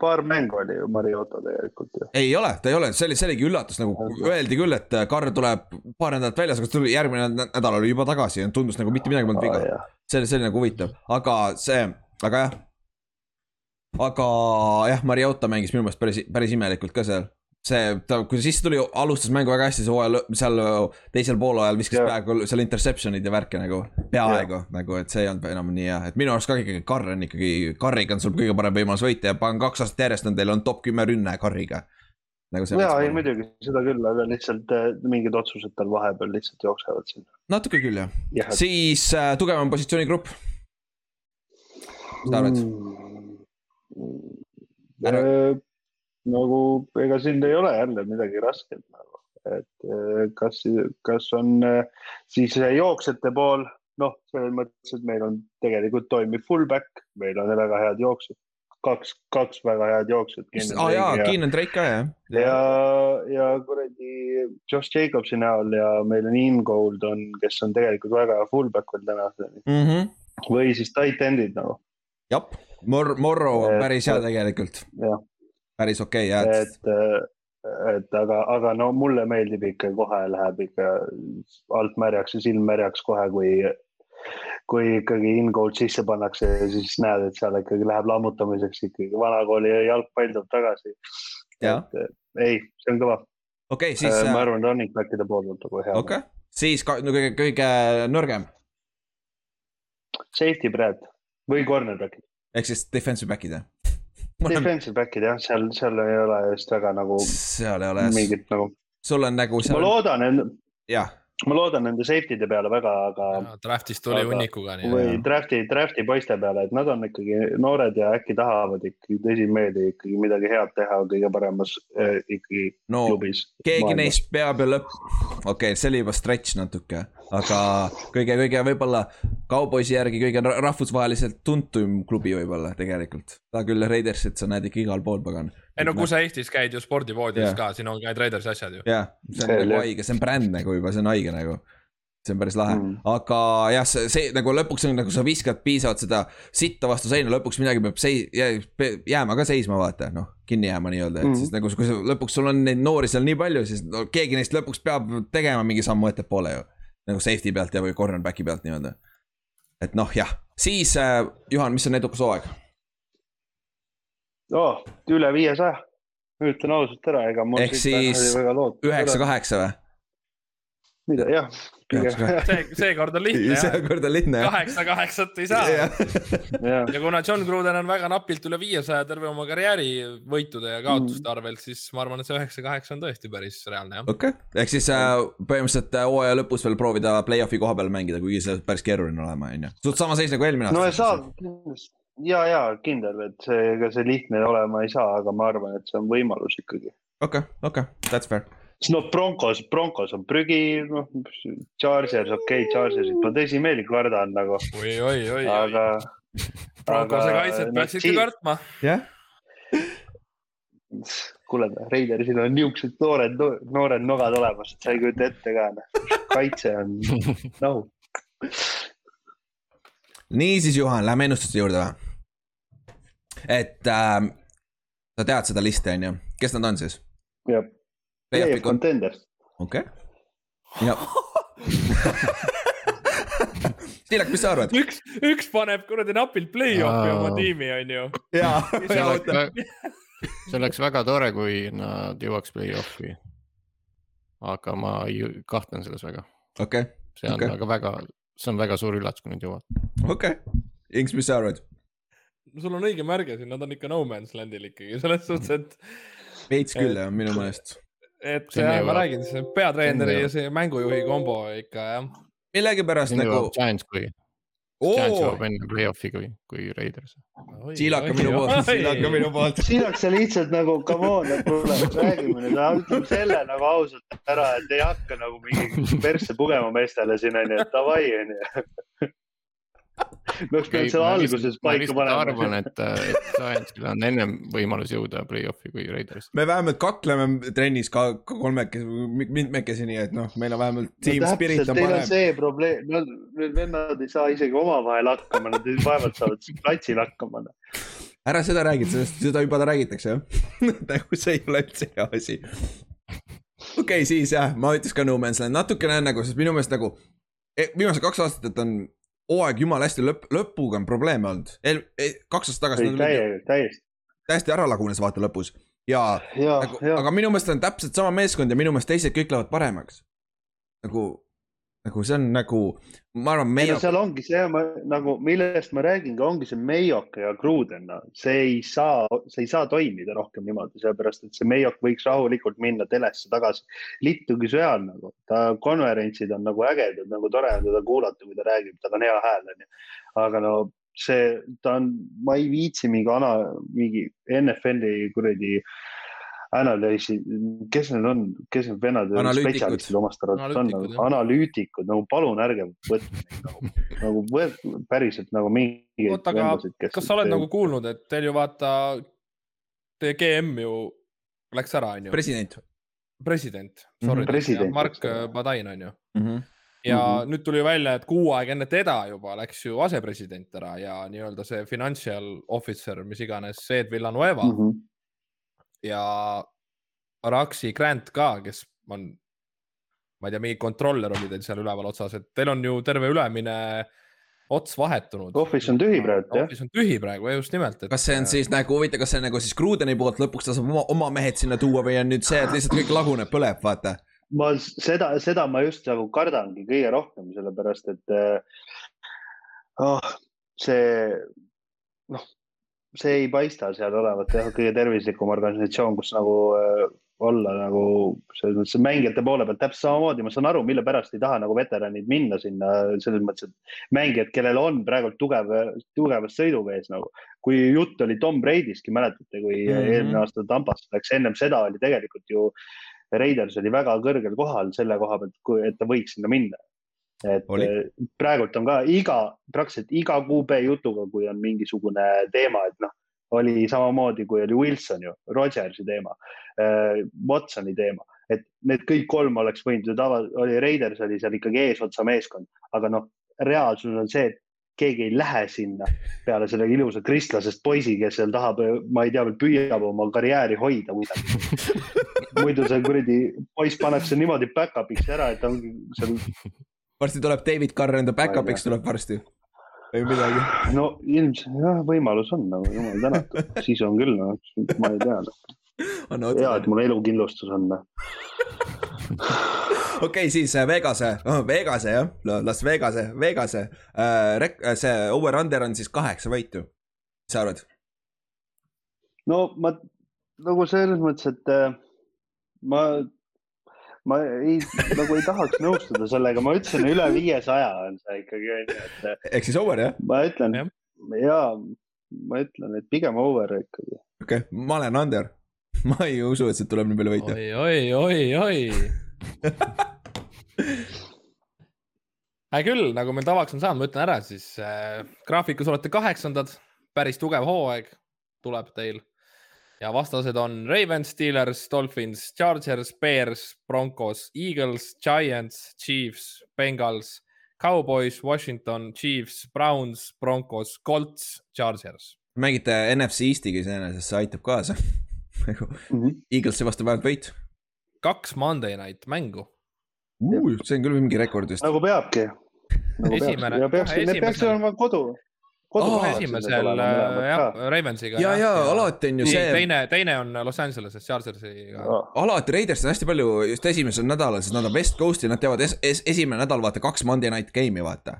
paar mängu oli ju Mariota tegelikult ju. ei ole, ta ei ole, see oli, see oligi üllatus, nagu öeldi küll, et Karl tuleb paar nädalat väljas, aga tuli järgmine nä- nädal oli juba tagasi ja tundus nagu mitte midagi polnud viga. see oli, see oli nagu huvitav, aga see, aga jah. aga jah, Mariota mängis minu meelest päris, päris imelikult ka seal. see, ta, kui ta sisse tuli, alustas mängu väga hästi, see hooaja seal teisel poolajal viskas Jah. peaaegu seal interception'id ja värke nagu, peaaegu nagu, et see ei olnud enam nii hea, et minu arust ka ikkagi Karr on ikkagi, Karriga on sul kõige parem võimalus võita ja panen kaks aastat järjest on teil on top kümme rünne Karriga. nagu ja, ei muidugi seda küll, aga lihtsalt äh, mingid otsused tal vahepeal lihtsalt jooksevad siin. natuke küll jah, jah, siis äh, tugevam positsioonigrupp. mis sa arvad? Äh, nagu ega siin ei ole jälle midagi rasket nagu, et äh, kas, kas on äh, siis jooksjate pool, noh, selles mõttes, et meil on tegelikult toimiv fullback, meil on väga head jooksjad, kaks, kaks väga head jooksjat. aa jaa, Keenan Drake ka jah. ja, ja kuradi Josh Jacobsi näol ja meil on Ingold on, kes on tegelikult väga hea fullback veel tänaseni. Mhmh, või siis tight end'id nagu, jah, Mor-, Morro on päris hea tegelikult, jah, päris okei okay, jah, et et, aga, aga no mulle meeldib ikka kohe läheb ikka alt märjaks ja silm märjaks kohe, kui, kui ikkagi in-goal sisse pannakse ja siis näed, et seal ikkagi läheb lammutamiseks ikkagi vanakooli jalgpall tuleb tagasi. Ei, see on kõva, okei okay,, siis ma äh, arvan, running back'ide pool on nagu hea okei okay., siis ka, no, kõige, kõige nõrgem safety Brad või cornerback'id, ehk siis defensive back'id jah. Defensive back'id jah, seal, seal ei ole just väga nagu seal ei ole jah, mingit nagu, sul on nagu ma seal, loodan, jah, ma loodan nende safety'de peale väga, aga Draft'ist tuli Aga- hunnikuga nii. või draft'i, draft'i poiste peale, et nad on ikkagi noored ja äkki tahavad ikkagi tõsimeeli ikkagi midagi head teha kõige paremas äh, ikkagi no klubis. keegi neist peab ju lõpp, okei okay,, see oli juba stretch natuke, aga kõige, kõige võib-olla kauboisi järgi kõige ra- rahvusvaheliselt tuntum klubi võib-olla tegelikult. ta küll Raidersit sa näed ikka igal pool, pagan. ei no kui sa Eestis käid ju spordipoodides Jah. ka, siin on ka Traders asjad ju. jah, see on See nagu haige, see on bränd nagu juba, see on haige nagu. see on päris lahe mm. Aga jah, see, see nagu lõpuks on nagu sa viskad piisavalt seda sitta vastu seina, lõpuks midagi peab sei-, jääma ka seisma, vaata noh, kinni jääma nii-öelda, et mm. Siis nagu kui sa lõpuks sul on neid noori seal nii palju, siis no, keegi neist lõpuks peab tegema mingi sammu ettepoole ju. Nagu safety pealt ja, või cornerback'i pealt nii-öelda. et noh, jah, siis äh, Juhan, mis on edukas hooaeg? oh,. üle viiesaja, ütlen ausalt ära, ega Ehk siis väga lood- üheksa, kaheksa või? mida, jah. Üheksa, see, seekord on lihtne [LAUGHS] jah, seekord on lihtne jah. kaheksa kaheksat ei saa. jah, ja kuna John Gruden on väga napilt üle viiesaja terve oma karjääri võitude ja kaotuste arvelt, siis ma arvan, et see üheksa-kaheksa on tõesti päris reaalne jah. okei okay., ehk siis äh, põhimõtteliselt äh, hooaja lõpus veel proovida play-off'i koha peal mängida, kuigi see päris keeruline olema, on ju. suht sama seis nagu eelmine no aasta. saab kindlasti ja, ja kindel, et see, ega see lihtne olema ei saa, aga ma arvan, et see on võimalus ikkagi. okei, okei, that's fair. Siis no Broncos, Broncos on prügi, noh, Chargers, okei okay,, Chargersit ma tõsimeeli kardan nagu, oi, oi, oi, oi. aga. Broncose kaitset peaks ikka kartma. jah, kuule, Raidersil on niisugused noored, noored nogad olemas, et sa ei kujuta ette ka, noh, kaitse on [LAUGHS] noh, niisiis, Juhan, lähme ennustuste juurde või? et äh, sa tead seda listi, on ju, kes nad on siis? jah, playoff contender. okei. ja. [LAUGHS] Tiilak, mis sa arvad? üks, üks paneb kuradi napilt play-off'i oma tiimi, onju. jaa, [LAUGHS] see oleks, väga tore, kui nad jõuaks play-off'i. aga ma kahtlen selles väga, okei, see on okay. aga väga, see on väga suur üllatus, kui nad jõuavad. okei. Inks, mis sa arvad? sul on õige märge siin, nad on ikka no man's land'il ikkagi selles suhtes, et, veits küll jah, minu meelest. Et Sinna jah, ma räägin, see peatreeneri ja see mängujuhi kombo ikka jah. millegipärast nagu Giants, kui, Giants oo jõuab, enne play-off'i kui, kui Raiders. siilaka minu poolt, siilaka minu poolt. Siilaks sa lihtsalt nagu come on, kuule, räägime nüüd, ütleme selle nagu ausalt ära, et ei hakka nagu mingi persse pugema meestele siin onju, et davai onju. [LAUGHS] me oleks pidanud selle alguses ma paika lihtsalt arvan, panema. et, et Giantsil on ennem võimalus jõuda play-off'i kui Raiderist. me vähemalt kakleme trennis ka ka kolmekesi, mitmekesi, nii et noh, meil on vähemalt team spirit on Teil on parem. see probleem, no need vennad ei saa isegi omavahel hakkama, nad vaevalt saavad siis platsil hakkama. ära seda räägi, sellest, seda juba räägitakse jah. [LAUGHS] nagu see ei ole üldse hea asi. okei okay,, siis jah, ma ütleks ka No Man's Land natukene nagu, sest minu meelest nagu eh, viimased kaks aastat, et on hooaeg jumala hästi lõpp, lõpuga on probleeme olnud. kaks aastat tagasi täiesti, täiesti. täiesti ära lagunes vaata lõpus ja ja, nagu, ja aga minu meelest on täpselt sama meeskond ja minu meelest teised kõik lähevad paremaks. nagu, nagu see on nagu, ma arvan, ei meie no, seal ongi see, nagu millest ma räägingi, ongi see Mayok ja Gruden, see ei saa, see ei saa toimida rohkem niimoodi, sellepärast et see Mayok võiks rahulikult minna telesse tagasi. littugi seal nagu, ta konverentsid on nagu ägedad, nagu tore on teda kuulata, kui ta räägib, tal on hea hääl onju. aga no see, ta on, ma ei viitsi mingi ana, mingi NFL-i kuradi analüüsi, kes need on, kes need vennad, spetsialistid omast arvates on Analüütikud, nagu palun ärge võtke neid nagu, nagu võt- päriselt nagu mingeid oota, aga kas sa oled nagu kuulnud, et teil ju vaata, teie GM ju läks ära, onju, president president, Mhm, sorry, president Mark läks ära. Badain onju. mm. -hmm. ja mm. -hmm. nüüd tuli ju välja, et kuu aega enne teda juba läks ju asepresident ära ja nii-öelda see financial officer, mis iganes, Ed Villanueva mm. -hmm. Ja Araxi Grant ka, kes on, ma ei tea, mingi kontroller oli teil seal üleval otsas, et teil on ju terve ülemine ots vahetunud. Office on tühi praegu jah, Office on tühi praegu, just nimelt. kas see on siis nagu huvitav, kas see on nagu siis Grudeni poolt lõpuks ta saab oma, oma mehed sinna tuua või on nüüd see, et lihtsalt kõik laguneb, põleb, vaata. ma seda, seda ma just nagu kardangi kõige rohkem, sellepärast et oh, see noh, see ei paista seal olevat jah, kõige tervislikum organisatsioon, kus nagu äh, olla nagu selles mõttes mängijate poole pealt täpselt samamoodi, ma saan aru, mille pärast ei taha nagu veteranid minna sinna selles mõttes, et mängijad, kellel on praegu tugev, tugevas sõiduvees nagu. kui jutt oli Tom Brady'stki, mäletate, kui mm. -hmm. eelmine aasta Tampasse läks, ennem seda oli tegelikult ju Raiders oli väga kõrgel kohal selle koha pealt, et ta võiks sinna minna. Et Oli. eh, praegult on ka iga, praktiliselt iga QB jutuga, kui on mingisugune teema, et noh, oli samamoodi, kui oli Wilson ju, Rodgersi teema, Watsoni teema, et need kõik kolm oleks võinud ju tava, oli Raiders oli seal ikkagi eesotsa meeskond, aga noh, reaalsus on see, et keegi ei lähe sinna peale selle ilusa kristlasest poisi, kes seal tahab, ma ei tea, püüab oma karjääri hoida kuidagi. [LAUGHS] muidu see kuradi poiss pannakse niimoodi back-up'iks ära, et ongi seal, varsti tuleb David Carr enda back-up'iks tuleb varsti. või midagi. no ilmselt jah, võimalus on nagu jumal tänatud, siis on küll, noh, ma ei tea no.. hea, et mul elukindlustus on noh. [LAUGHS] okei, siis äh, Vegase oh,, Vegase jah, Las Vegase, Vegase äh,. Rek-, see over-under on siis kaheksa võitu. mis sa arvad? no ma nagu selles mõttes, et äh, ma, ma ei, nagu ei tahaks nõustuda sellega, ma ütlesin üle viiesaja on see ikkagi onju, et äh, ehk siis over jah? ma ütlen ja ma ütlen, et pigem over ikkagi. okei okay., ma olen under. [LAUGHS] ma ei usu, et sealt tuleb nii palju võite. oi, oi, oi, oi. hea küll, nagu meil tavaks on saanud, ma ütlen ära siis äh,. graafikus olete kaheksandad, päris tugev hooaeg tuleb teil. Ja vastased on Ravens, Steelers, Dolphins, Chargers, Bears, Broncos, Eagles, Giants, Chiefs, Bengals, Cowboys, Washington, Chiefs, Browns, Broncos, Colts, Chargers. mängite NFC Eestiga iseenesest, see aitab kaasa. [LAUGHS] nagu Eaglesi vastu vähemalt võit kaks Monday night mängu. uh,. see on küll mingi rekord vist. nagu peabki. Nagu Esimene- ja peaks, need peaks esimesel- olema kodu. Aa, esimesel äh, jah, Ravensiga. ja, ja alati on ju see, teine, teine on Los Angeleses Chargersiga. alati Raiders on hästi palju just esimesel nädalal, sest nad on West Coast'i, nad teevad es, es, esimene nädal vaata kaks Monday night game'i vaata.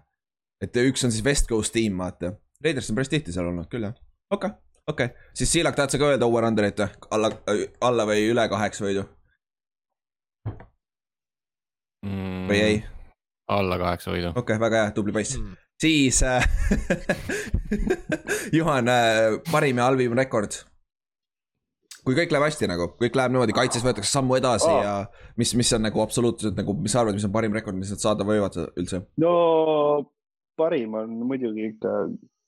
et üks on siis West Coast tiim vaata. Raiders on päris tihti seal olnud küll jah. okei okay,, okei okay., siis Siilak tahad sa ka öelda over-under'it või? alla, alla või üle kaheksa võidu mm, või ei? alla kaheksa võidu. okei okay,, väga hea, tubli poiss Mm. Siis äh, [LAUGHS] Juhan äh,, parim ja halvim rekord. kui kõik läheb hästi nagu, kõik läheb niimoodi, kaitses võetakse sammu edasi oh. ja mis, mis on nagu absoluutselt nagu, mis sa arvad, mis on parim rekord, mis nad saada võivad üldse? no parim on muidugi ikka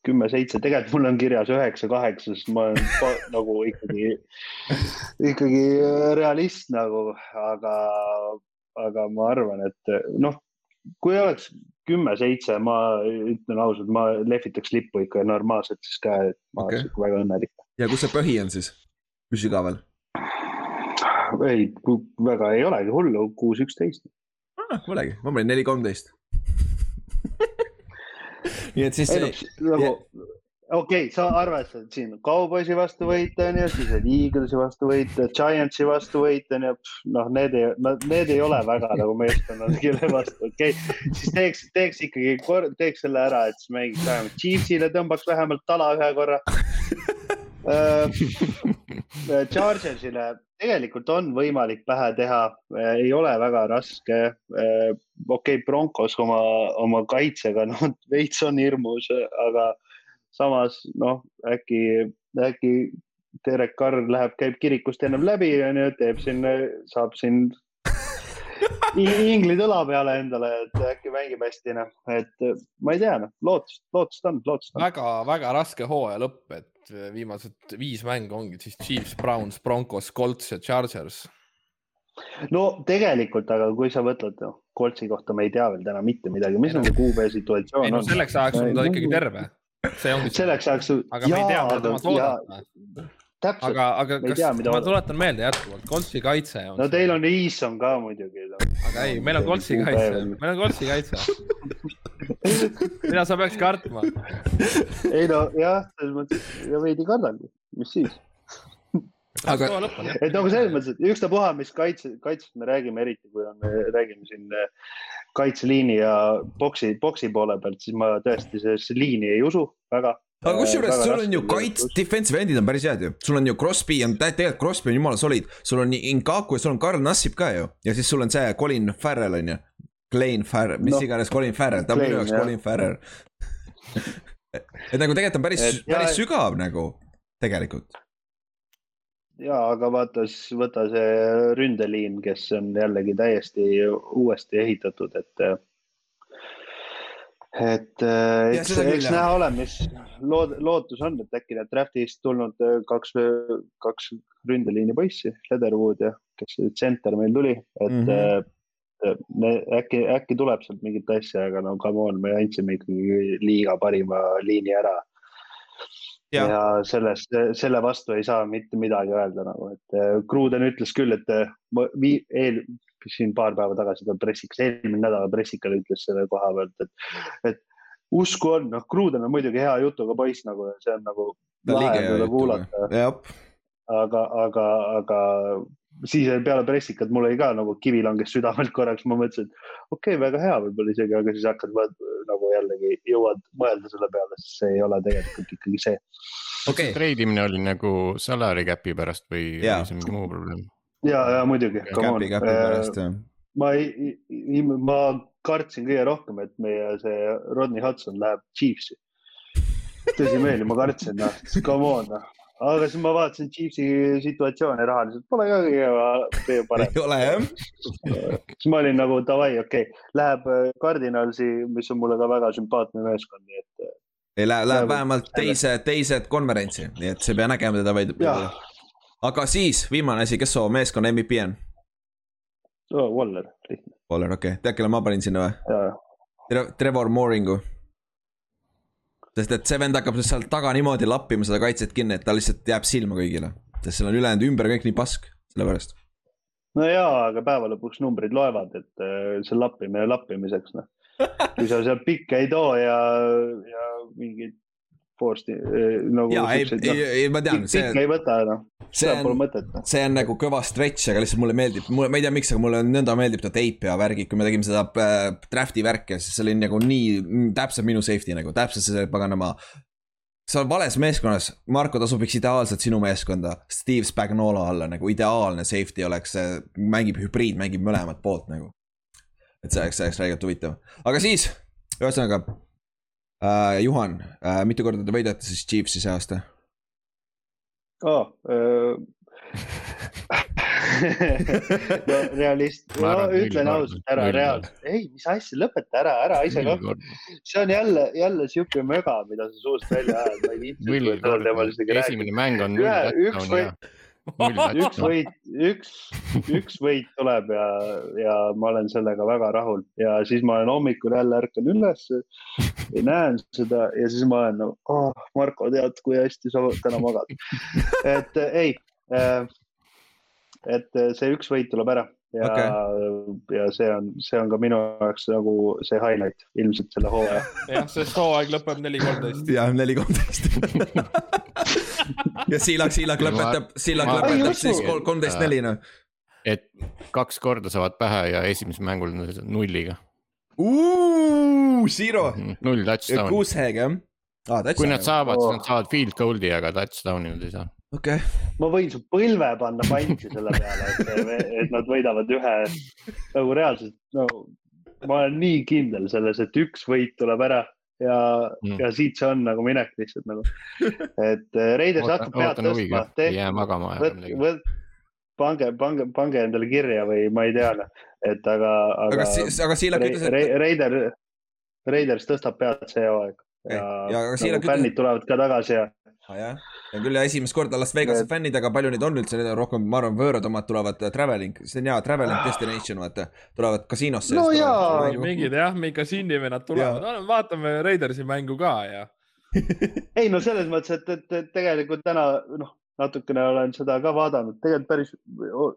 kümme-seitse, tegelikult mul on kirjas üheksa-kaheksa, sest ma olen [LAUGHS] nagu ikkagi, ikkagi realist nagu, aga, aga ma arvan, et noh, kui oleks kümme-seitse, ma ütlen ausalt, ma lehvitaks lippu ikka normaalselt siis ka, et ma Okei. oleks ikka väga õnnelik. ja kus see põhi on siis? kui sügaval? ei, väga ei olegi hullu, kuus, üksteist. Polegi, ma panin neli, kolmteist. [LAUGHS] nii et siis ei noh, nagu okei okay,, sa arvestad siin Cowboysi vastu võita on ju, siis on Eaglesi vastu võita, Giantsi vastu võita on ju, noh, need ei, need ei ole väga nagu meeskonnad, kelle vastu, okei okay.. siis teeks, teeks ikkagi, teeks selle ära, et siis mängiks vähemalt Chiefsile, tõmbaks vähemalt tala ühe korra. Chargersile tegelikult on võimalik pähe teha, ei ole väga raske. okei okay,, Broncos oma, oma kaitsega, noh, veits on hirmus, aga samas noh, äkki, äkki Derek Carr läheb, käib kirikust ennem läbi, onju, teeb siin, saab siin [LAUGHS] inglid õla peale endale, et äkki mängib hästi, noh, et ma ei tea, noh, lootust, lootust on, lootust on. väga-väga raske hooaja lõpp, et viimased viis mängu ongi siis Chiefs, Browns, Broncos, Colts ja Chargers. no tegelikult, aga kui sa võtad, noh, Coltsi kohta me ei tea veel täna mitte midagi, mis nende QB ei situatsioon on. selleks ajaks on ta ikkagi terve. See ongi see, selleks ajaks. aga me ei tea, mida temast oodata. täpselt, aga, aga kas ma tuletan meelde jätkuvalt, Coltsi kaitse on no. teil on Eason ka muidugi. aga ei, meil on Coltsi kaitse, meil on Coltsi kaitse. mida sa peaks kartma? ei no jah, selles mõttes ja veidi kardangi, mis siis. Aga- et nagu selles mõttes, et ükstapuha, mis kaitse, kaitsest me räägime, eriti kui on, räägime siin kaitseliini ja boksi, boksi poole pealt, siis ma tõesti sellesse liini ei usu väga. aga kusjuures sul on ju kaits, defensive endid on päris head ju, sul on ju Crosby on, tegelikult Crosby on jumala solid, sul on Inkaku ja sul on Karl Nassib ka ju ja siis sul on see Colin Farrell on ju. Klein Farrell, mis no, iganes Colin Farrell, ta on minu jaoks jah. Colin Farrell. [LAUGHS] et nagu tegelikult on päris päris sügav nagu tegelikult. Ja aga vaata siis võta see ründeliin, kes on jällegi täiesti uuesti ehitatud, et. et Ja eks, eks näha ole, mis lood-, lootus on, et äkki need draft'ist tulnud eh, kaks, kaks ründeliini poissi, Leatherwood ja kes see tsenter meil tuli, et mm -hmm. me, äkki, äkki tuleb sealt mingit asja, aga no come on, me andsime ikkagi liiga parima liini ära. Ja, ja sellest, selle vastu ei saa mitte midagi öelda nagu, et eh, Kruden ütles küll, et eh, ma vii-, eel, siin paar päeva tagasi ta pressikas, eelmine nädal pressikal ütles selle koha pealt, et, et usku on, noh, Kruden on muidugi hea jutuga poiss nagu see on nagu lahe teda kuulata, aga, aga, aga siis peale pressikat mul oli ka nagu kivi langes südamelt korraks, ma mõtlesin, et okei okay,, väga hea võib-olla isegi, aga siis hakkad nagu jällegi jõuad mõelda selle peale, sest see ei ole tegelikult ikkagi see. okei, treidimine oli nagu salary cap'i pärast või Jaa. oli see mingi muu probleem? ja, ja muidugi. käpi, käpi pärast jah. ma ei, ma kartsin kõige rohkem, et meie see Rodney Hudson läheb Chiefsi. tõsimeeli, ma kartsin, noh, come on, noh. Aga siis ma vaatasin Chiefsi situatsiooni rahaliselt, pole ka kõige, parem. [LAUGHS] ei ole jah, siis ma olin nagu davai, okei okay., läheb äh, Cardinalsi, mis on mulle ka väga sümpaatne meeskond, nii et äh, ei lähe, läheb vähemalt teise, teise konverentsi, nii et sa ei pea nägema teda vaid. aga siis viimane asi, kes su meeskonna MVP on? oh, Waller, lihtne Waller, okei okay., tead, kelle ma panin sinna või? Trevor Mooringu. Sest et see vend hakkab sealt taga niimoodi lappima seda kaitset kinni, et ta lihtsalt jääb silma kõigile. sest seal on ülejäänud ümber kõik nii pask, sellepärast. no ja, aga päeva lõpuks numbrid loevad, et äh, see lappimine lappimiseks, noh. kui sa seal pikke ei too ja, ja mingid force'i äh, nagu. ja ei, ei, ei ma tean, see pikke, ei võta, noh, see seda pole on, mõtet, noh. see on nagu kõva stretch, aga lihtsalt mulle meeldib, mulle, ma ei tea, miks, aga mulle nõnda meeldib ta teip ja värgid, kui me tegime seda äh, draft'i värki, siis see oli nagu nii mm, täpselt minu safety nagu, täpselt see paganama. sa oled vales meeskonnas, Marko, ta sobiks ideaalselt sinu meeskonda, Steve Spagnolo alla nagu ideaalne safety oleks, mängib hübriid, mängib mõlemat poolt nagu. et see oleks, see oleks räigelt huvitav, aga siis, ühesõnaga äh,. Juhan äh,, mitu korda te võidate siis Chiefsi see aasta? oh,. no realist, Ma no arvan, ütlen ausalt ära reaalselt, ei, mis asja, lõpeta ära, ära ise ka. see on jälle, jälle siuke möga, mida sa suust välja ajad, ma ei viitsi esimene mäng on Ühe- üks või- üks võit, üks, üks võit tuleb ja, ja ma olen sellega väga rahul ja siis ma olen hommikul jälle ärkan üles, näen seda ja siis ma olen nagu oh,, Marko, tead, kui hästi sa täna magad. et ei, et see üks võit tuleb ära ja okay., ja see on, see on ka minu jaoks nagu see highlight ilmselt selle hooaja. jah, sest hooaeg lõpeb neli kolmteist. jah, neli kolmteist. [LAUGHS] ja Siilak, Siilak lõpetab, Siilak ma- lõpetab Ai, siis kolmteist neli noh. et kaks korda saavad pähe ja esimesel mängul on nulliga. Zero, null touchdown'i. kuusheg jah ah,. kui nad saavad, siis Oh. nad saavad field goal'i, aga touchdown'i nad ei saa. okei okay., ma võin su põlve panna pantsi selle peale, et, et nad võidavad ühe nagu reaalselt, no ma olen nii kindel selles, et üks võit tuleb ära ja Mm. ja siit see on nagu minek lihtsalt nagu. [LAUGHS] et äh, Raiders hakkab pead tõstma,, jää magama pange, pange, pange endale kirja või ma ei tea, et aga, aga aga si-, aga Siilak ütles, et Raider, Raiders tõstab pead see hooaeg ja, Ja ja nagu fännid tulevad ka tagasi ja ah, jah, see on küll esimest korda Las Vegase fännid, aga palju neid on üldse, need on rohkem, ma arvan, võõrad omad tulevad äh, traveling, see on hea traveling destination, vaata, tulevad kasiinosse. No jaa. mingid jah, mingi kasiini või nad tulevad, no vaatame Raidersi mängu ka ja. [LAUGHS] ei no selles mõttes, et, et, et tegelikult täna noh, natukene olen seda ka vaadanud, tegelikult päris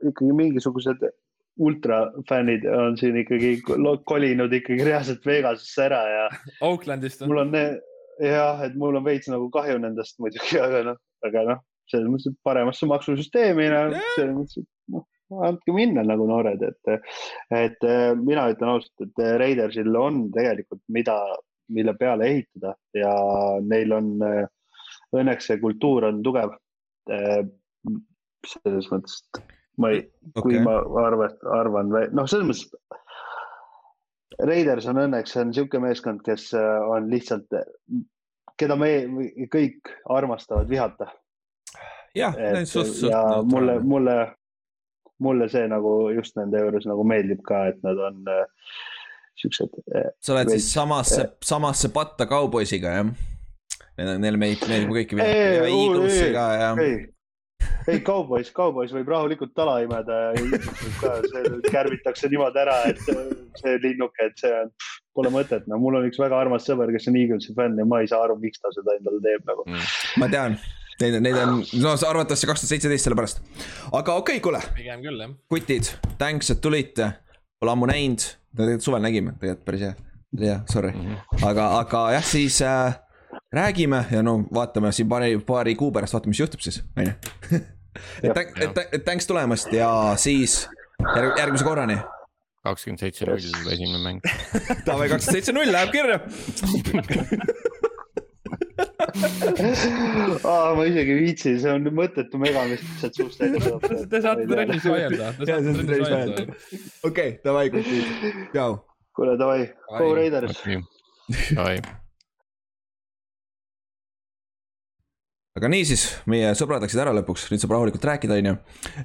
ikkagi mingisugused ultrafännid on siin ikkagi ko- kolinud ikkagi reaalselt Vegasesse ära ja Oaklandist on mul on ne- jah, et mul on veits nagu kahju nendest muidugi, [LAUGHS] aga noh, aga noh, selles mõttes, et paremasse maksusüsteemi, selles mõttes, et noh, andke minna nagu noored, et, et eh, mina ütlen ausalt, et Raidersil on tegelikult, mida, mille peale ehitada ja neil on eh, õnneks see kultuur on tugev. selles mõttes, et ma ei, kui okei, ma arvan, arvan, noh, selles mõttes. Raiders on õnneks on niisugune meeskond, kes on lihtsalt, keda me kõik armastavad vihata. jah, ja mulle, mulle, mulle see nagu just nende juures nagu meeldib ka, et nad on äh, siuksed äh, sa oled siis veits- samasse, samasse patta kauboisiga jah? Neil, neil meid, meeldib kõiki Ei, ja Eaglesiga ja. ei, ei kaubois, kaubois võib rahulikult tala imeda ja võib ka, see kärbitakse niimoodi ära, et äh, see linnuke, et see on, pole mõtet, no mul on üks väga armas sõber, kes on Eaglesi fänn ja ma ei saa aru, miks ta seda endale teeb nagu. ma tean, neid, neid on, no arvatavasti kaks tuhat seitseteist sellepärast. aga okei okay,, kuule, pigem küll jah. kutid, thanks, et tulite. Pole ammu näinud, tegelikult suvel nägime, tegelikult päris hea, hea, sorry. aga, aga jah, siis äh, räägime ja no vaatame siin paari, paari kuu pärast, vaatame, mis juhtub siis, on ju. [LAUGHS] et et, et thanks tulemast ja siis järg, järgmise korrani. Kakskümmend seitse null esimene mäng. [LAUGHS] Davai, kakskümmend seitse null läheb kirja. aa, ma isegi ei viitsi, see on mõttetu mega, mis sealt suust välja tuleb. Te saate trennis vaielda. See on trennis vaielda. okei, davai, tšau. kuule, davai, go Ai. Raiders. Davai, aga niisiis, meie sõbrad läksid ära lõpuks, nüüd saab rahulikult rääkida, on ju.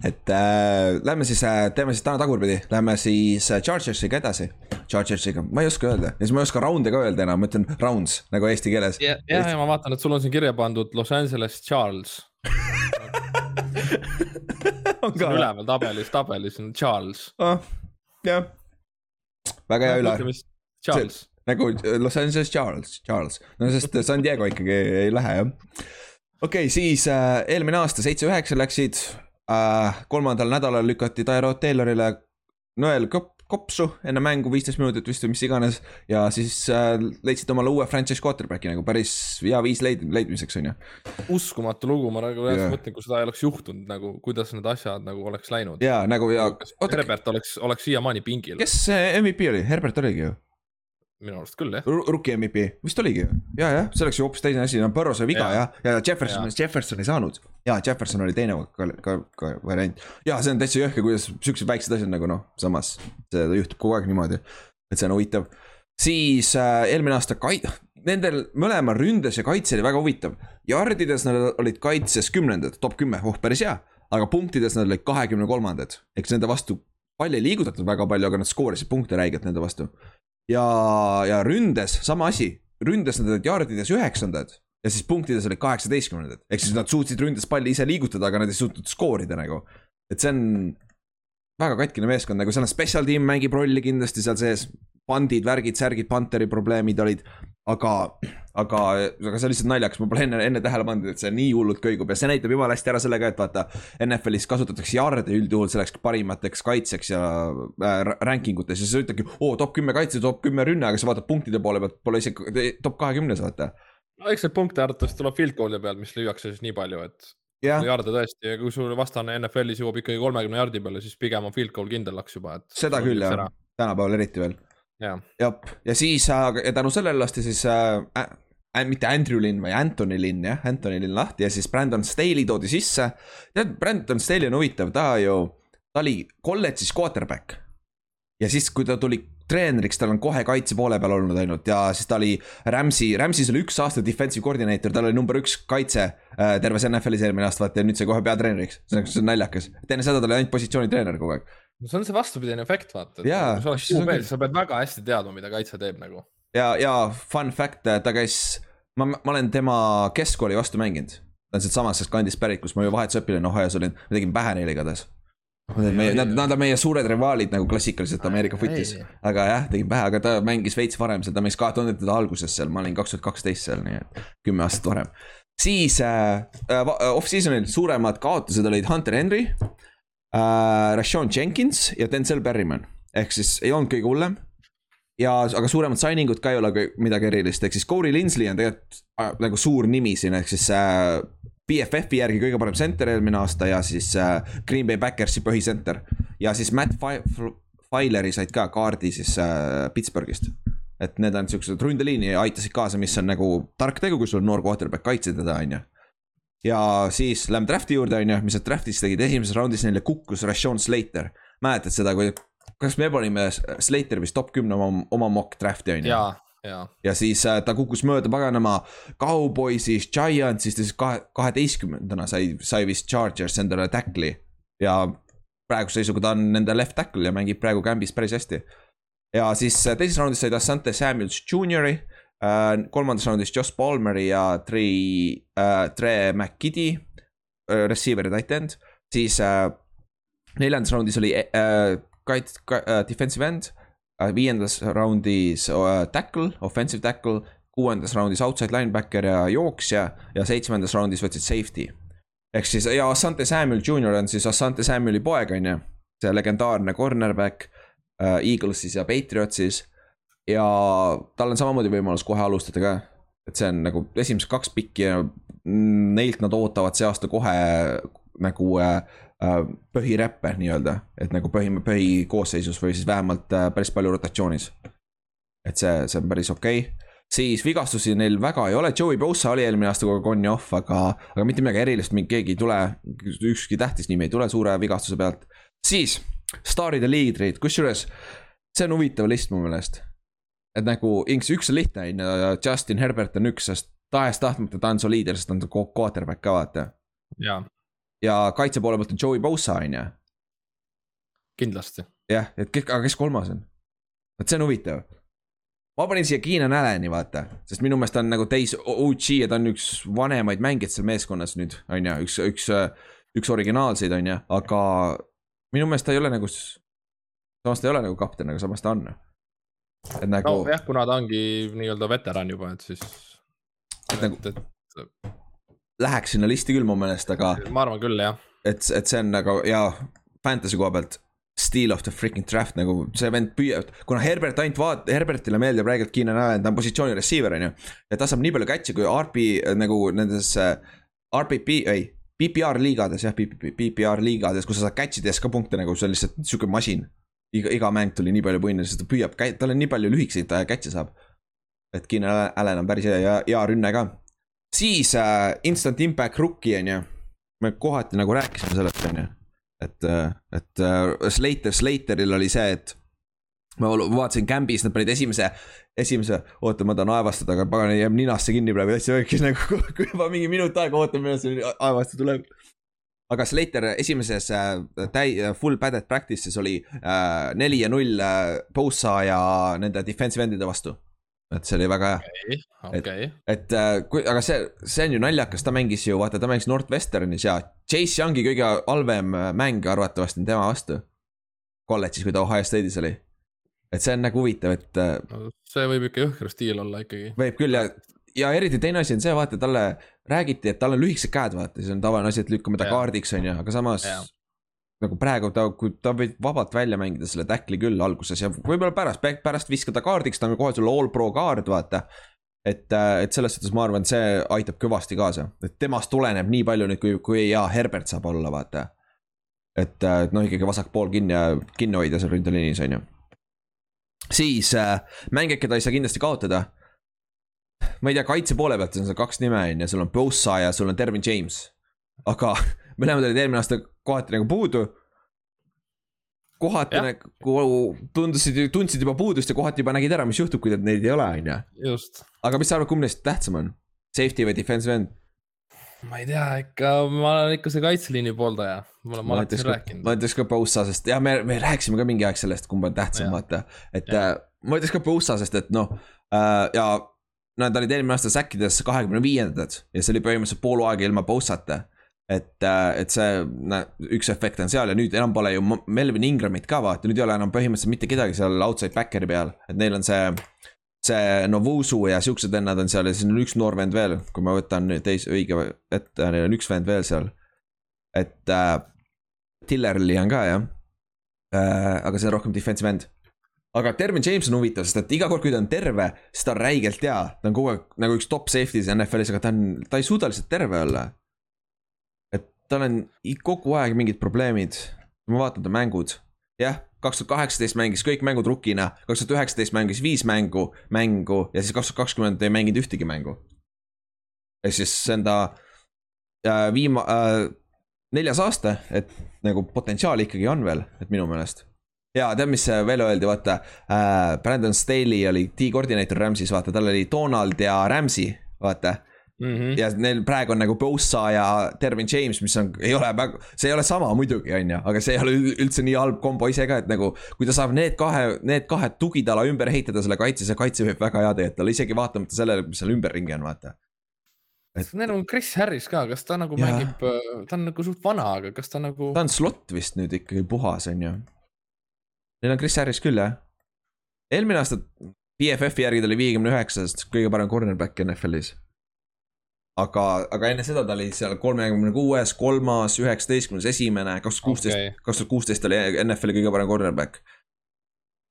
et äh, lähme siis äh,, teeme siis täna tagurpidi, lähme siis äh, Chargersiga edasi. Chargersiga, ma ei oska öelda ja siis ma ei oska round'e ka öelda enam, ma ütlen rounds nagu eesti keeles. ja, ja, ma vaatan, et sul on siin kirja pandud Los Angeles Charles. [LAUGHS] on on üleval tabelis, tabelis on Charles. ah,. jah, väga hea üle, Charles, nagu äh, Los Angeles Charles, Charles, no sest San Diego ikkagi ei lähe jah. Okei okay,, siis äh, eelmine aasta seitse-üheksa läksid äh,, kolmandal nädalal lükati Tyro Taylorile nõel kõp-, kopsu enne mängu, viisteist minutit vist või mis iganes. ja siis äh, leidsid omale uue franchise quarterback'i nagu päris hea viis leid-, leidmiseks on ju. uskumatu lugu, ma nagu reaalselt mõtlen, kui seda ei oleks juhtunud nagu, kuidas need asjad nagu oleks läinud. ja nagu ja, Herbert oleks, oleks siiamaani pingil, kes see MVP oli, Herbert oligi ju, minu arust küll jah. rookie MVP, vist oligi ju, ja, jah, see oleks ju hoopis teine asi, no Burrow sai viga ja, Jaa. ja Jefferson, Jefferson ei saanud. ja Jefferson oli teine ka, ka, ka variant ja see on täitsa jõhker, kuidas siuksed väiksed asjad nagu noh, samas see juhtub kogu aeg niimoodi. et see on huvitav, siis äh, eelmine aasta kai-, nendel mõlemal ründes ja kaitse oli väga huvitav. jardides nad olid kaitses kümnendad, top kümme, oh päris hea. aga punktides nad olid kahekümne kolmandad, eks nende vastu palli ei liigutatud väga palju, aga nad skoorisid punkte räigelt nende vastu. Ja, ja ründes sama asi, ründes nad olid jardides üheksandad ja siis punktides olid kaheksateistkümnendad, ehk siis nad suutsid ründes palli ise liigutada, aga nad ei suutnud skoorida nagu. et see on väga katkine meeskond, nagu seal on special team mängib rolli kindlasti seal sees. pandid, värgid, särgid, Pantheri probleemid olid, aga, aga, aga see on lihtsalt naljakas, ma pole enne, enne tähele pannud, et see nii hullult kõigub ja see näitab jumala hästi ära selle ka, et vaata. NFL-is kasutatakse jarde üldjuhul selleks parimateks kaitseks ja äh, ranking utes ja siis ütlebki, oo top kümme kaitse, top kümme rünne, aga sa vaatad punktide poole pealt, pole isegi top kahekümnes, vaata no eks see punkte arvatavasti tuleb field goal'i peal, mis lüüakse siis nii palju, et jah, jarde tõesti ja kui sul vastane NFL-is jõuab ikkagi kolmekümne jardi peale, siis pigem on field goal kindlaks juba, et. seda küll jah, tänapäeval eriti veel. Jah, ja siis äh, ja tänu sellele lasti siis äh, äh, mitte Andrew Linn, vaid Anthony Linn jah, Anthony Linn lahti ja siis Brandon Staley toodi sisse. tead, Brandon Staley on huvitav, ta ju, ta oli kolledžis quarterback. ja siis, kui ta tuli treeneriks, tal on kohe kaitse poole peal olnud ainult ja siis ta oli Rams'i, Rams'is oli üks aasta defensive coordinator, tal oli number üks kaitse äh, terves NFL-is eelmine aasta, vaata ja nüüd sai kohe peatreeneriks. see on naljakas, et enne seda ta oli ainult positsioonitreener kogu aeg. No see on see vastupidine efekt, vaata. Kui sa oleks see on QB, küll. siis sa pead väga hästi teadma, mida kaitse teeb nagu. ja, ja fun fact, ta käis, ma, ma olen tema keskkooli vastu mänginud. ta on sealtsamast kandist pärit, kus ma ju vahetusõpilane Ohio's olin, ma tegin pähe neile igatahes. Meie, nad, nad on meie suured rivaalid nagu klassikaliselt Ameerika footis, aga jah, tegin pähe, aga ta mängis veits varem seal, ta mängis kahe tuhandete alguses seal, ma olin kaks tuhat kaksteist seal, nii et kümme aastat varem. siis äh, äh, off-season'il suuremad kaotused olid Hunter Henry äh,, Rashon Jenkins ja Denzel Berryman, ehk siis ei olnud kõige hullem ja, aga suuremad signing ud ka ei ole midagi erilist, ehk siis Corey Linsley on tegelikult äh, nagu suur nimi siin, ehk siis äh, BFF-i järgi kõige parem center eelmine aasta ja siis äh, Green Bay Backersi põhisenter. ja siis Matt Fileri said ka kaardi siis äh, Pittsburghist. et need on siuksed ründeliini aitasid kaasa, mis on nagu tark tegu, kui sul on noor quarterback kaitse teda, on ju. Ja siis läheme draft'i juurde, on ju, mis nad draft'is tegid, esimeses raundis neile kukkus Rashon Slater. mäletad seda, kui, kas me panime Slater vist top kümne oma, oma mock draft'i on ju? ja, ja. ja siis äh, ta kukkus mööda paganama Cowboysist, Giantsist ja siis kahe, kaheteistkümnendana sai, sai vist Chargers endale tackle'i. ja praeguse seisuga ta on nende left tackle ja mängib praegu Cambis päris hästi. ja siis äh, teises raundis said Asante Samuels Junior'i kolmandas raundis Josh Palmeri ja Trey äh,, Tre McKiddy äh,, receiver ja tight end. siis äh, neljandas raundis oli äh, kait- ka, äh, defensive end äh, viiendas raundis äh, tackle, offensive tackle, kuuendas raundis outside linebacker ja jooksja ja seitsmendas raundis võtsid safety. ehk siis ja Asante Samuel Junior on siis Asante Samueli poeg, on ju, see legendaarne cornerback äh, Eaglesis ja Patriotsis. Ja tal on samamoodi võimalus kohe alustada ka, et see on nagu esimesed kaks pikki ja neilt nad ootavad see aasta kohe nagu äh, äh, põhiräppe nii-öelda, et nagu põhi, põhikoosseisus või siis vähemalt äh, päris palju rotatsioonis. et see, see on päris okei okay. siis vigastusi neil väga ei ole, Joey Bosa oli eelmine aasta kogu aeg on ja off, aga, aga mitte midagi erilist, keegi ei tule, ükski tähtis nimi ei tule suure vigastuse pealt. siis staarid ja liidrid, kusjuures see on huvitav list mu meelest. Et nagu üks, üks on lihtne on ju, Justin Herbert on üks, sest tahes-tahtmata ta on soliider, sest ta on quarterback ka vaata ja ja kaitse poole pealt on Joey Bosa on ju. kindlasti. jah, et kes, aga kes kolmas on? vot see on huvitav. ma panin siia Keenan Allan'i vaata, sest minu meelest ta on nagu täis OG ja ta on üks vanemaid mängijaid seal meeskonnas nüüd, on ju, üks, üks, üks originaalseid, on ju, aga minu meelest ta ei ole nagu. samas ta ei ole nagu kapten, aga samas ta on. Et nagu. nojah, kuna ta ongi nii-öelda veteran juba, et siis. et nagu. Läheks sinna listi küll mu meelest, aga. ma arvan küll, jah. et, et see on nagu ja fantasy koha pealt. Steal of the freaking draft nagu see vend püüab, kuna Herbert ainult vaat-, Herbertile meeldib räigelt Keenan Allan, ta on positsiooni receiver on ju. ja ta saab nii palju catch'e kui RP nagu nendes äh, RPP, ei, PPR liigades jah, PPR liigades, kus sa saad catch ides ka punkte nagu see on lihtsalt sihuke masin. Iga, iga mäng tuli nii palju punne, sest ta püüab, tal on nii palju lühikeseid catch'e saab. et Keenan Allan on päris hea ja hea rünne ka. siis äh, instant impact rookie on ju. me kohati nagu rääkisime sellest, on ju et, et Slater, Slateril oli see, et ma vaatasin Cambis, nad panid esimese, esimese, oota, ma tahan aevastada, aga pagan jääb ninasse kinni praegu täitsa väikese nagu, kui [LAUGHS] juba mingi minut aega ootan, millal see aevastus tuleb. Aga Slater esimeses äh, täi-, full padded practice'is oli äh, neli ja null äh, Bosa ja nende defensive end'ide vastu. et see oli väga hea, okei, et äh, kui, aga see, see on ju naljakas, ta mängis ju, vaata, ta mängis Northwesternis ja Chase Youngi kõige halvem äh, mäng arvatavasti on tema vastu. kolledžis, kui ta Ohio State'is oli. et see on nagu huvitav, et äh, see võib ikka jõhker stiil olla ikkagi. võib küll ja, ja eriti teine asi on see, vaata talle räägiti, et tal on lühikesed käed, vaata, see on tavaline asi, et lükkame ta Jah. kaardiks, on ju, aga samas Jah. nagu praegu ta, kui ta võib vabalt välja mängida selle tackli küll alguses ja võib-olla pärast, pärast viskada kaardiks, ta on kohe sul all pro kaard, vaata. et, et selles suhtes ma arvan, et see aitab kõvasti kaasa, et temast tuleneb nii palju nüüd, kui, kui hea Herbert saab olla, vaata. et, et noh, ikkagi vasak pool kinni ja kinni hoida seal ründeliinis, on ju. siis äh, mängijad, keda ei saa kindlasti kaotada ma ei tea, kaitse poole pealt on seal kaks nime on ju, sul on Bosa ja sul on Dervin James. aga [LAUGHS] mõlemad olid eelmine aasta kohati nagu puudu. kohati Jah. nagu tundusid, tundsid juba puudust ja kohati juba nägid ära, mis juhtub, kui neid ei ole, on ju. just, aga mis sa arvad, kumb neist tähtsam on? Safety või defensive end? ma ei tea, ikka ma olen ikka see kaitseliini pooldaja, ma alati ütleks siin rääkinud ma. ütleks ka Bosa, sest jah, me, me rääkisime ka mingi aeg sellest, kumb on tähtsam, vaata. et Jah. äh, ma ütleks ka Bosa, sest et noh äh, ja nad olid eelmine aasta säkkides kahekümne viiendad ja see oli põhimõtteliselt pool aega ilma Bosata. et, et see, üks efekt on seal ja nüüd enam pole ju Melvin Ingramit ka vaata, nüüd ei ole enam põhimõtteliselt mitte kedagi seal outside backeri peal, et neil on see. see Novusu ja siuksed vennad on seal ja siis on üks noor vend veel, kui ma võtan teise õige ette, neil on üks vend veel seal. et äh, Tillerli on ka jah äh,. aga see on rohkem defensive end. Aga Dervin James on huvitav, sest et iga kord, kui ta on terve, siis ta on räigelt hea, ta on kogu aeg nagu üks top safety's NFL-is, aga ta on, ta ei suuda lihtsalt terve olla. et tal on kogu aeg mingid probleemid, ma vaatan ta mängud, jah, kaks tuhat kaheksateist mängis kõik mängud rukina, kaks tuhat üheksateist mängis viis mängu, mängu ja siis kaks tuhat kakskümmend ei mänginud ühtegi mängu. ehk siis see on ta äh, viima- äh,, neljas aasta, et nagu potentsiaali ikkagi on veel, et minu meelest. Ja tead, mis veel öeldi, vaata äh,, Brandon Staley oli D-koordineeter Rams'is, vaata, tal oli Donald ja Ramsey, vaata. Mm -hmm. ja neil praegu on nagu Bosa ja Dervin James, mis on, ei ole väga, see ei ole sama muidugi, on ju, aga see ei ole ül- üldse nii halb kombo ise ka, et nagu. kui ta saab need kahe, need kahe tugitala ümber ehitada selle kaitse, see kaitse võib väga hea tegelikult olla, isegi vaatamata sellele, mis seal ümberringi on, vaata. Neil on Chris Harris ka, kas ta nagu Jaa. mängib, ta on nagu suht vana, aga kas ta nagu ta, on slot vist nüüd ikkagi puhas, on ju. Neil on Chris Harris küll, jah. eelmine aasta BFF-i järgi ta oli viiekümne üheksast kõige parem cornerback NFL-is. aga, aga enne seda ta oli seal kolmekümne kuues, kolmas, üheksateistkümnes, esimene, kaks tuhat kuusteist, kaks tuhat kuusteist oli NFL-i kõige parem cornerback.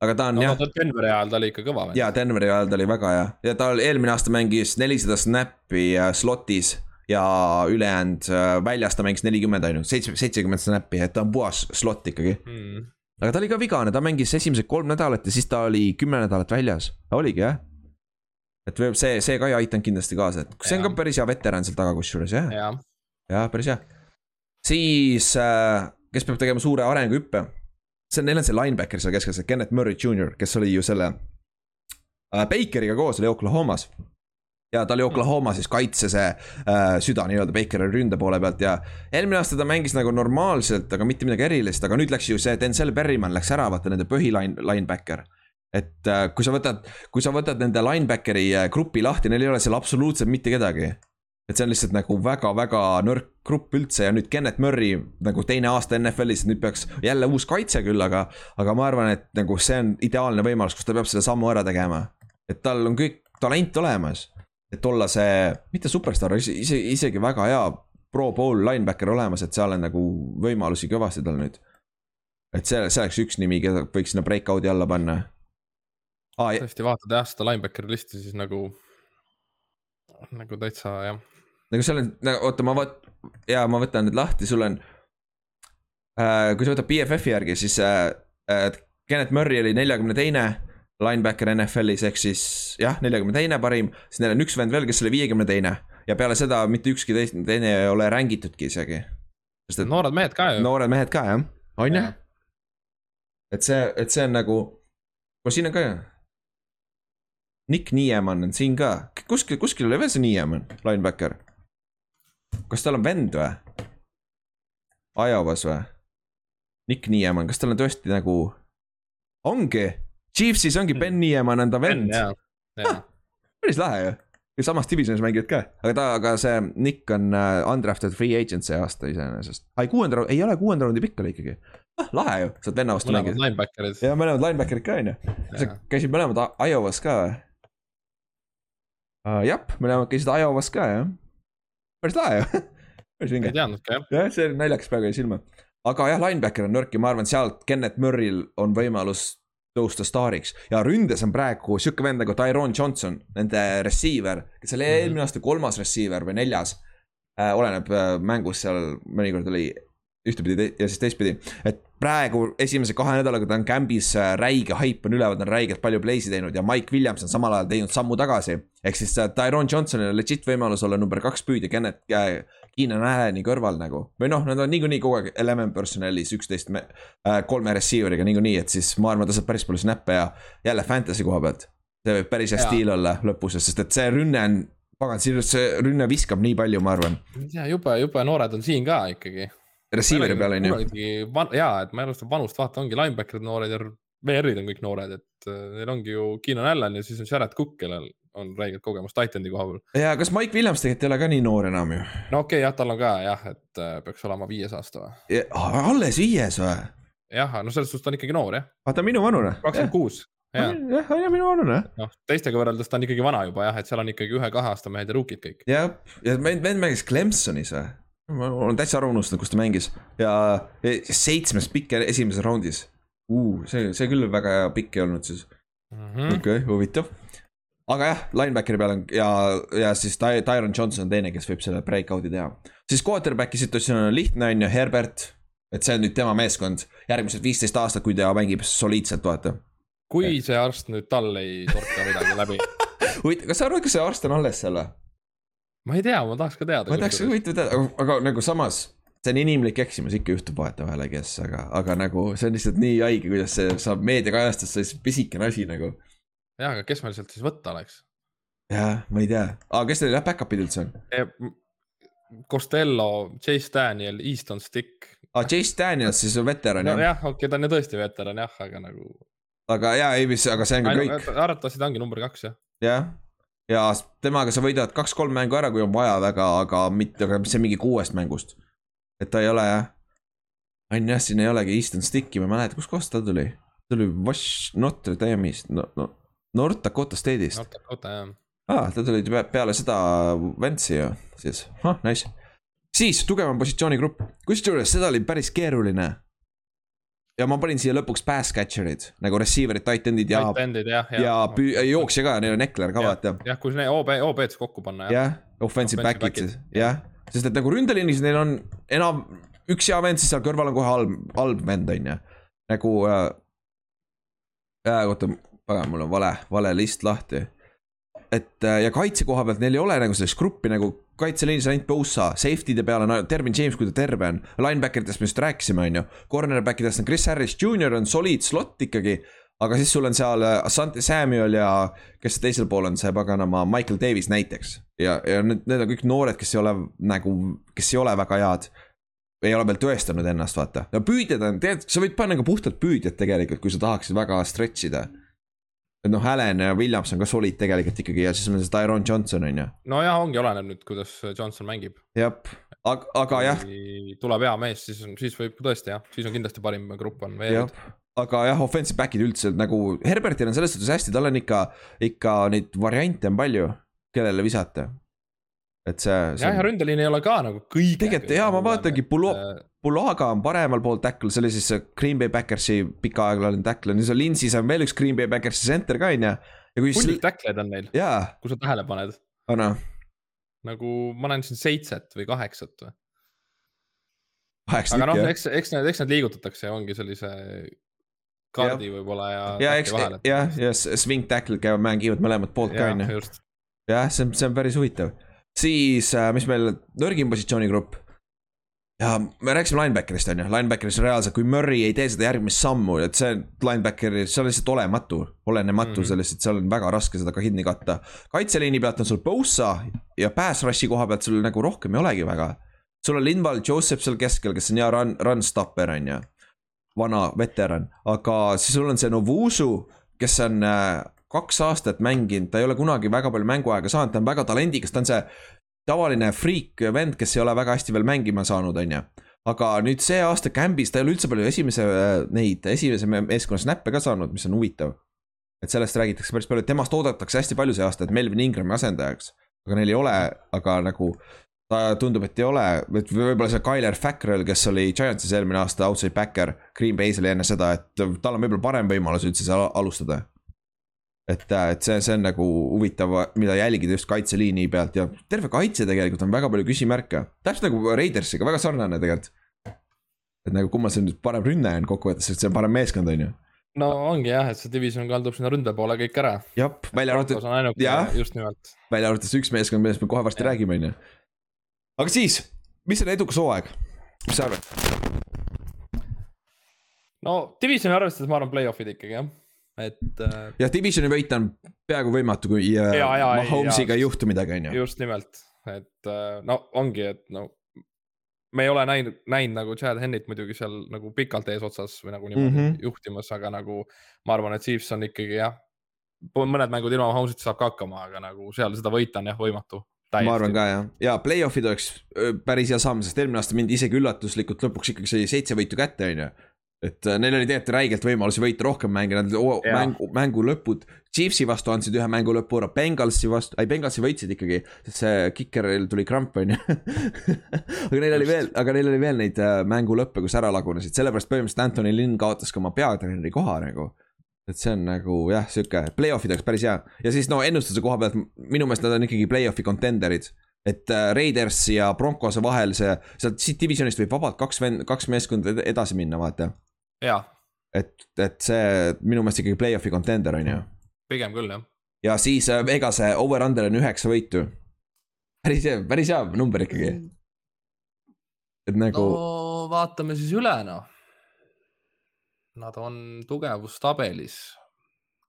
aga ta on no jah, Denveri ajal ta oli ikka kõva vend. ja Denveri ajal ta oli väga hea ja ta oli- eelmine aasta mängis nelisada snappi äh, slot'is ja ülejäänud äh, väljas ta mängis nelikümmend ainult, seitse, seitsekümmend snappi, et ta on puhas slot ikkagi. mm.. Aga ta oli ka vigane, ta mängis esimesed kolm nädalat ja siis ta oli kümme nädalat väljas, oligi jah. et see, see ka ei aidanud kindlasti kaasa, et see on ka päris hea veteran seal taga kusjuures jah, jah, jah, päris hea. siis äh,, kes peab tegema suure arenguhüppe, see neil on see linebacker seal keskel, see Kenneth Murray Jr, kes oli ju selle äh, Bakeriga koos oli Oklahomas. Ja ta oli Oklahoma siis kaitse see äh, süda nii-öelda Bakeri ründe poole pealt ja eelmine aasta ta mängis nagu normaalselt, aga mitte midagi erilist, aga nüüd läks ju see Denzel Berryman läks ära, vaata nende põhiline, linebacker. et äh, kui sa võtad, kui sa võtad nende linebackeri äh, grupi lahti, neil ei ole seal absoluutselt mitte kedagi et see on lihtsalt nagu väga-väga nõrk grupp üldse ja nüüd Kenneth Murray nagu teine aasta NFL-is, nüüd peaks jälle uus kaitse küll, aga, aga ma arvan, et nagu see on ideaalne võimalus, kus ta peab selle sammu ära tegema. et tal on kõik talent olemas, et olla see, mitte superstaar, ise, isegi väga hea pro bowl linebacker olemas, et seal on nagu võimalusi kõvasti tal nüüd. et see, see oleks üks nimi, keda võiks sinna breakout'i alla panna ah,. tõesti vaatad jah seda linebackeri listi, siis nagu, nagu täitsa jah. nagu seal on, oota, ma võt-, jaa, ma võtan nüüd lahti, sul on äh,. kui sa võtad BFF-i järgi, siis äh, äh, Kenneth Murray oli neljakümne teine linebacker NFL-is ehk siis jah, neljakümne teine parim, siis neil on üks vend veel, kes oli viiekümne teine ja peale seda mitte ükski teist, teine ei ole rängitudki isegi. sest et noored mehed ka ju. noored mehed ka jah, on ju, et see, et see on nagu, no siin on ka. Nick Niemann on siin ka, kuskil, kuskil oli veel see Niemann, linebacker. kas tal on vend või? Iowas või? Nick Niemann, kas tal on tõesti nagu, ongi, Chiefsis ongi Ben Niemann on ta vend, päris lahe ju. ja samas divisionis mängivad ka, aga ta, aga see Nick on äh, undrafted free agent see aasta iseenesest. ai, kuuenda ei ole kuuenda raundi pikk oli ikkagi. ah, lahe ju, saad venna vastu mõlemad mängida. ja mõlemad linebacker'id ka onju. sa käisid mõlemad Iowas ka või uh,? jah, mõlemad käisid Iowas ka jah. päris lahe ju, [LAUGHS] päris ei vinge. teadnudki jah. jah, see naljakas praegu jäi silma. aga jah, linebacker on nõrk ja ma arvan, sealt Kennet Murry'l on võimalus tõusta staariks ja ründes on praegu sihuke vend nagu Tyrone Johnson, nende receiver, kes oli Mhm. eelmine aasta kolmas receiver või neljas äh,. oleneb äh, mängus seal mõnikord oli ühtepidi te- ja siis teistpidi, et praegu esimese kahe nädalaga ta on camp'is äh, räige hype on üleval, ta on räigelt palju play'si teinud ja Mike Williams on samal ajal teinud sammu tagasi. ehk siis äh, Tyrone Johnsonil on legit võimalus olla number kaks püüdja Kennet äh, Keenan Allan'i kõrval nagu. või noh, nad on niikuinii kogu aeg element personalis üksteist äh, kolme receiver'iga niikuinii, et siis ma arvan, ta saab päris palju snap'e ja jälle fantasy koha pealt. see võib päris hea Jaa. stiil olla lõpus, sest et see rünne on, pagan, see rünne viskab nii palju, ma arvan. ja jube, jube noored on siin ka ikkagi. Receiver'i peal on ju. ja, et ma ei alusta vanust vaata, ongi linebacker'id noored ja VR-id on kõik noored, et äh, neil ongi ju Keenan Allan ja siis on Jared Cook, kellel on räigelt kogemus Titan'i koha peal. ja kas Mike Williams tegelikult ei ole ka nii noor enam ju? no okei okay,, jah, tal on ka jah, et äh, peaks olema viies aasta või? alles viies või? jah, no selles suhtes ta on ikkagi noor jah, vaata minu vanune. kakskümmend kuus. jah, jah, on ju minu vanune. noh teistega võrreldes ta on ikkagi vana juba jah, et seal on ikkagi ühe-kahe aasta mehed ja ruukid kõik. jah, ja vend, vend mängis Clemsonis või? ma olen täitsa ära unustanud, kus ta mängis ja ja seitsmes pikk esimeses raundis uh,. see, see küll väga hea pikk ei olnud siis, Mhm. okei okay,, huvitav. Aga jah, linebackeri peal on ja, ja siis Ty- Tyron Johnson on teine, kes võib selle breakout'i teha. siis quarterback'i situatsioon on lihtne, on ju, Herbert. et see on nüüd tema meeskond järgmised viisteist aastat, kui ta mängib soliidselt, vaata. kui see arst nüüd tal ei torka midagi läbi, [LAUGHS] huvitav, kas sa arvad, kas see arst on alles seal või? ma ei tea, ma tahaks ka teada. ma tahaks ka huvitav teada, aga, aga nagu samas. see on inimlik eksimus, ikka juhtub vahetevahel, I guess, aga, aga nagu see on lihtsalt nii haige, kuidas see saab meediakajastust, see pisikene asi nagu. jah, aga kes meil sealt siis võtta oleks? jah, ma ei tea, aga kes teil jah back-up'id üldse on? Costello, Chase Daniel, Easton Stick. aa, Chase Daniels siis on veteran jah ja., nojah, okei okay,, ta on ju tõesti veteran jah, aga nagu. aga jaa, ei mis, aga see on ka kõik, arvatavasti ta ongi number kaks jah. jah. ja temaga sa võidad kaks-kolm mängu ära, kui on vaja väga, aga mitte, aga see on mingi kuuest mängust. et ta ei ole jah. on jah, siin ei olegi Easton Sticki, ma ei mäleta, kustkohast ta tuli. ta tuli Wash, Notre Dame'ist, no, no North Dakota State'ist. North Dakota jah. aa, ta tuli pe- peale seda Vance'i ju siis, ah nice. siis tugevam positsioonigrupp, kusjuures seda oli päris keeruline. ja ma panin siia lõpuks pass catcher'id nagu receiver'id, tight end'id ja, Tight end'id jah, ja püü-, jooksja ka, neil on Eckler ka Jah. vaata. jah, kui need OB, OB-d kokku panna jah. jah, offensive back'id. siis, jah. sest et nagu ründeliinis neil on enam, üks hea vend, siis seal kõrval on kohe halb, halb vend on ju. nagu äh,. äh, oota, pagan, mul on vale, vale list lahti. et äh, ja kaitse koha pealt neil ei ole nagu sellist gruppi nagu kaitseliinis ainult Bosa, safety'de peal on Dervin James, kui ta terve on. Linebacker idest me just rääkisime, on ju. Cornerback idest on Chris Harris Jr on soliid slot ikkagi. aga siis sul on seal äh, Asante Samuel ja kes teisel pool on, see paganama Michael Davis näiteks. ja, ja need, need on kõik noored, kes ei ole nagu, kes ei ole väga head. ei ole veel tõestanud ennast, vaata. no püüdjad on, tead, sa võid panna ka puhtalt püüdjad tegelikult, kui sa tahaksid väga stretch ida. Et noh, Allan ja Williams on ka solid tegelikult ikkagi ja siis on see Tyron Johnson on ju. nojah, ongi oleneb nüüd, kuidas Johnson mängib. jah, aga, aga jah, tuleb hea mees, siis on, siis võib tõesti jah, siis on kindlasti parim grupp on veel., aga jah, offensive back'id üldse nagu Herbertil on selles suhtes hästi, tal on ikka, ikka neid variante on palju, kellele visata. Et see, see jah, ja ründeliin ei ole ka nagu kõige. Tegelikult jaa, ma vaatangi, Pulo- Bulaga on paremal pool tackle, see oli siis see Green Bay Backersi pikaaeglane tackle, nüüd see Linsis on veel üks Green Bay Backersi center ka on ju. hunnik tackleid on neil, jaa, kui sa tähele paned, anna, nagu ma näen siin seitset või kaheksat või. aga noh, jah. eks, eks need, eks need liigutatakse ja ongi sellise kaardi võib-olla ja. ja eks, jah, ja swing tackle'id käivad, mängivad mõlemalt poolt ka on ju. jah, see on, see on päris huvitav. siis, mis meil nõrgim positsioonigrupp. ja me rääkisime linebacker'ist on ju, linebacker'is reaalselt, kui Murry ei tee seda järgmist sammu, et see linebackeri, see on lihtsalt olematu, olenematu mm. -hmm. sellest, et seal on väga raske seda ka kinni katta. kaitseliini pealt on sul Bosa ja pass rush'i koha pealt sul nagu rohkem ei olegi väga. sul on Linval Joseph seal keskel, kes on hea run, run stopper on ju. vana veteran, aga siis sul on see Novusu, kes on äh, kaks aastat mänginud, ta ei ole kunagi väga palju mänguaega saanud, ta on väga talendikas, ta on see tavaline friik vend, kes ei ole väga hästi veel mängima saanud, on ju aga nüüd see aasta Cambis ta ei ole üldse palju esimese neid esimese me- meeskonna snappe ka saanud, mis on huvitav. et sellest räägitakse päris palju, temast oodatakse hästi palju see aasta, et Melvin Ingrami asendajaks. aga neil ei ole, aga nagu ta tundub, et ei ole, et võib-olla see Tyler Fackrell, kes oli Giantsis eelmine aasta outside backer, Green Bay's oli enne seda, et tal on võib-olla parem võimalus üldse seal alustada. et, et see, see on nagu huvitav, mida jälgida just kaitseliini pealt ja terve kaitse tegelikult on väga palju küsimärke. täpselt nagu Raidersiga, väga sarnane tegelikult. et nagu kummal see nüüd parem rünne on kokkuvõttes, sest see on parem meeskond, on ju. no ongi jah, et see division kaldub sinna ründe poole kõik ära. jah, välja arvatud jah., välja arvatud see üks meeskond, millest me kohe varsti Jah. räägime, on ju. aga siis, mis on edukas hooaeg, mis sa arvad? no divisioni arvestades ma arvan play-off'id ikkagi jah, et äh, jah, divisioni võita on peaaegu võimatu, kui äh, Ja, ja, ei, Mahomes'iga ja. ei juhtu midagi, on ju. just nimelt, et äh, no ongi, et no me ei ole näinud, näinud nagu Chad Hennit muidugi seal nagu pikalt eesotsas või nagu niimoodi mm. -hmm. juhtimas, aga nagu ma arvan, et Chiefs on ikkagi jah, mõned mängud ilma Mahomes'ita saab ka hakkama, aga nagu seal seda võita on jah võimatu. ma arvan ka jah, ja play-off'id oleks öö, päris hea samm, sest eelmine aasta mindi isegi üllatuslikult lõpuks ikkagi sai seitse võitu kätte, on ju. Et äh, neil oli tegelikult räigelt võimalusi võita rohkem mänge, nad o- Jah. mängu, mängu lõpud. Chiefsi vastu andsid ühe mängu lõpu ära, Bengalsi vastu, ei Bengalsi võitsid ikkagi, sest see kikeril tuli kramp, on ju. [LAUGHS] aga neil oli veel, aga neil oli veel neid äh, mängu lõppe, kus ära lagunesid, sellepärast põhimõtteliselt Anthony Lynn kaotas ka oma peatreeneri koha nagu et see on nagu jah, sihuke play-off'id oleks päris hea ja siis no ennustuse koha pealt minu meelest nad on ikkagi play-off'i contender'id. et äh, Raiders ja Broncose vahel see, sealt siit divisionist võib vabalt kaks vend, kaks meeskonda ed- edasi minna, vaata. et, et see minu meelest ikkagi play-off'i contender on ju. pigem küll jah. ja siis äh, Vegase over-under on üheksa võitu. päris hea, päris hea number ikkagi. et nagu no vaatame siis üle noh. Nad on tugevustabelis,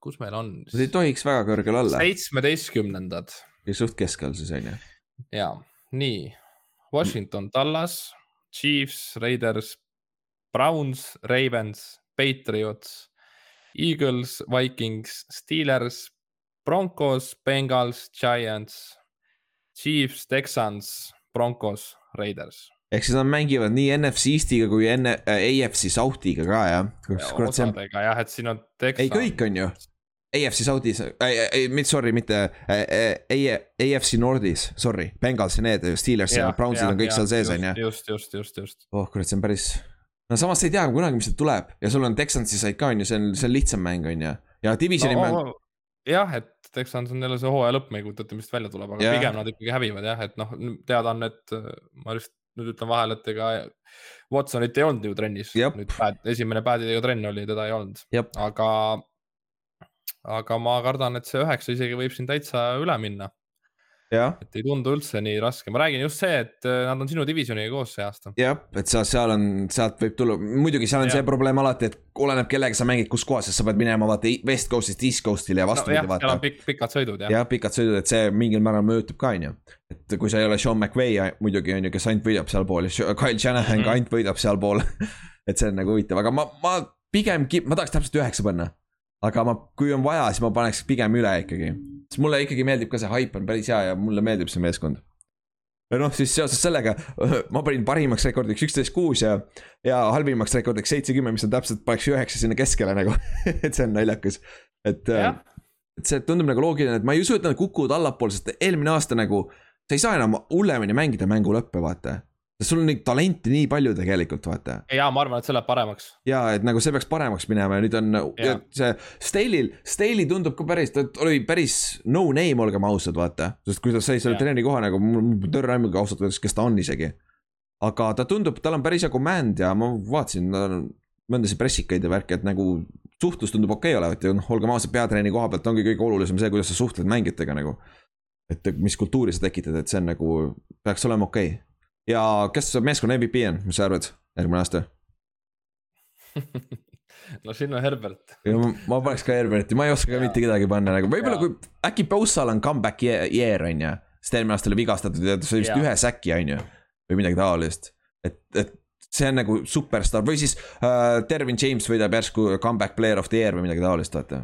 kus meil on nad ei tohiks väga kõrgel olla, seitsmeteistkümnendad suht keskel siis on ju. ja nii Washington, Tallas, Chiefs, Raiders, Browns, Ravens, Patriots, Eagles, Vikings, Steelers, Broncos, Bengals, Giants, Chiefs, Texans, Broncos, Raiders. ehk siis nad mängivad nii NFC Eestiga kui enne äh, AFC Southiga ka jah. osadega jah, et siin on Texas. ei, kõik on ju. AFC South'is, ei, mitte sorry, mitte äh, äh, AFC Nordis, sorry, Bengals ja need, Steelers ja Brownsid on kõik seal sees, on ju. just, just, just, just. oh kurat, see on päris. No samas sa ei tea kunagi, mis sealt tuleb ja sul on Texansi said ka on ju, see on, see on lihtsam mäng on ju. ja divisioni no, mäng, jah, et Texans on jälle see hooaja lõpp, me ei kujuta ette, mis välja tuleb, aga yeah. pigem nad ikkagi hävivad jah, et noh, teada on, et ma just nüüd ütlen vahele, et ega Watsonit ei olnud ju trennis. Nüüd pad, esimene padidega trenn oli, teda ei olnud aga, aga ma kardan, et see üheksa isegi võib siin täitsa üle minna, et ei tundu üldse nii raske, ma räägin just see, et äh, nad on sinu divisioniga koos see aasta. jah, et sa seal on, sealt võib tulla, muidugi seal on Jah. see probleem alati, et oleneb kellega sa mängid, kus kohas, sest sa pead minema vaata West Coast'ist East Coast'ile ja vastupidi seal vaata on. pikk, pikad sõidud jah ja.. jah, pikad sõidud, et see mingil määral mõjutab ka, on ju. et kui sa ei ole Sean McVay muidugi on ju, kes ainult võidab sealpool ja Kyle Shanahan Mhm. ka ainult võidab sealpool. [LAUGHS] et see on nagu huvitav, aga ma, ma pigem, ma tahaks täpselt üheksa panna. aga ma, kui on vaja, siis ma paneks pigem üle ikkagi. Sest mulle ikkagi meeldib ka see haip on päris hea ja mulle meeldib see meeskond. ja noh, siis seoses sellega ma panin parimaks rekordiks üksteist kuus ja, ja halvimaks rekordiks seitsekümmend, mis on täpselt, paneks üheksa sinna keskele nagu, [LAUGHS] et see on naljakas, et äh, et see tundub nagu loogiline, et ma ei usu, et nad kukuvad allapoole, sest eelmine aasta nagu sa ei saa enam hullemini mängida mängu lõppe, vaata. Sul on neid talenti nii palju tegelikult, vaata. ja ma arvan, et see läheb paremaks. ja et nagu see peaks paremaks minema ja nüüd on ja see Staley'l, Staley tundub ka päris, ta oli päris no name, olgem ausad, vaata. sest kui ta sai selle treeneri koha nagu, mul törr aimugi ausalt öeldes, kes ta on isegi. aga ta tundub, tal on päris hea command ja ma vaatasin, tal on mõndasid pressikaid ja värki, et nagu suhtlus tundub okei okay olevat ja noh, olgem ausad, peatreeni koha pealt ongi kõige olulisem see, kuidas sa suhtled mängijatega nagu. et mis kultuuri sa tekitad, et see on nagu, peaks olema okei okay.. Ja kes meeskonna MVP on, mis sa arvad, järgmine aasta? [LAUGHS] no siin on Herbert. ja ma, ma paneks ka Herberti, ma ei oska ka mitte kedagi panna nagu, võib-olla kui äkki Bossal on comeback ye- year on ju. sest eelmine aasta oli vigastatud ja ta sai vist Jaa. ühe säki on ju. või midagi taolist. et, et see on nagu superstaar või siis äh, Dervin James võidab järsku comeback player of the year või midagi taolist, vaata.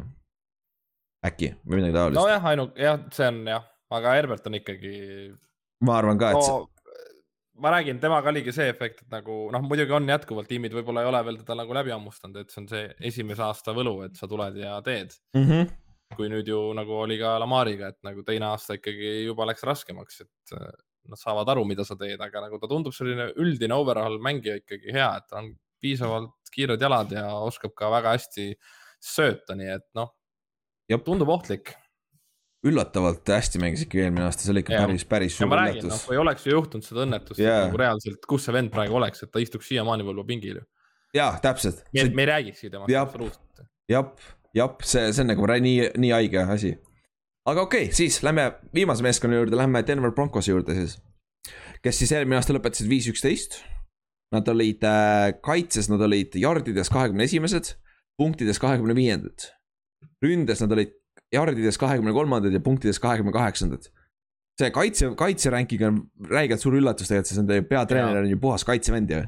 äkki või midagi taolist. nojah, ainult jah, see on jah, aga Herbert on ikkagi. ma arvan ka, et no. Ma räägin, temaga oligi see efekt, et nagu noh, muidugi on jätkuvalt tiimid võib-olla ei ole veel teda nagu läbi hammustanud, et see on see esimese aasta võlu, et sa tuled ja teed. Mm. -hmm kui nüüd ju nagu oli ka Lamariga, et nagu teine aasta ikkagi juba läks raskemaks, et äh, nad saavad aru, mida sa teed, aga nagu ta tundub selline üldine overall mängija ikkagi hea, et ta on piisavalt kiired jalad ja oskab ka väga hästi sööta, nii et noh, tundub ohtlik üllatavalt hästi mängis ikka eelmine aasta, see oli ikka ja. päris, päris suur õnnetus. No, kui oleks ju juhtunud seda õnnetust yeah. nagu reaalselt, kus see vend praegu oleks, et ta istuks siiamaani võib-olla pingil ju. jaa, täpselt. me, see... me ei räägikski temast absoluutselt. jah, jah, see, see on nagu nii, nii haige asi. aga okei okay,, siis lähme viimase meeskonna juurde, lähme Denver Broncos juurde siis. kes siis eelmine aasta lõpetasid viis, üksteist. Nad olid äh, kaitses, nad olid jardides kahekümne esimesed, punktides kahekümne viiendad. ründes nad olid jardides kahekümne kolmandad ja punktides kahekümne kaheksandad. see kaitse, kaitseränkig on räigelt suur üllatus tegelikult, sest nende peatreener on ju puhas kaitsevend ju.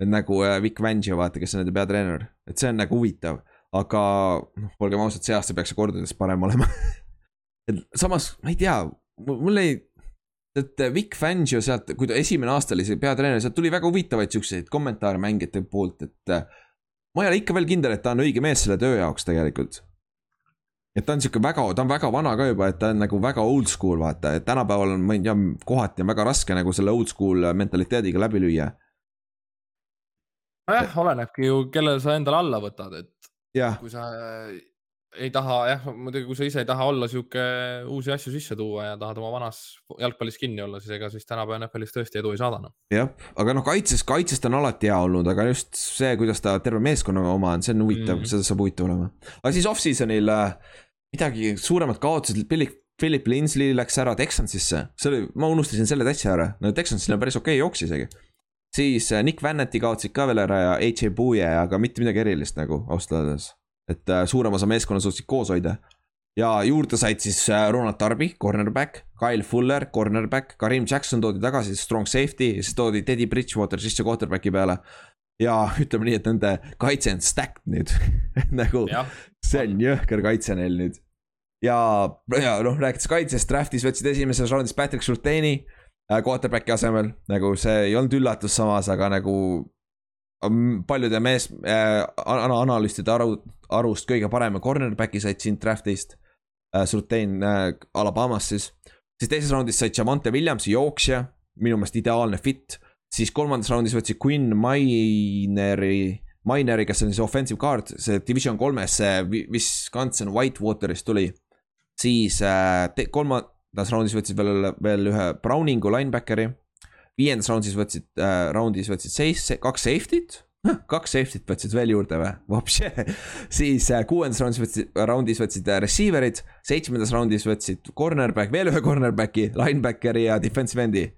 et nagu äh, Vic Fangio, vaata, kes on nende peatreener, et see on nagu huvitav, aga noh, olgem ausad, see aasta peaks see kordades parem olema. [LAUGHS] Et samas, ma ei tea, mul ei, et Vic Fangio sealt, kui ta esimene aasta oli see peatreener, sealt tuli väga huvitavaid siukseid kommentaare mängijate poolt, et äh, ma ei ole ikka veel kindel, et ta on õige mees selle töö jaoks tegelikult et ta on sihuke väga, ta on väga vana ka juba, et ta on nagu väga oldschool, vaata, et tänapäeval on, ma ei tea, kohati on väga raske nagu selle oldschool mentaliteediga läbi lüüa. nojah, olenebki ju, kellele sa endale alla võtad, et ja. kui sa ei taha jah, muidugi kui sa ise ei taha olla sihuke uusi asju sisse tuua ja tahad oma vanas jalgpallis kinni olla, siis ega siis tänapäeva NFL-is tõesti edu ei saada noh. jah, aga noh, kaitses, kaitses ta on alati hea olnud, aga just see, kuidas ta terve meeskonnaga oma on, see on huvitav mm, -hmm. seda saab huvitav olema. aga siis off-season'il äh, midagi suuremat kaotasid, Philip, Philip Linsley läks ära Texansisse, see oli, ma unustasin selle täitsa ära, no Texansil on päris okei okay jooks isegi. siis äh, Nick Vannetti kaotasid ka veel ära ja AJ Puye, aga mitte midagi erilist nagu ausalt öeldes. et äh, suurem osa meeskonna suutsid koos hoida. ja juurde said siis äh, Ronald Darby, cornerback, Kyle Fuller, cornerback, Karim Jackson toodi tagasi, strong safety, siis toodi Teddy Bridgewater sisse quarterback'i peale ja ütleme nii, et nende kaitse on stacked nüüd [LAUGHS] nagu see on jõhker kaitse neil nüüd. ja, ja noh, rääkides kaitsest, draft'is võtsid esimeses raundis Patrick Surtaini äh, quarterback'i asemel, nagu see ei olnud üllatus samas, aga nagu um, paljude mees äh,, analüüstide aru, arust kõige parema cornerback'i said siin draft'ist äh,. Surtain äh, Alabamast siis, siis teises raundis said Javante Williamsi jooksja, minu meelest ideaalne fit siis kolmandas raundis võtsid Quinn Mineri, Mineri, kes on siis offensive guard, see division kolmes, see Wisconsin Whitewaterist tuli. siis äh, kolmandas raundis võtsid veel, veel ühe Browningu linebackeri. viiendas raundis võtsid äh,, raundis võtsid seis, kaks safety't kaks safety't võtsid veel juurde või, [LAUGHS] vapše. siis äh, kuuendas raundis võtsid, raundis võtsid äh, receiver'id, seitsmendas raundis võtsid cornerback, veel ühe cornerback'i, linebackeri ja defensive end'i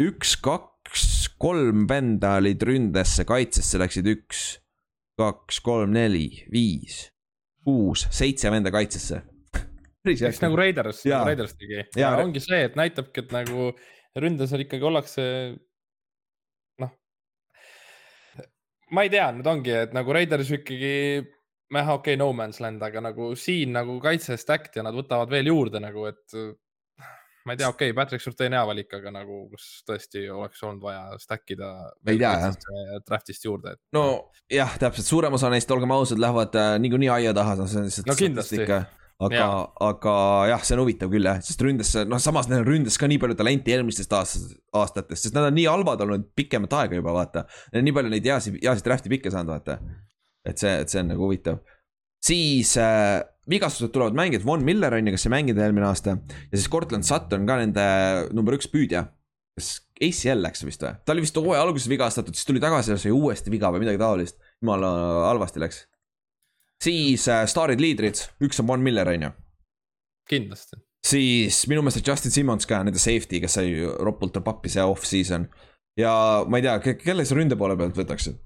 üks, kaks, kolm venda olid ründesse, kaitsesse läksid üks, kaks, kolm, neli, viis, kuus, seitse venda kaitsesse. eks nagu Raiders, nagu Raiders tegi. ja ongi see, et näitabki, et nagu ründes ikkagi ollakse, noh. ma ei tea, nüüd ongi, et nagu Raiders ikkagi jah, okei okay,, no man's land, aga nagu siin nagu kaitse stacked ja nad võtavad veel juurde nagu, et ma ei tea, okei okay,, Patrick Surtain hea valik, aga nagu kas tõesti oleks olnud vaja stack ida. ei tea jah. Draft'ist juurde et.... no jah, täpselt, suurem osa neist, olgem ausad, lähevad äh, niikuinii aia taha, no see on lihtsalt no, statistika. aga, aga jah, see on huvitav küll jah, sest ründes, noh, samas neil on ründes ka nii palju talenti eelmistest aastast, aastatest, sest nad on nii halvad olnud pikemat aega juba, vaata. Neil on nii palju neid heasid, heasid draft'i pikke saanud, vaata. et see, et see on nagu huvitav. siis äh, vigastused tulevad mängijad, Von Miller on ju, kes ei mänginud eelmine aasta. ja siis Cortland Sutton ka nende number üks püüdja. kes ACL läks vist või? ta oli vist hooaja alguses vigastatud, siis tuli tagasi ja sai uuesti viga või midagi taolist. jumala halvasti läks. siis äh, staarid, liidrid, üks on Von Miller on ju. kindlasti. siis minu meelest Justin Simmons ka, nende safety, kes sai ropult pappi see off-season. ja ma ei tea, kelle sa ründe poole pealt võtaksid?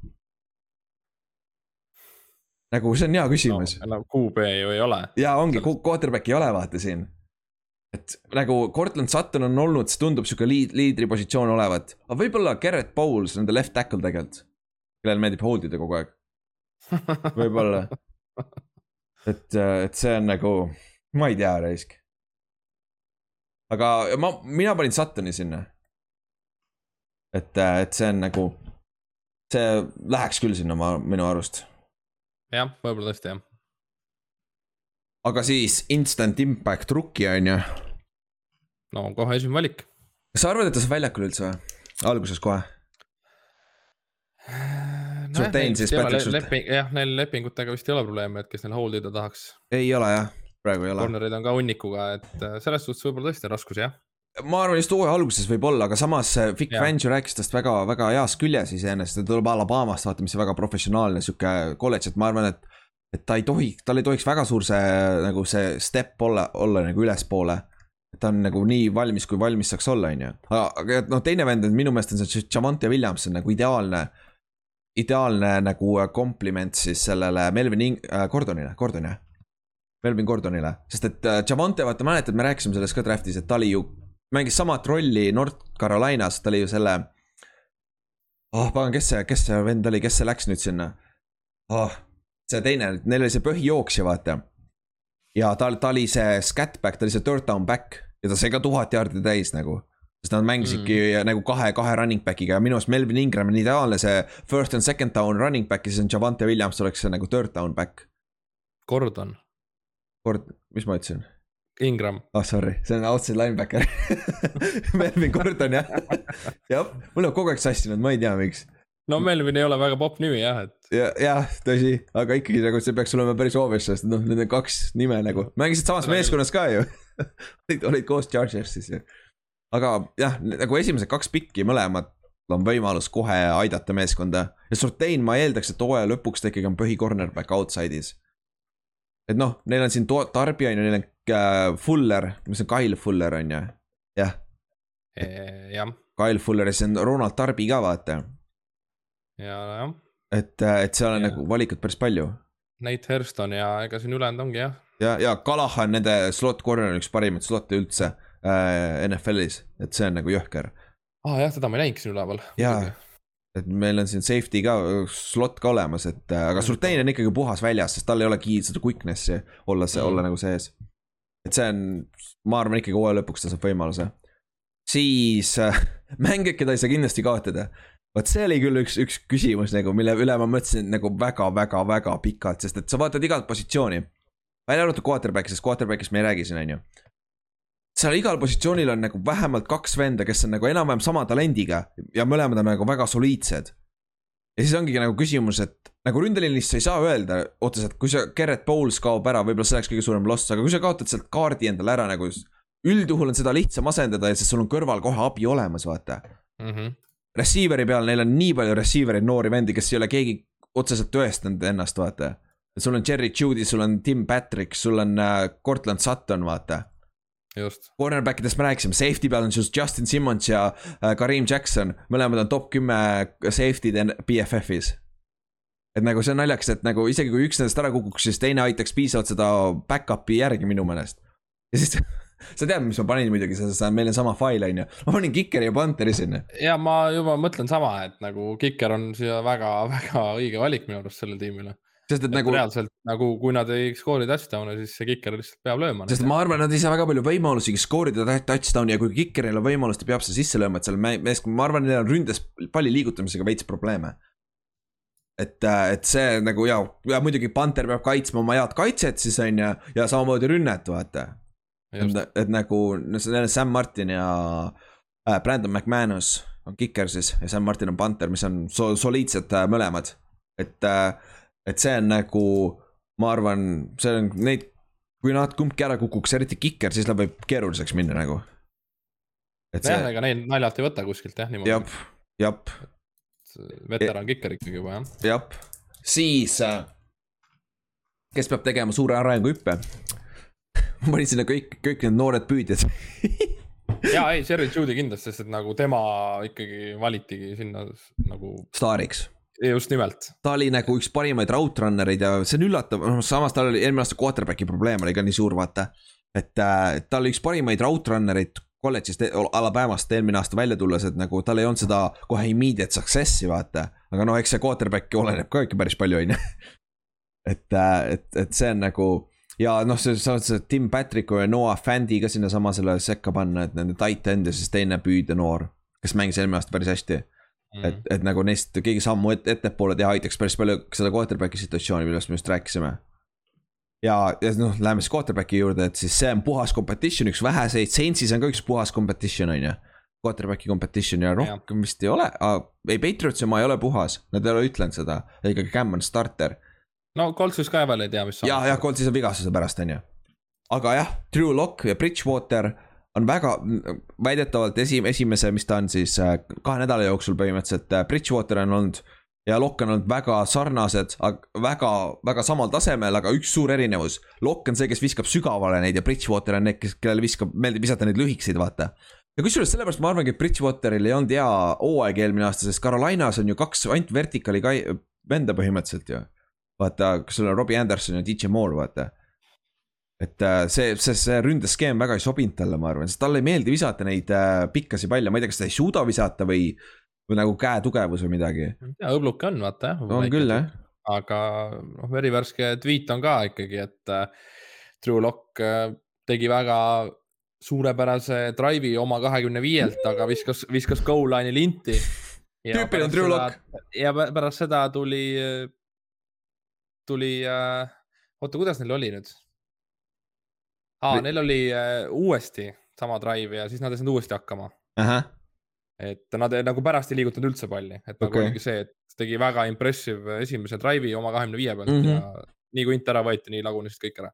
Nagu see on hea küsimus no,. enam QB ju ei ole. ja ongi, quarterback'i ei ole vaata siin. et nagu Cortland Sutton on olnud, see tundub sihuke liid-, liidripositsioon olevat, aga võib-olla Garrett Bowles, nende left tackle tegelikult. kellel meeldib hold ida kogu aeg, [LAUGHS] võib-olla. et, et see on nagu, ma ei tea, raisk. aga ma, mina panin Suttoni sinna. et, et see on nagu, see läheks küll sinna ma, minu arust. jah, võib-olla tõesti jah. aga siis instant impact rookie on ju. no kohe esimene valik. kas sa arvad, et ta saab väljakule üldse või? alguses kohe. Surtain siis Patrick Surtain. jah, neil lepingutega vist ei ole probleemi, et kes neil hold ida tahaks. ei ole jah, praegu ei ole. Cornerid on ka hunnikuga, et äh, selles suhtes võib-olla tõesti on raskusi jah. Ma arvan, just hooaja alguses võib-olla, aga samas äh, Vic. Fangio rääkis tast väga, väga heas küljes iseenesest, ta tuleb Alabamast, vaata, mis väga professionaalne sihuke kolledž, et ma arvan, et. et ta ei tohi, tal ei tohiks väga suur see nagu see step olla, olla nagu ülespoole. et ta on nagu nii valmis, kui valmis saaks olla, on ju. aga, noh, teine vend on minu meelest on see Javante Williams on nagu ideaalne. ideaalne nagu kompliment siis sellele Melvin Ing- äh,, Gordonile, Gordon jah. Melvin Gordonile, sest et äh, Javante, vaata mäletad, me rääkisime sellest ka draft'is, et ta oli ju mängis samat rolli North Carolinas, ta oli ju selle. oh pagan, kes see, kes see vend oli, kes see läks nüüd sinna oh,? see teine, neil oli see põhijooksja, vaata. ja ta, ta oli see scatback, ta oli see third down back ja ta sai ka tuhat jaardi täis nagu. sest nad mängisidki mm. nagu kahe, kahe running back'iga ja minu arust Melvin Ingram on ideaalne see first and second down running back ja siis on Javante Williams oleks see nagu third down back. Gordon, kord, mis ma ütlesin? Ingram, oh sorry, see on outside linebacker. [LAUGHS] Melvin [LAUGHS] Gordon jah, jah, mul läheb kogu aeg sassi nüüd, ma ei tea, miks. no Melvin ei ole väga popp nimi jah, et ja, jah, tõsi, aga ikkagi nagu see peaks olema päris obvious, sest noh, need on kaks nime nagu, mängisid samas küll. meeskonnas ka ju. [LAUGHS] Olid, olid koos Chargersis ju. aga jah, nagu esimesed kaks pikki mõlemad on võimalus kohe aidata meeskonda. Ja Surtain, ma eeldaks, et hooaja lõpuks ta ikkagi on põhi cornerback outside'is. Et noh, neil on siin to- tarbija on ju, neil on äh, Fuller, mis on Kyle Fuller on ju, jah, jah, Kyle Fuller ja siis on Ronald Tarbi ka vaata, ja jah, et, et seal on Jah. nagu valikut päris palju Nate Hurston ja ega siin ülejäänud ongi jah. ja, ja Kalahan, nende slot corner on üks parimaid slot'e üldse äh, NFL-is, et see on nagu jõhker. aa ah, jah, teda ma ei näinudki siin üleval. Jaa. Et meil on siin safety ka, slot ka olemas, et äh, aga Surtain on ikkagi puhas väljas, sest tal ei ole kiid- seda quickness'i olla see, olla nagu sees. et see on, ma arvan ikkagi hooaja lõpuks ta saab võimaluse. siis äh, [LAUGHS] mängijad, keda ei saa kindlasti kaotada. vot see oli küll üks, üks küsimus nagu, mille üle ma mõtlesin nagu väga-väga-väga pikalt, sest et sa vaatad igat positsiooni. välja arvatud quarterback'i, sest quarterback'ist me ei räägi siin, on ju seal igal positsioonil on nagu vähemalt kaks venda, kes on nagu enam-vähem sama talendiga ja mõlemad on nagu väga soliidsed. ja siis ongi nagu küsimus, et nagu ründeliinist sa ei saa öelda otseselt, kui see Garrett Bowles kaob ära, võib-olla see oleks kõige suurem loss, aga kui sa kaotad sealt kaardi endale ära nagu. üldjuhul on seda lihtsam asendada ja siis sul on kõrval kohe abi olemas, vaata. Mm -hmm. Receiver'i peal neil on nii palju receiver'id, noori vendi, kes ei ole keegi otseselt tõestanud ennast, vaata. sul on Jerry Judy, sul on Tim Patrick, sul on äh, Cortland Sutton, vaata cornerback idest me rääkisime, safety peal on siis Justin Simmons ja äh, Kareem Jackson, mõlemad on top kümme safety'd BFF-is. et nagu see on naljakas, et nagu isegi kui üks nendest ära kukuks, siis teine aitaks piisavalt seda back-up'i järgi minu meelest. ja siis [LAUGHS] sa tead, mis ma panin muidugi, sest meil on sama fail on ju, ma panin Kikeri ja Panteri sinna. ja ma juba mõtlen sama, et nagu Kiker on siia väga-väga [LAUGHS] õige valik minu arust sellele tiimile. Sest et nagu nagu, reaalselt nagu, kui nad ei skoori touchdown'e, siis see Kiker lihtsalt peab lööma. sest ma arvan, nad ei saa väga palju võimalusi skoorida tou- touchdown'i ja kui Kikeril on võimalus, ta peab selle sisse lööma, et seal me- meeskond, ma arvan, neil on ründes palli liigutamisega veits probleeme. et, et see nagu ja, ja muidugi Panther peab kaitsma oma head kaitset siis on ju ja samamoodi rünnet, vaata. et, et nagu Sam Martin ja äh, Brandon McManus on kiker siis ja Sam Martin on Panther, mis on so, soliidsed äh, mõlemad. et äh,, et see on nagu, ma arvan, see on neid, kui nad kumbki ära kukuks, eriti kiker, siis läheb võib keeruliseks minna nagu. jah, see, ega neid naljalt ei võta kuskilt jah, niimoodi. jap, jap, veteran Kiker ikkagi juba jah. jap, siis äh, kes peab tegema suure arenguhüppe? [LAUGHS] ma panin sinna kõik, kõik need noored püüdjad [LAUGHS] ja ei, Sherry Judy kindlasti, sest et nagu tema ikkagi valitigi sinna nagu staariks just nimelt. ta oli nagu üks parimaid route runner eid ja see on üllatav, noh samas tal oli eelmine aasta quarterback'i probleem oli ka nii suur, vaata. et äh, ta oli üks parimaid route-runner'eid kolledžist, Alabamast eelmine aasta välja tulles, et nagu tal ei olnud seda kohe immediate success'i vaata. aga noh, eks see quarterback'i oleneb ka ikka päris palju, on ju. [LAUGHS] et, et, et see on nagu ja noh, sa saad seda Tim Patricku ja Noah Fandi ka sinnasama selle sekka panna, et nende tight end ja siis teine püüdenoor, kes mängis eelmine aasta päris hästi. Et, et nagu neist keegi sammu et, ettepoole teha aitaks päris palju seda quarterback'i situatsiooni, millest me just rääkisime. ja, ja noh, läheme siis quarterback'i juurde, et siis see on puhas competition, üks väheseid, Saintsis on ka üks puhas competition, on ju. Quarterback'i competition ja rohkem vist ei ole, ei Patriotsi oma ei ole puhas, nad ei ole ütlenud seda, ikkagi Cam on starter no Coltsis ka veel ei tea, mis jah, jah, Coltsis on vigastuse pärast, on ju. aga jah, Drew Lock ja Bridgewater on väga, väidetavalt esi, esimese, mis ta on siis äh, kahe nädala jooksul põhimõtteliselt, äh, Bridgewater on olnud ja Lokk on olnud väga sarnased, väga, väga samal tasemel, aga üks suur erinevus. Lokk on see, kes viskab sügavale neid ja Bridgewater on need, kes, kellele viskab, meeldib visata neid lühikeseid, vaata. ja kusjuures sellepärast ma arvangi, et Bridgewateril ei olnud hea hooaeg eelmine aasta, sest Carolinas on ju kaks ainult vertikaali kai-, venda põhimõtteliselt ju vaata, kas sul on Robbie Anderson ja DJ Moore, vaata. Et äh, see, see, see ründeskeem väga ei sobinud talle, ma arvan, sest talle ei meeldi visata neid äh, pikkasi palle, ma ei tea, kas ta ei suuda visata või, või nagu käetugevus või midagi. ja õbluke on, vaata jah. on küll jah. aga noh, verivärske tweet on ka ikkagi, et äh, Drew Lock tegi väga suurepärase drive'i oma kahekümne viielt, aga viskas, viskas goal line'i linti. tüüpiline Drew Lock. ja pärast seda tuli tuli oota, kuidas neil oli nüüd? Aa, neil oli äh, uuesti sama drive ja siis nad ei saanud uuesti hakkama. et nad nagu pärast ei liigutanud üldse palli, et nagu okay. oligi see, et tegi väga impressive esimese drive'i oma kahekümne viie pealt mm -hmm. ja nii kui int ära võeti, nii lagunesid kõik ära.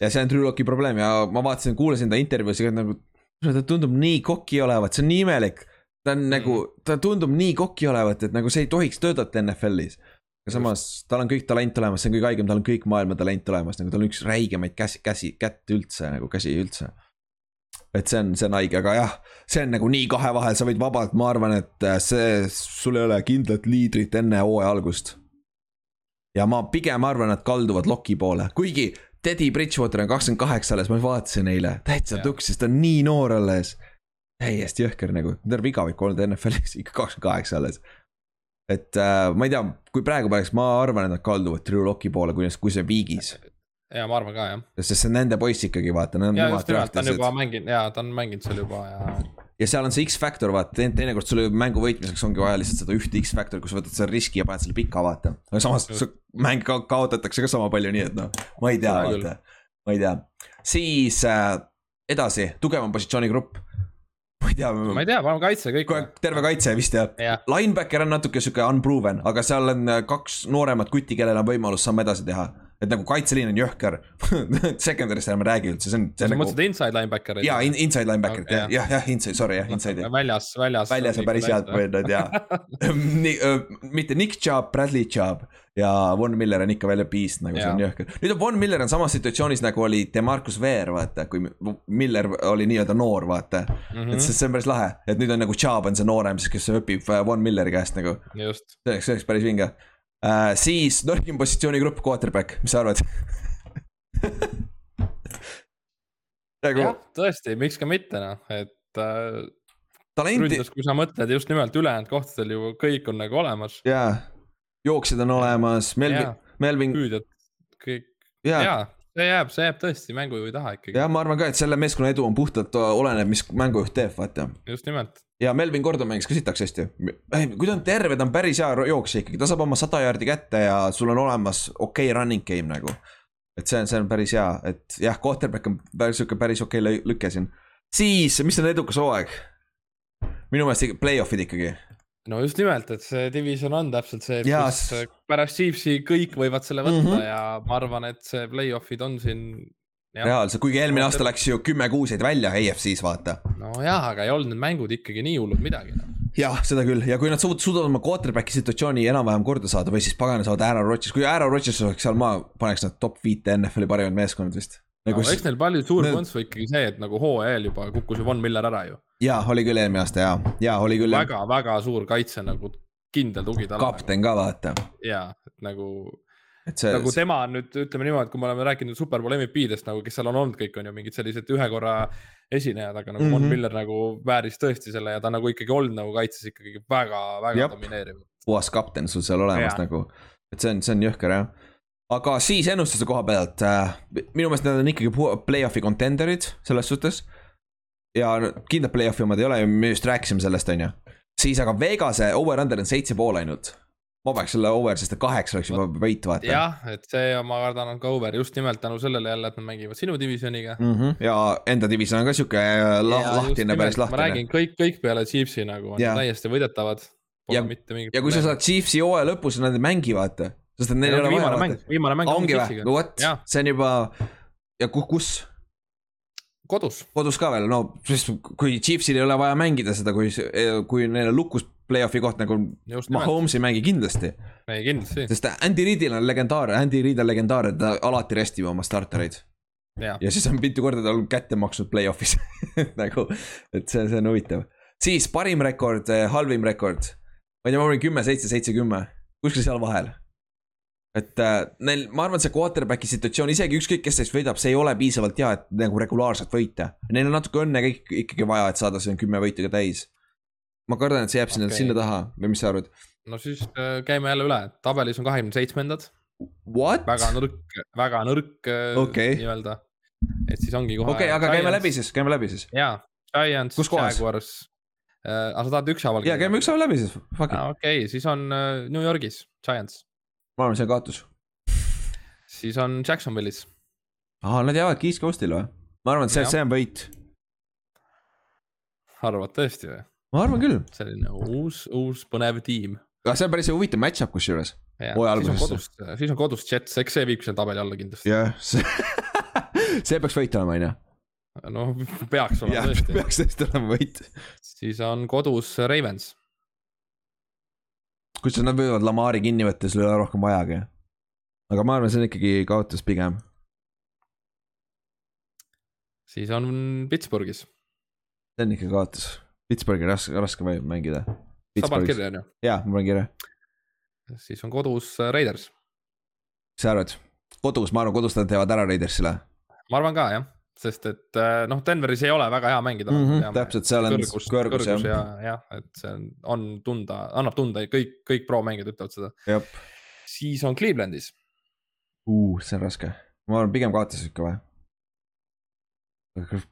ja see on Drew Locki probleem ja ma vaatasin, kuulasin ta intervjuusi ka nagu, ta tundub nii koki olevat, see on nii imelik. ta on nagu, mm. ta tundub nii koki olevat, et nagu see ei tohiks töötada NFL-is aga samas tal on kõik talent olemas, see on kõige haigem, tal on kõik maailma talent olemas, nagu tal on üks räigemaid käsi, käsi, kätt üldse nagu käsi üldse. et see on, see on haige, aga jah, see on nagu nii kahe vahel, sa võid vabalt, ma arvan, et äh, see, sul ei ole kindlat liidrit enne hooaja algust. ja ma pigem arvan, et kalduvad Loki poole, kuigi Teddy Bridgewater on kakskümmend kaheksa alles, ma vaatasin eile, täitsa tuksis, ta on nii noor alles täiesti jõhker nagu, terve igavik olnud NFL-is ikka kakskümmend kaheksa alles et äh, ma ei tea, kui praegu paneks, ma arvan, et nad kalduvad Drew Locki poole, kui, kui see viigis. ja ma arvan ka jah. sest see on nende poiss ikkagi vaata. ja just nimelt, ta on juba mänginud ja ta on mänginud seal juba ja. ja seal on see X-faktor vaata, teinekord sul mängu võitmiseks ongi vaja lihtsalt seda ühte X-faktori, kus võtad selle riski ja paned selle pika vaata. aga samas mäng ka kaotatakse ka sama palju, nii et noh, ma ei tea, vaata, ma ei tea. siis äh, edasi, tugevam positsioonigrupp ma ei tea. ma ei tea, arvan kaitse kõik. terve kaitse vist jah ja. Linebacker on natuke sihuke unproven, aga seal on äh, kaks nooremat kutti, kellel on võimalus samme edasi teha. et nagu kaitseliin on jõhker [LAUGHS] Secondary'st ärme räägi üldse, see on. sa nagu... mõtlesid inside linebacker'it? jaa in,, inside linebacker'it okay, jah, jah, jah, inside, sorry jah, inside. väljas, väljas. väljas on päris head mõeldud jaa [LAUGHS] mitte Nick Chubb, Bradley Chubb ja Von Miller on ikka veel beast nagu, see on jõhker. nüüd on Von Miller on samas situatsioonis nagu oli Demarcus Ware, vaata, kui Miller oli nii-öelda noor, vaata mm. -hmm. et see, see on päris lahe, et nüüd on nagu Chubb on see noorem siis, kes õpib äh, Von Milleri käest nagu. see oleks, see oleks päris vinge uh,. siis nõrgim positsioonigrupp, quarterback, mis sa arvad [LAUGHS] nagu... jah, tõesti, miks ka mitte noh, et äh, talenti. ründes, kui sa mõtled just nimelt ülejäänud kohtadel ju kõik on nagu olemas. jaa jooksjad on olemas, Melvin, Melvin. püüdjad, kõik ja. ja see jääb, see jääb tõesti mängujuhi taha ikkagi. jah, ma arvan ka, et selle meeskonna edu on puhtalt, oleneb, mis mängujuht teeb, vaata. just nimelt. ja Melvin Gordon mängis ka sitaks hästi. kui ta on terve, ta on päris hea jooksja ikkagi, ta saab oma sada jaardi kätte ja sul on olemas okei okay running game nagu. et see on, see on päris hea, et jah, quarterback on päris sihuke päris okei okay lüke siin. siis, mis on edukas hooaeg? minu meelest play-off'id ikkagi no just nimelt, et see division on täpselt see, kus pärast Chiefsi kõik võivad selle võtta mm -hmm. ja ma arvan, et see play-off'id on siin. reaalselt, kuigi eelmine aasta läks ju kümme-kuus jäid välja EFC-s vaata. nojah, aga ei olnud need mängud ikkagi nii hullud midagi no.. jah, seda küll ja kui nad suudavad oma quarterback'i situatsiooni enam-vähem korda saada või siis pagana saavad Aaron Rodgers, kui Aaron Rodgers oleks seal, ma paneks nad top viite NFL-i parimad meeskonnad vist nagu no, eks neil palju suur need... põnts ikkagi see, et nagu hooaja eel juba kukkus ju Von Miller ära ju. jaa, oli küll eelmine aasta jaa, jaa oli küll. väga-väga suur kaitse nagu kindel tugi talle. kapten ka vaata. jaa, et nagu et see nagu tema on nüüd ütleme niimoodi, et kui me oleme rääkinud Superbowl MVP-dest nagu, kes seal on olnud, kõik on ju mingid sellised ühe korra esinejad, aga nagu mm -hmm. Von Mhm. Miller nagu vääris tõesti selle ja ta nagu ikkagi olnud nagu kaitses ikkagi väga-väga Jep. domineeriv. puhas kapten sul seal olemas Jaa. nagu, et see on, see on jõhker jah. Aga siis ennustuse koha pealt äh,, minu meelest need on ikkagi play-off'i contender'id selles suhtes. ja kindlad play-off'i omad ei ole, me just rääkisime sellest, on ju. siis aga Vegase over-under on seitse pool ainult. ma paneks selle over, sest et kaheksa oleks juba võit, vaata. jah, et see ma kardan on ka over just nimelt tänu sellele jälle, et nad mängivad sinu divisjoniga. mm. -hmm. ja enda division on ka sihuke la lahtine, päris ma lahtine räägin, kõik, kõik peale Chiefsi nagu on Jaa. täiesti võidetavad. Ja- ja kui sa saad Chiefsi hooaja lõpus, nad ei mängi, vaata. Sest et neil ei ole viimane vaja mäng, viimane mäng ongi või, no vot see on juba ja ku- kus, kodus, kodus ka veel, no sest kui Chiefsil ei ole vaja mängida seda, kui, kui neil on lukus play-off'i koht nagu Mahomes ei mängi kindlasti, ei kindlasti, sest Andy Reidil on legendaarne, Andy Reid on legendaarne, ta alati restib oma startereid. Ja siis on mitu korda tal kätte maksnud play-off'is. [LAUGHS] Nagu, et see, see on huvitav. siis parim rekord, halvim rekord, ma ei tea, ma olin kümme, seitse, seitse, kümme, kuskil seal vahel. Et äh, neil, ma arvan, see quarterback'i situatsioon, isegi ükskõik, kes neist võidab, see ei ole piisavalt hea, et nagu regulaarselt võita. Neil on natuke õnne kõik ikkagi vaja, et saada see kümme võitu ka täis. ma kardan, et see jääb sinna okay., sinna taha või mis sa arvad? no siis äh, käime jälle üle, tabelis on kahekümne seitsmendad, What? väga nõrk, väga nõrk äh, Okei. nii-öelda. et siis ongi kohe. okei, aga käime läbi. siis, käime läbi siis. jaa, Giants? Jaguars äh,. aga sa tahad ükshaaval? ja käime ükshaaval läbi siis, fuck it. okei, siis on äh, New Yorgis Giants, ma arvan, see on kaotus. siis on Jacksonvilis, aa, nad jäävadki East Coast'ile või? ma arvan, et see, see on võit. arvad tõesti või? ma arvan küll. selline uus, uus põnev tiim. aga see on päris huvitav match-up kusjuures. Siis on alguses. kodus, siis on kodus Jets, eks see viib selle tabeli alla kindlasti. jah, see, [LAUGHS] see peaks võit olema, on ju. no peaks olema jah, tõesti. peaks tõesti olema võit. siis on kodus Ravens, kusjuures nad võivad Lamari kinni võtta, sul ei ole rohkem vajagi. aga ma arvan, see on ikkagi kaotus pigem. siis on Pittsburghis, see on ikka kaotus. Pittsburghi raske, raske mängida. sa paned kirja on ju, jaa, ma panen kirja. siis on kodus äh, Raiders, mis sa arvad? kodus, ma arvan, kodus nad teevad ära Raidersile ma arvan ka jah, sest et äh, noh, Denveris ei ole väga hea mängida mm. -hmm, täpselt, seal on kõrgus, kõrgus kõrgus jah. ja, jah, et see on, on tunda, annab tunda, kõik, kõik pro-mängijad ütlevad seda. siis on Clevelandis, uh, see on raske. ma arvan, pigem kaotas ikka või?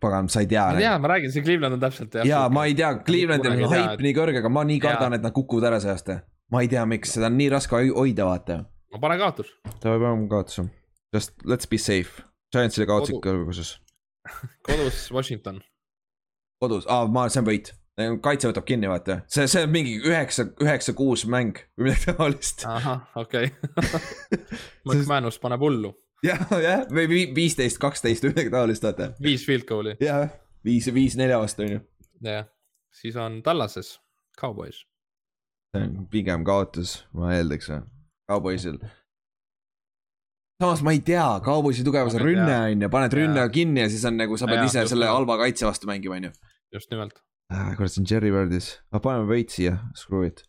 pagan, sa ei tea. ma tean, ma räägin, see Cleveland on täpselt jah. jaa, ma ei tea, Clevelandil on ei tea, haip nii kõrge, aga ma nii kardan, et nad kukuvad ära see aasta. ma ei tea, miks, seda on nii raske hoi- hoida, vaata. ma panen kaotus, ta peab olema kaotus. Just let's be safe. Giantsile kaotasid kõrguses. [LAUGHS] kodus Washington, kodus, aa, ma, see on võit. kaitse võtab kinni, vaata. see, see on mingi üheksa, üheksa, kuus mäng või midagi taolist. ahah, okei okay.. McManus paneb hullu, jah, jah, või vi- viisteist, kaksteist või midagi taolist, vaata. viis field goal'i, jah, viis, viis nelja vastu on ju. jah. siis on Tallases Cowboys, see on pigem kaotus, ma eeldaks, Cowboysil. Samas ma ei tea, Cowboysi tugevus on rünne on ju, paned rünne kinni ja siis on nagu sa pead Jaa, ise selle nimelt. halva kaitse vastu mängima, on ju. just nimelt, kurat, see on Jerry Birdis, aga paneme võit siia, screw it.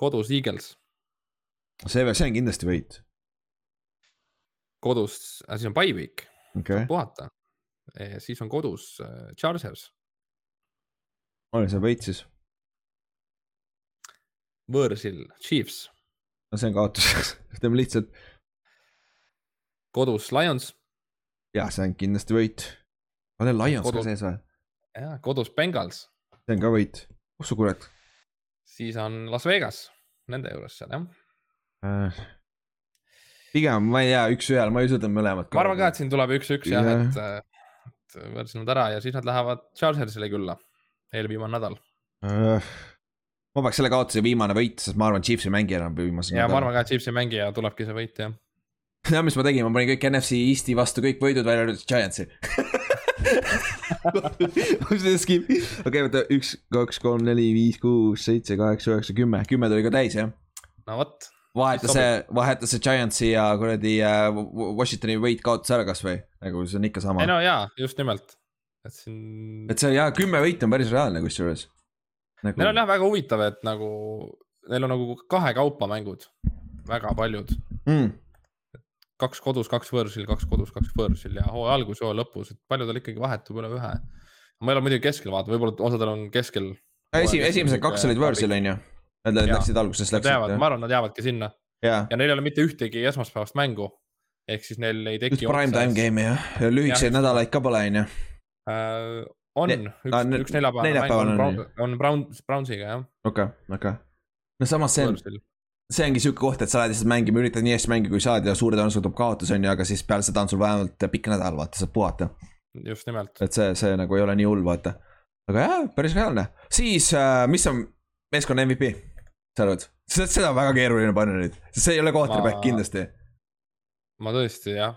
kodus Eagles, see, see on kindlasti võit, kodus, siis on bye week, okei. Okay., puhata. siis on kodus äh, Chargers, arvan, see on võit siis, võõrsil Chiefs, no see on kaotus, [LAUGHS] teeme lihtsalt, kodus Lions jah, see on kindlasti võit. on neil Lions Kodu- ka sees või? ja kodus Bengals, see on ka võit, oh sa kurat siis on Las Vegas nende juures seal jah. äh,. pigem ma ei tea, üks-ühele, ma ei usu, et on mõlemad. ma arvan ka, et siin tuleb üks-üks jah, Jah. et, et võrdlesid nad ära ja siis nad lähevad Chargersile külla, eelviimane nädal. äh,. ma paneks selle kaotuse viimane võit, sest ma arvan, Chiefs ei mängi enam viimase ja ma arvan ka, et Chiefsi mängija tulebki see võit jah. [LAUGHS] tead, mis ma tegin, ma panin kõik NFC Eesti vastu kõik võidud välja arvatud Giantsi. [LAUGHS] okei, oota, üks, kaks, kolm, neli, viis, kuus, seitse, kaheksa, üheksa, kümme, kümme tuli ka täis jah. no vot, vaheta see, vaheta see Giantsi ja kuradi äh, Washingtoni võit kaotas ära kasvõi, nagu see on ikka sama. Ei. no jaa, just nimelt, et siin, et see jaa, kümme võitu on päris reaalne kusjuures. Nagu... neil on jah väga huvitav, et nagu neil on nagu kahekaupa mängud, väga paljud, mm,. Kaks kodus, kaks võõrsil, kaks kodus, kaks võõrsil ja hooaja algus, hooaja lõpus, et palju tal ikkagi vahetub üle ühe. ma ei ole muidugi keskel vaadanud, võib-olla osadel on keskel. esi, esimesed kaks olid võõrsil, on ju. Nad läksid alguses, läksid. ma arvan, nad jäävadki sinna jaa, ja neil ei ole mitte ühtegi esmaspäevast mängu. ehk siis neil ei üks teki. prime time game'i jah, ja lühikeseid nädalaid ka pole, on ju. Äh, on Ne- üks ne- üks neljapäevane mäng neljapäeval on on, Brown- on Brown, Brownsiga jah. okei, okei. no samas see on, see ongi siuke koht, et sa lähed lihtsalt mängima, üritad nii hästi mängida, kui saad ja suure tõenäosusega tuleb kaotus, on ju, aga siis peale seda on sul vähemalt pikk nädal, vaata, saad puhata. just nimelt. et see, see nagu ei ole nii hull, vaata. aga jah, päris reaalne. siis äh,, mis on meeskonna MVP? sa arvad? seda on väga keeruline panna nüüd, see ei ole quarterback Ma- kindlasti. ma tõesti jah.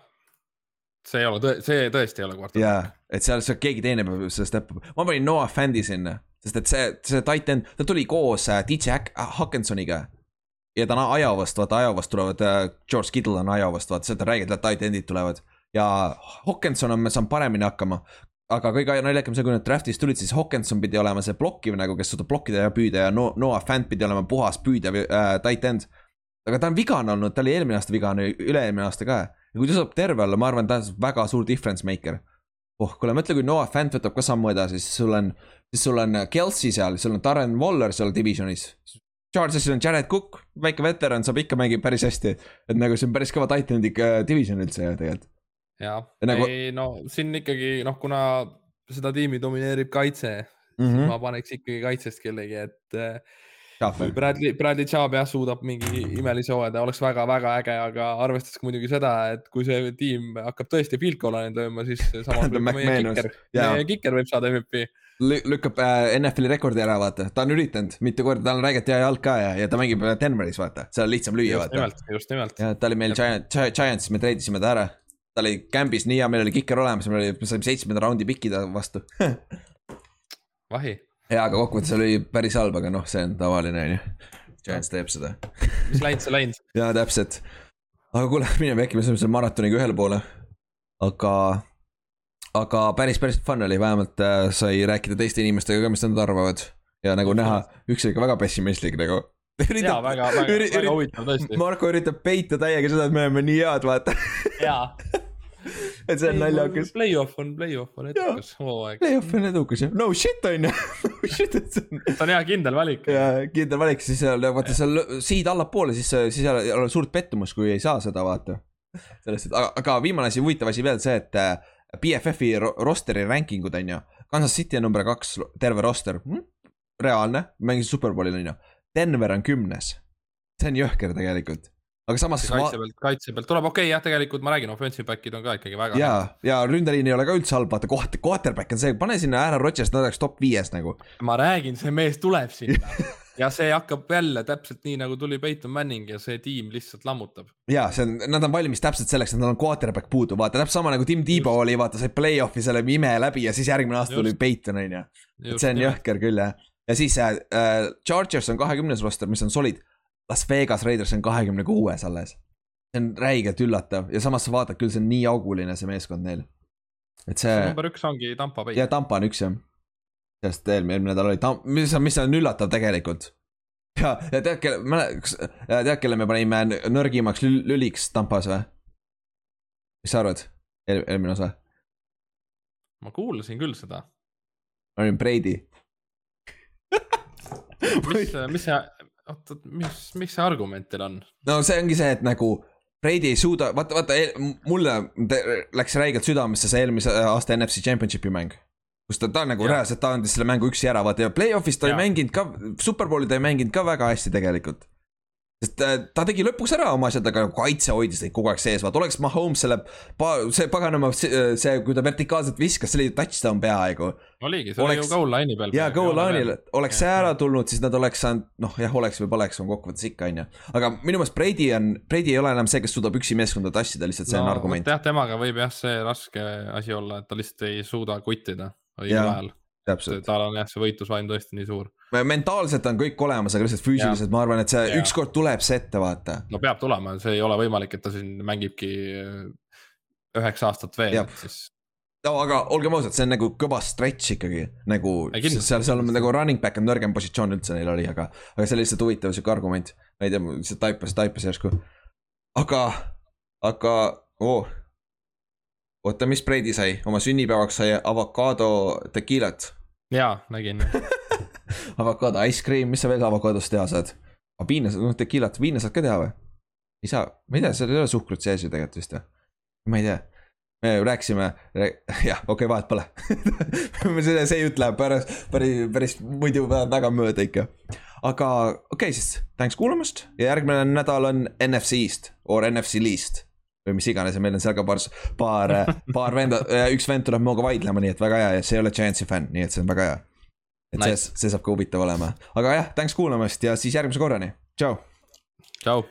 see ei ole tõe-, see tõesti ei ole kvartal. jaa, et seal see keegi teine peab seda step, ma panin Noah Fandi sinna, sest et see, see titan, ta tuli koos äh, DJ Hack- Hackensoniga. Ja ta on Iowast, vaata Iowast tulevad äh,, George Kittle on Iowast, vaata sealt on räägitud, et titan'id tulevad. ja Hawkinson on saanud paremini hakkama. aga kõige naljakam see, kui nad draft'ist tulid, siis Hawkinson pidi olema see blokkiv nagu, kes suudab blokkida ja püüda ja no, Noah Fant pidi olema puhas püüdev äh, tight end. aga ta on vigane olnud, ta oli eelmine aasta vigane, üle-eelmine aasta ka. ja kui ta saab terve olla, ma arvan, ta on väga suur difference maker. oh, kuule mõtle, kui Noah Fant võtab ka sammu edasi, siis sul on, siis sul on Kelsey seal, sul on Darren Waller seal divisionis. Chargesil on Jared Cook, väike veteran, saab ikka mängib päris hästi. et nagu see on päris kõva titan'i division üldse ju tegelikult. ja Ja nagu- ei no siin ikkagi noh, kuna seda tiimi domineerib kaitse mm, Mhm. -hmm. ma paneks ikkagi kaitsest kellegi, et eh, Bradley, Bradley Chubb jah suudab mingi imelise hooaja, oleks väga-väga äge, aga arvestades muidugi seda, et kui see tiim hakkab tõesti field goal'e lööma, siis samas võib ka meie kiker, meie kiker võib saada MVP. Lü- lükkab äh, NFL-i rekordi ära, vaata, ta on üritanud mitu korda, tal on räigelt hea jalg ka ja, ja ta mängib äh, Denveris, vaata, seal on lihtsam lüüa, just vaata. nimelt, just nimelt. ja ta oli meil Giant, Giantsis, me treidisime ta ära. ta oli camp'is nii hea, meil oli kiker olemas, meil oli, me saime seitsmenda raundi piki ta vastu. [LAUGHS] vahi, jaa, aga kokkuvõttes oli päris halb, aga noh, see on tavaline, on ju. Giants teeb seda. mis läinud, see läinud. jaa, täpselt. aga kuule, mineme äkki me saame selle maratoniga ühele poole. aga, aga päris, päris fun oli, vähemalt äh, sai rääkida teiste inimestega ka, mis nad arvavad. ja nagu näha, üks oli ikka väga pessimistlik nagu. [LAUGHS] ja väga, väga, väga huvitav tõesti. Marko üritab peita täiega seda, et me oleme nii head, vaata. jaa. [LAUGHS] et see on naljakas. Play-off on, play-off on edukas hooaeg. Play-off on edukas jah, no shit on ju [LAUGHS] no shit, et see on. see on hea kindel valik. ja kindel valik, siis seal vaata seal siid allapoole, siis, siis ei ole suurt pettumust, kui ei saa seda vaata. sellest, aga, aga viimane asi, huvitav asi veel see, et äh, BFF-i ro- roster'i ranking ud on ju. Kansas City on number kaks, terve roster hm?, reaalne, mängisid superbowlil on ju. Denver on kümnes, see on jõhker tegelikult, aga samas. kaitse pealt, kaitse pealt tuleb okei okay, jah, tegelikult ma räägin, offensive back'id on ka ikkagi väga. ja, ja ründeliin ei ole ka üldse halb, vaata koht, quarterback on see, pane sinna Aaron Rodgers, ta oleks top viies nagu. ma räägin, see mees tuleb sinna [LAUGHS] ja see hakkab jälle täpselt nii nagu tuli Peyton Manning ja see tiim lihtsalt lammutab. ja see on, nad on valmis täpselt selleks, et neil on quarterback puudu, vaata täpselt sama nagu Tim Tebow oli, vaata sai play-off'i selle ime läbi ja siis järgmine aasta tuli Just. Peyton on ju. et see on. jõhker küll jah. ja siis äh, äh, Chargers on kahekümnes roster, mis on solid. Las Vegas Raiders on kahekümne kuues alles. see on räigelt üllatav ja samas sa vaatad küll, see on nii auguline, see meeskond neil. et see number üks ongi Tampa Bay ja. Tampa on üks jah. Sest eelmine, eelmine nädal oli Tampa, mis on, mis on üllatav tegelikult. ja, ja tead, kelle, kas tead, kelle me panime nõrgimaks lül- lüliks Tampas või? mis sa arvad Eel,, eelmine osa? ma kuulasin küll seda. ma olin Brady. [LAUGHS] mis, mis see, oota, mis, mis see argument teil on? no see ongi see, et nagu Brady ei suuda, vaata, vaata, mulle läks räigelt südamesse see eelmise aasta NFC Championshipi mäng. Kus ta, ta nagu Jah. reaalselt, ta andis selle mängu üksi ära, vaata ja play-off'is ta ei Jah. mänginud ka, superbowli ta ei mänginud ka väga hästi tegelikult. sest ta, ta tegi lõpuks ära oma asjad, aga kaitse hoidis neid kogu aeg sees, vaata oleks Mahomes selle, see paganama, see, see, kui ta vertikaalselt viskas, see oli touchdown peaaegu. oligi, see oli Oleks- ju goal line'i peal. ja goal line'il, oleks see ära tulnud, siis nad oleks saanud, noh jah, oleks või poleks, on kokkuvõttes ikka, on ju. aga minu meelest Brady on, Brady ei ole enam see, kes suudab üksi meeskonda tassida, lihtsalt see on argument. jah, temaga võib jah see raske asi olla, et ta lihtsalt ei suuda kuttida õigel ajal. tal on jah, see võitlusvaim tõesti nii suur. mentaalselt on kõik olemas, aga lihtsalt füüsiliselt ma arvan, et see Jaa. ükskord tuleb see ette, vaata. no peab tulema, see ei ole võimalik, et ta siin mängibki äh, üheksa aastat veel Jah., siis no aga olgem ausad, see on nagu kõva stretch ikkagi, nagu kindlasti. seal, seal on nagu running back on nõrgem positsioon üldse neil oli, aga, aga see oli lihtsalt huvitav sihuke argument. ma ei tea, lihtsalt taipas, taipas järsku. aga, aga oh. oota, mis Brady sai, oma sünnipäevaks sai avokaado tequilat ja nägin. [LAUGHS] avokaado ice cream, mis sa veel avokaadost teha saad? aga piina, noh tequilat, viina saad ka teha või? ei saa, ma ei tea, seal ei ole suhkrut sees ju tegelikult vist või? ma ei tea. me rääkisime, [LAUGHS] jah, okei okay,, vahet pole [LAUGHS] see, see jutt läheb päris, päris, päris muidu väga mööda ikka. aga okei okay, siis, tänks kuulamast ja järgmine nädal on NFC-st or NFC Least või mis iganes ja meil on seal ka paar, paar, paar venda, üks vend tuleb minuga vaidlema, nii et väga hea ja see ei ole Giantsi fänn, nii et see on väga hea. et Nice. see, see saab ka huvitav olema, aga jah, tänks kuulamast ja siis järgmise korrani, tšau. tšau.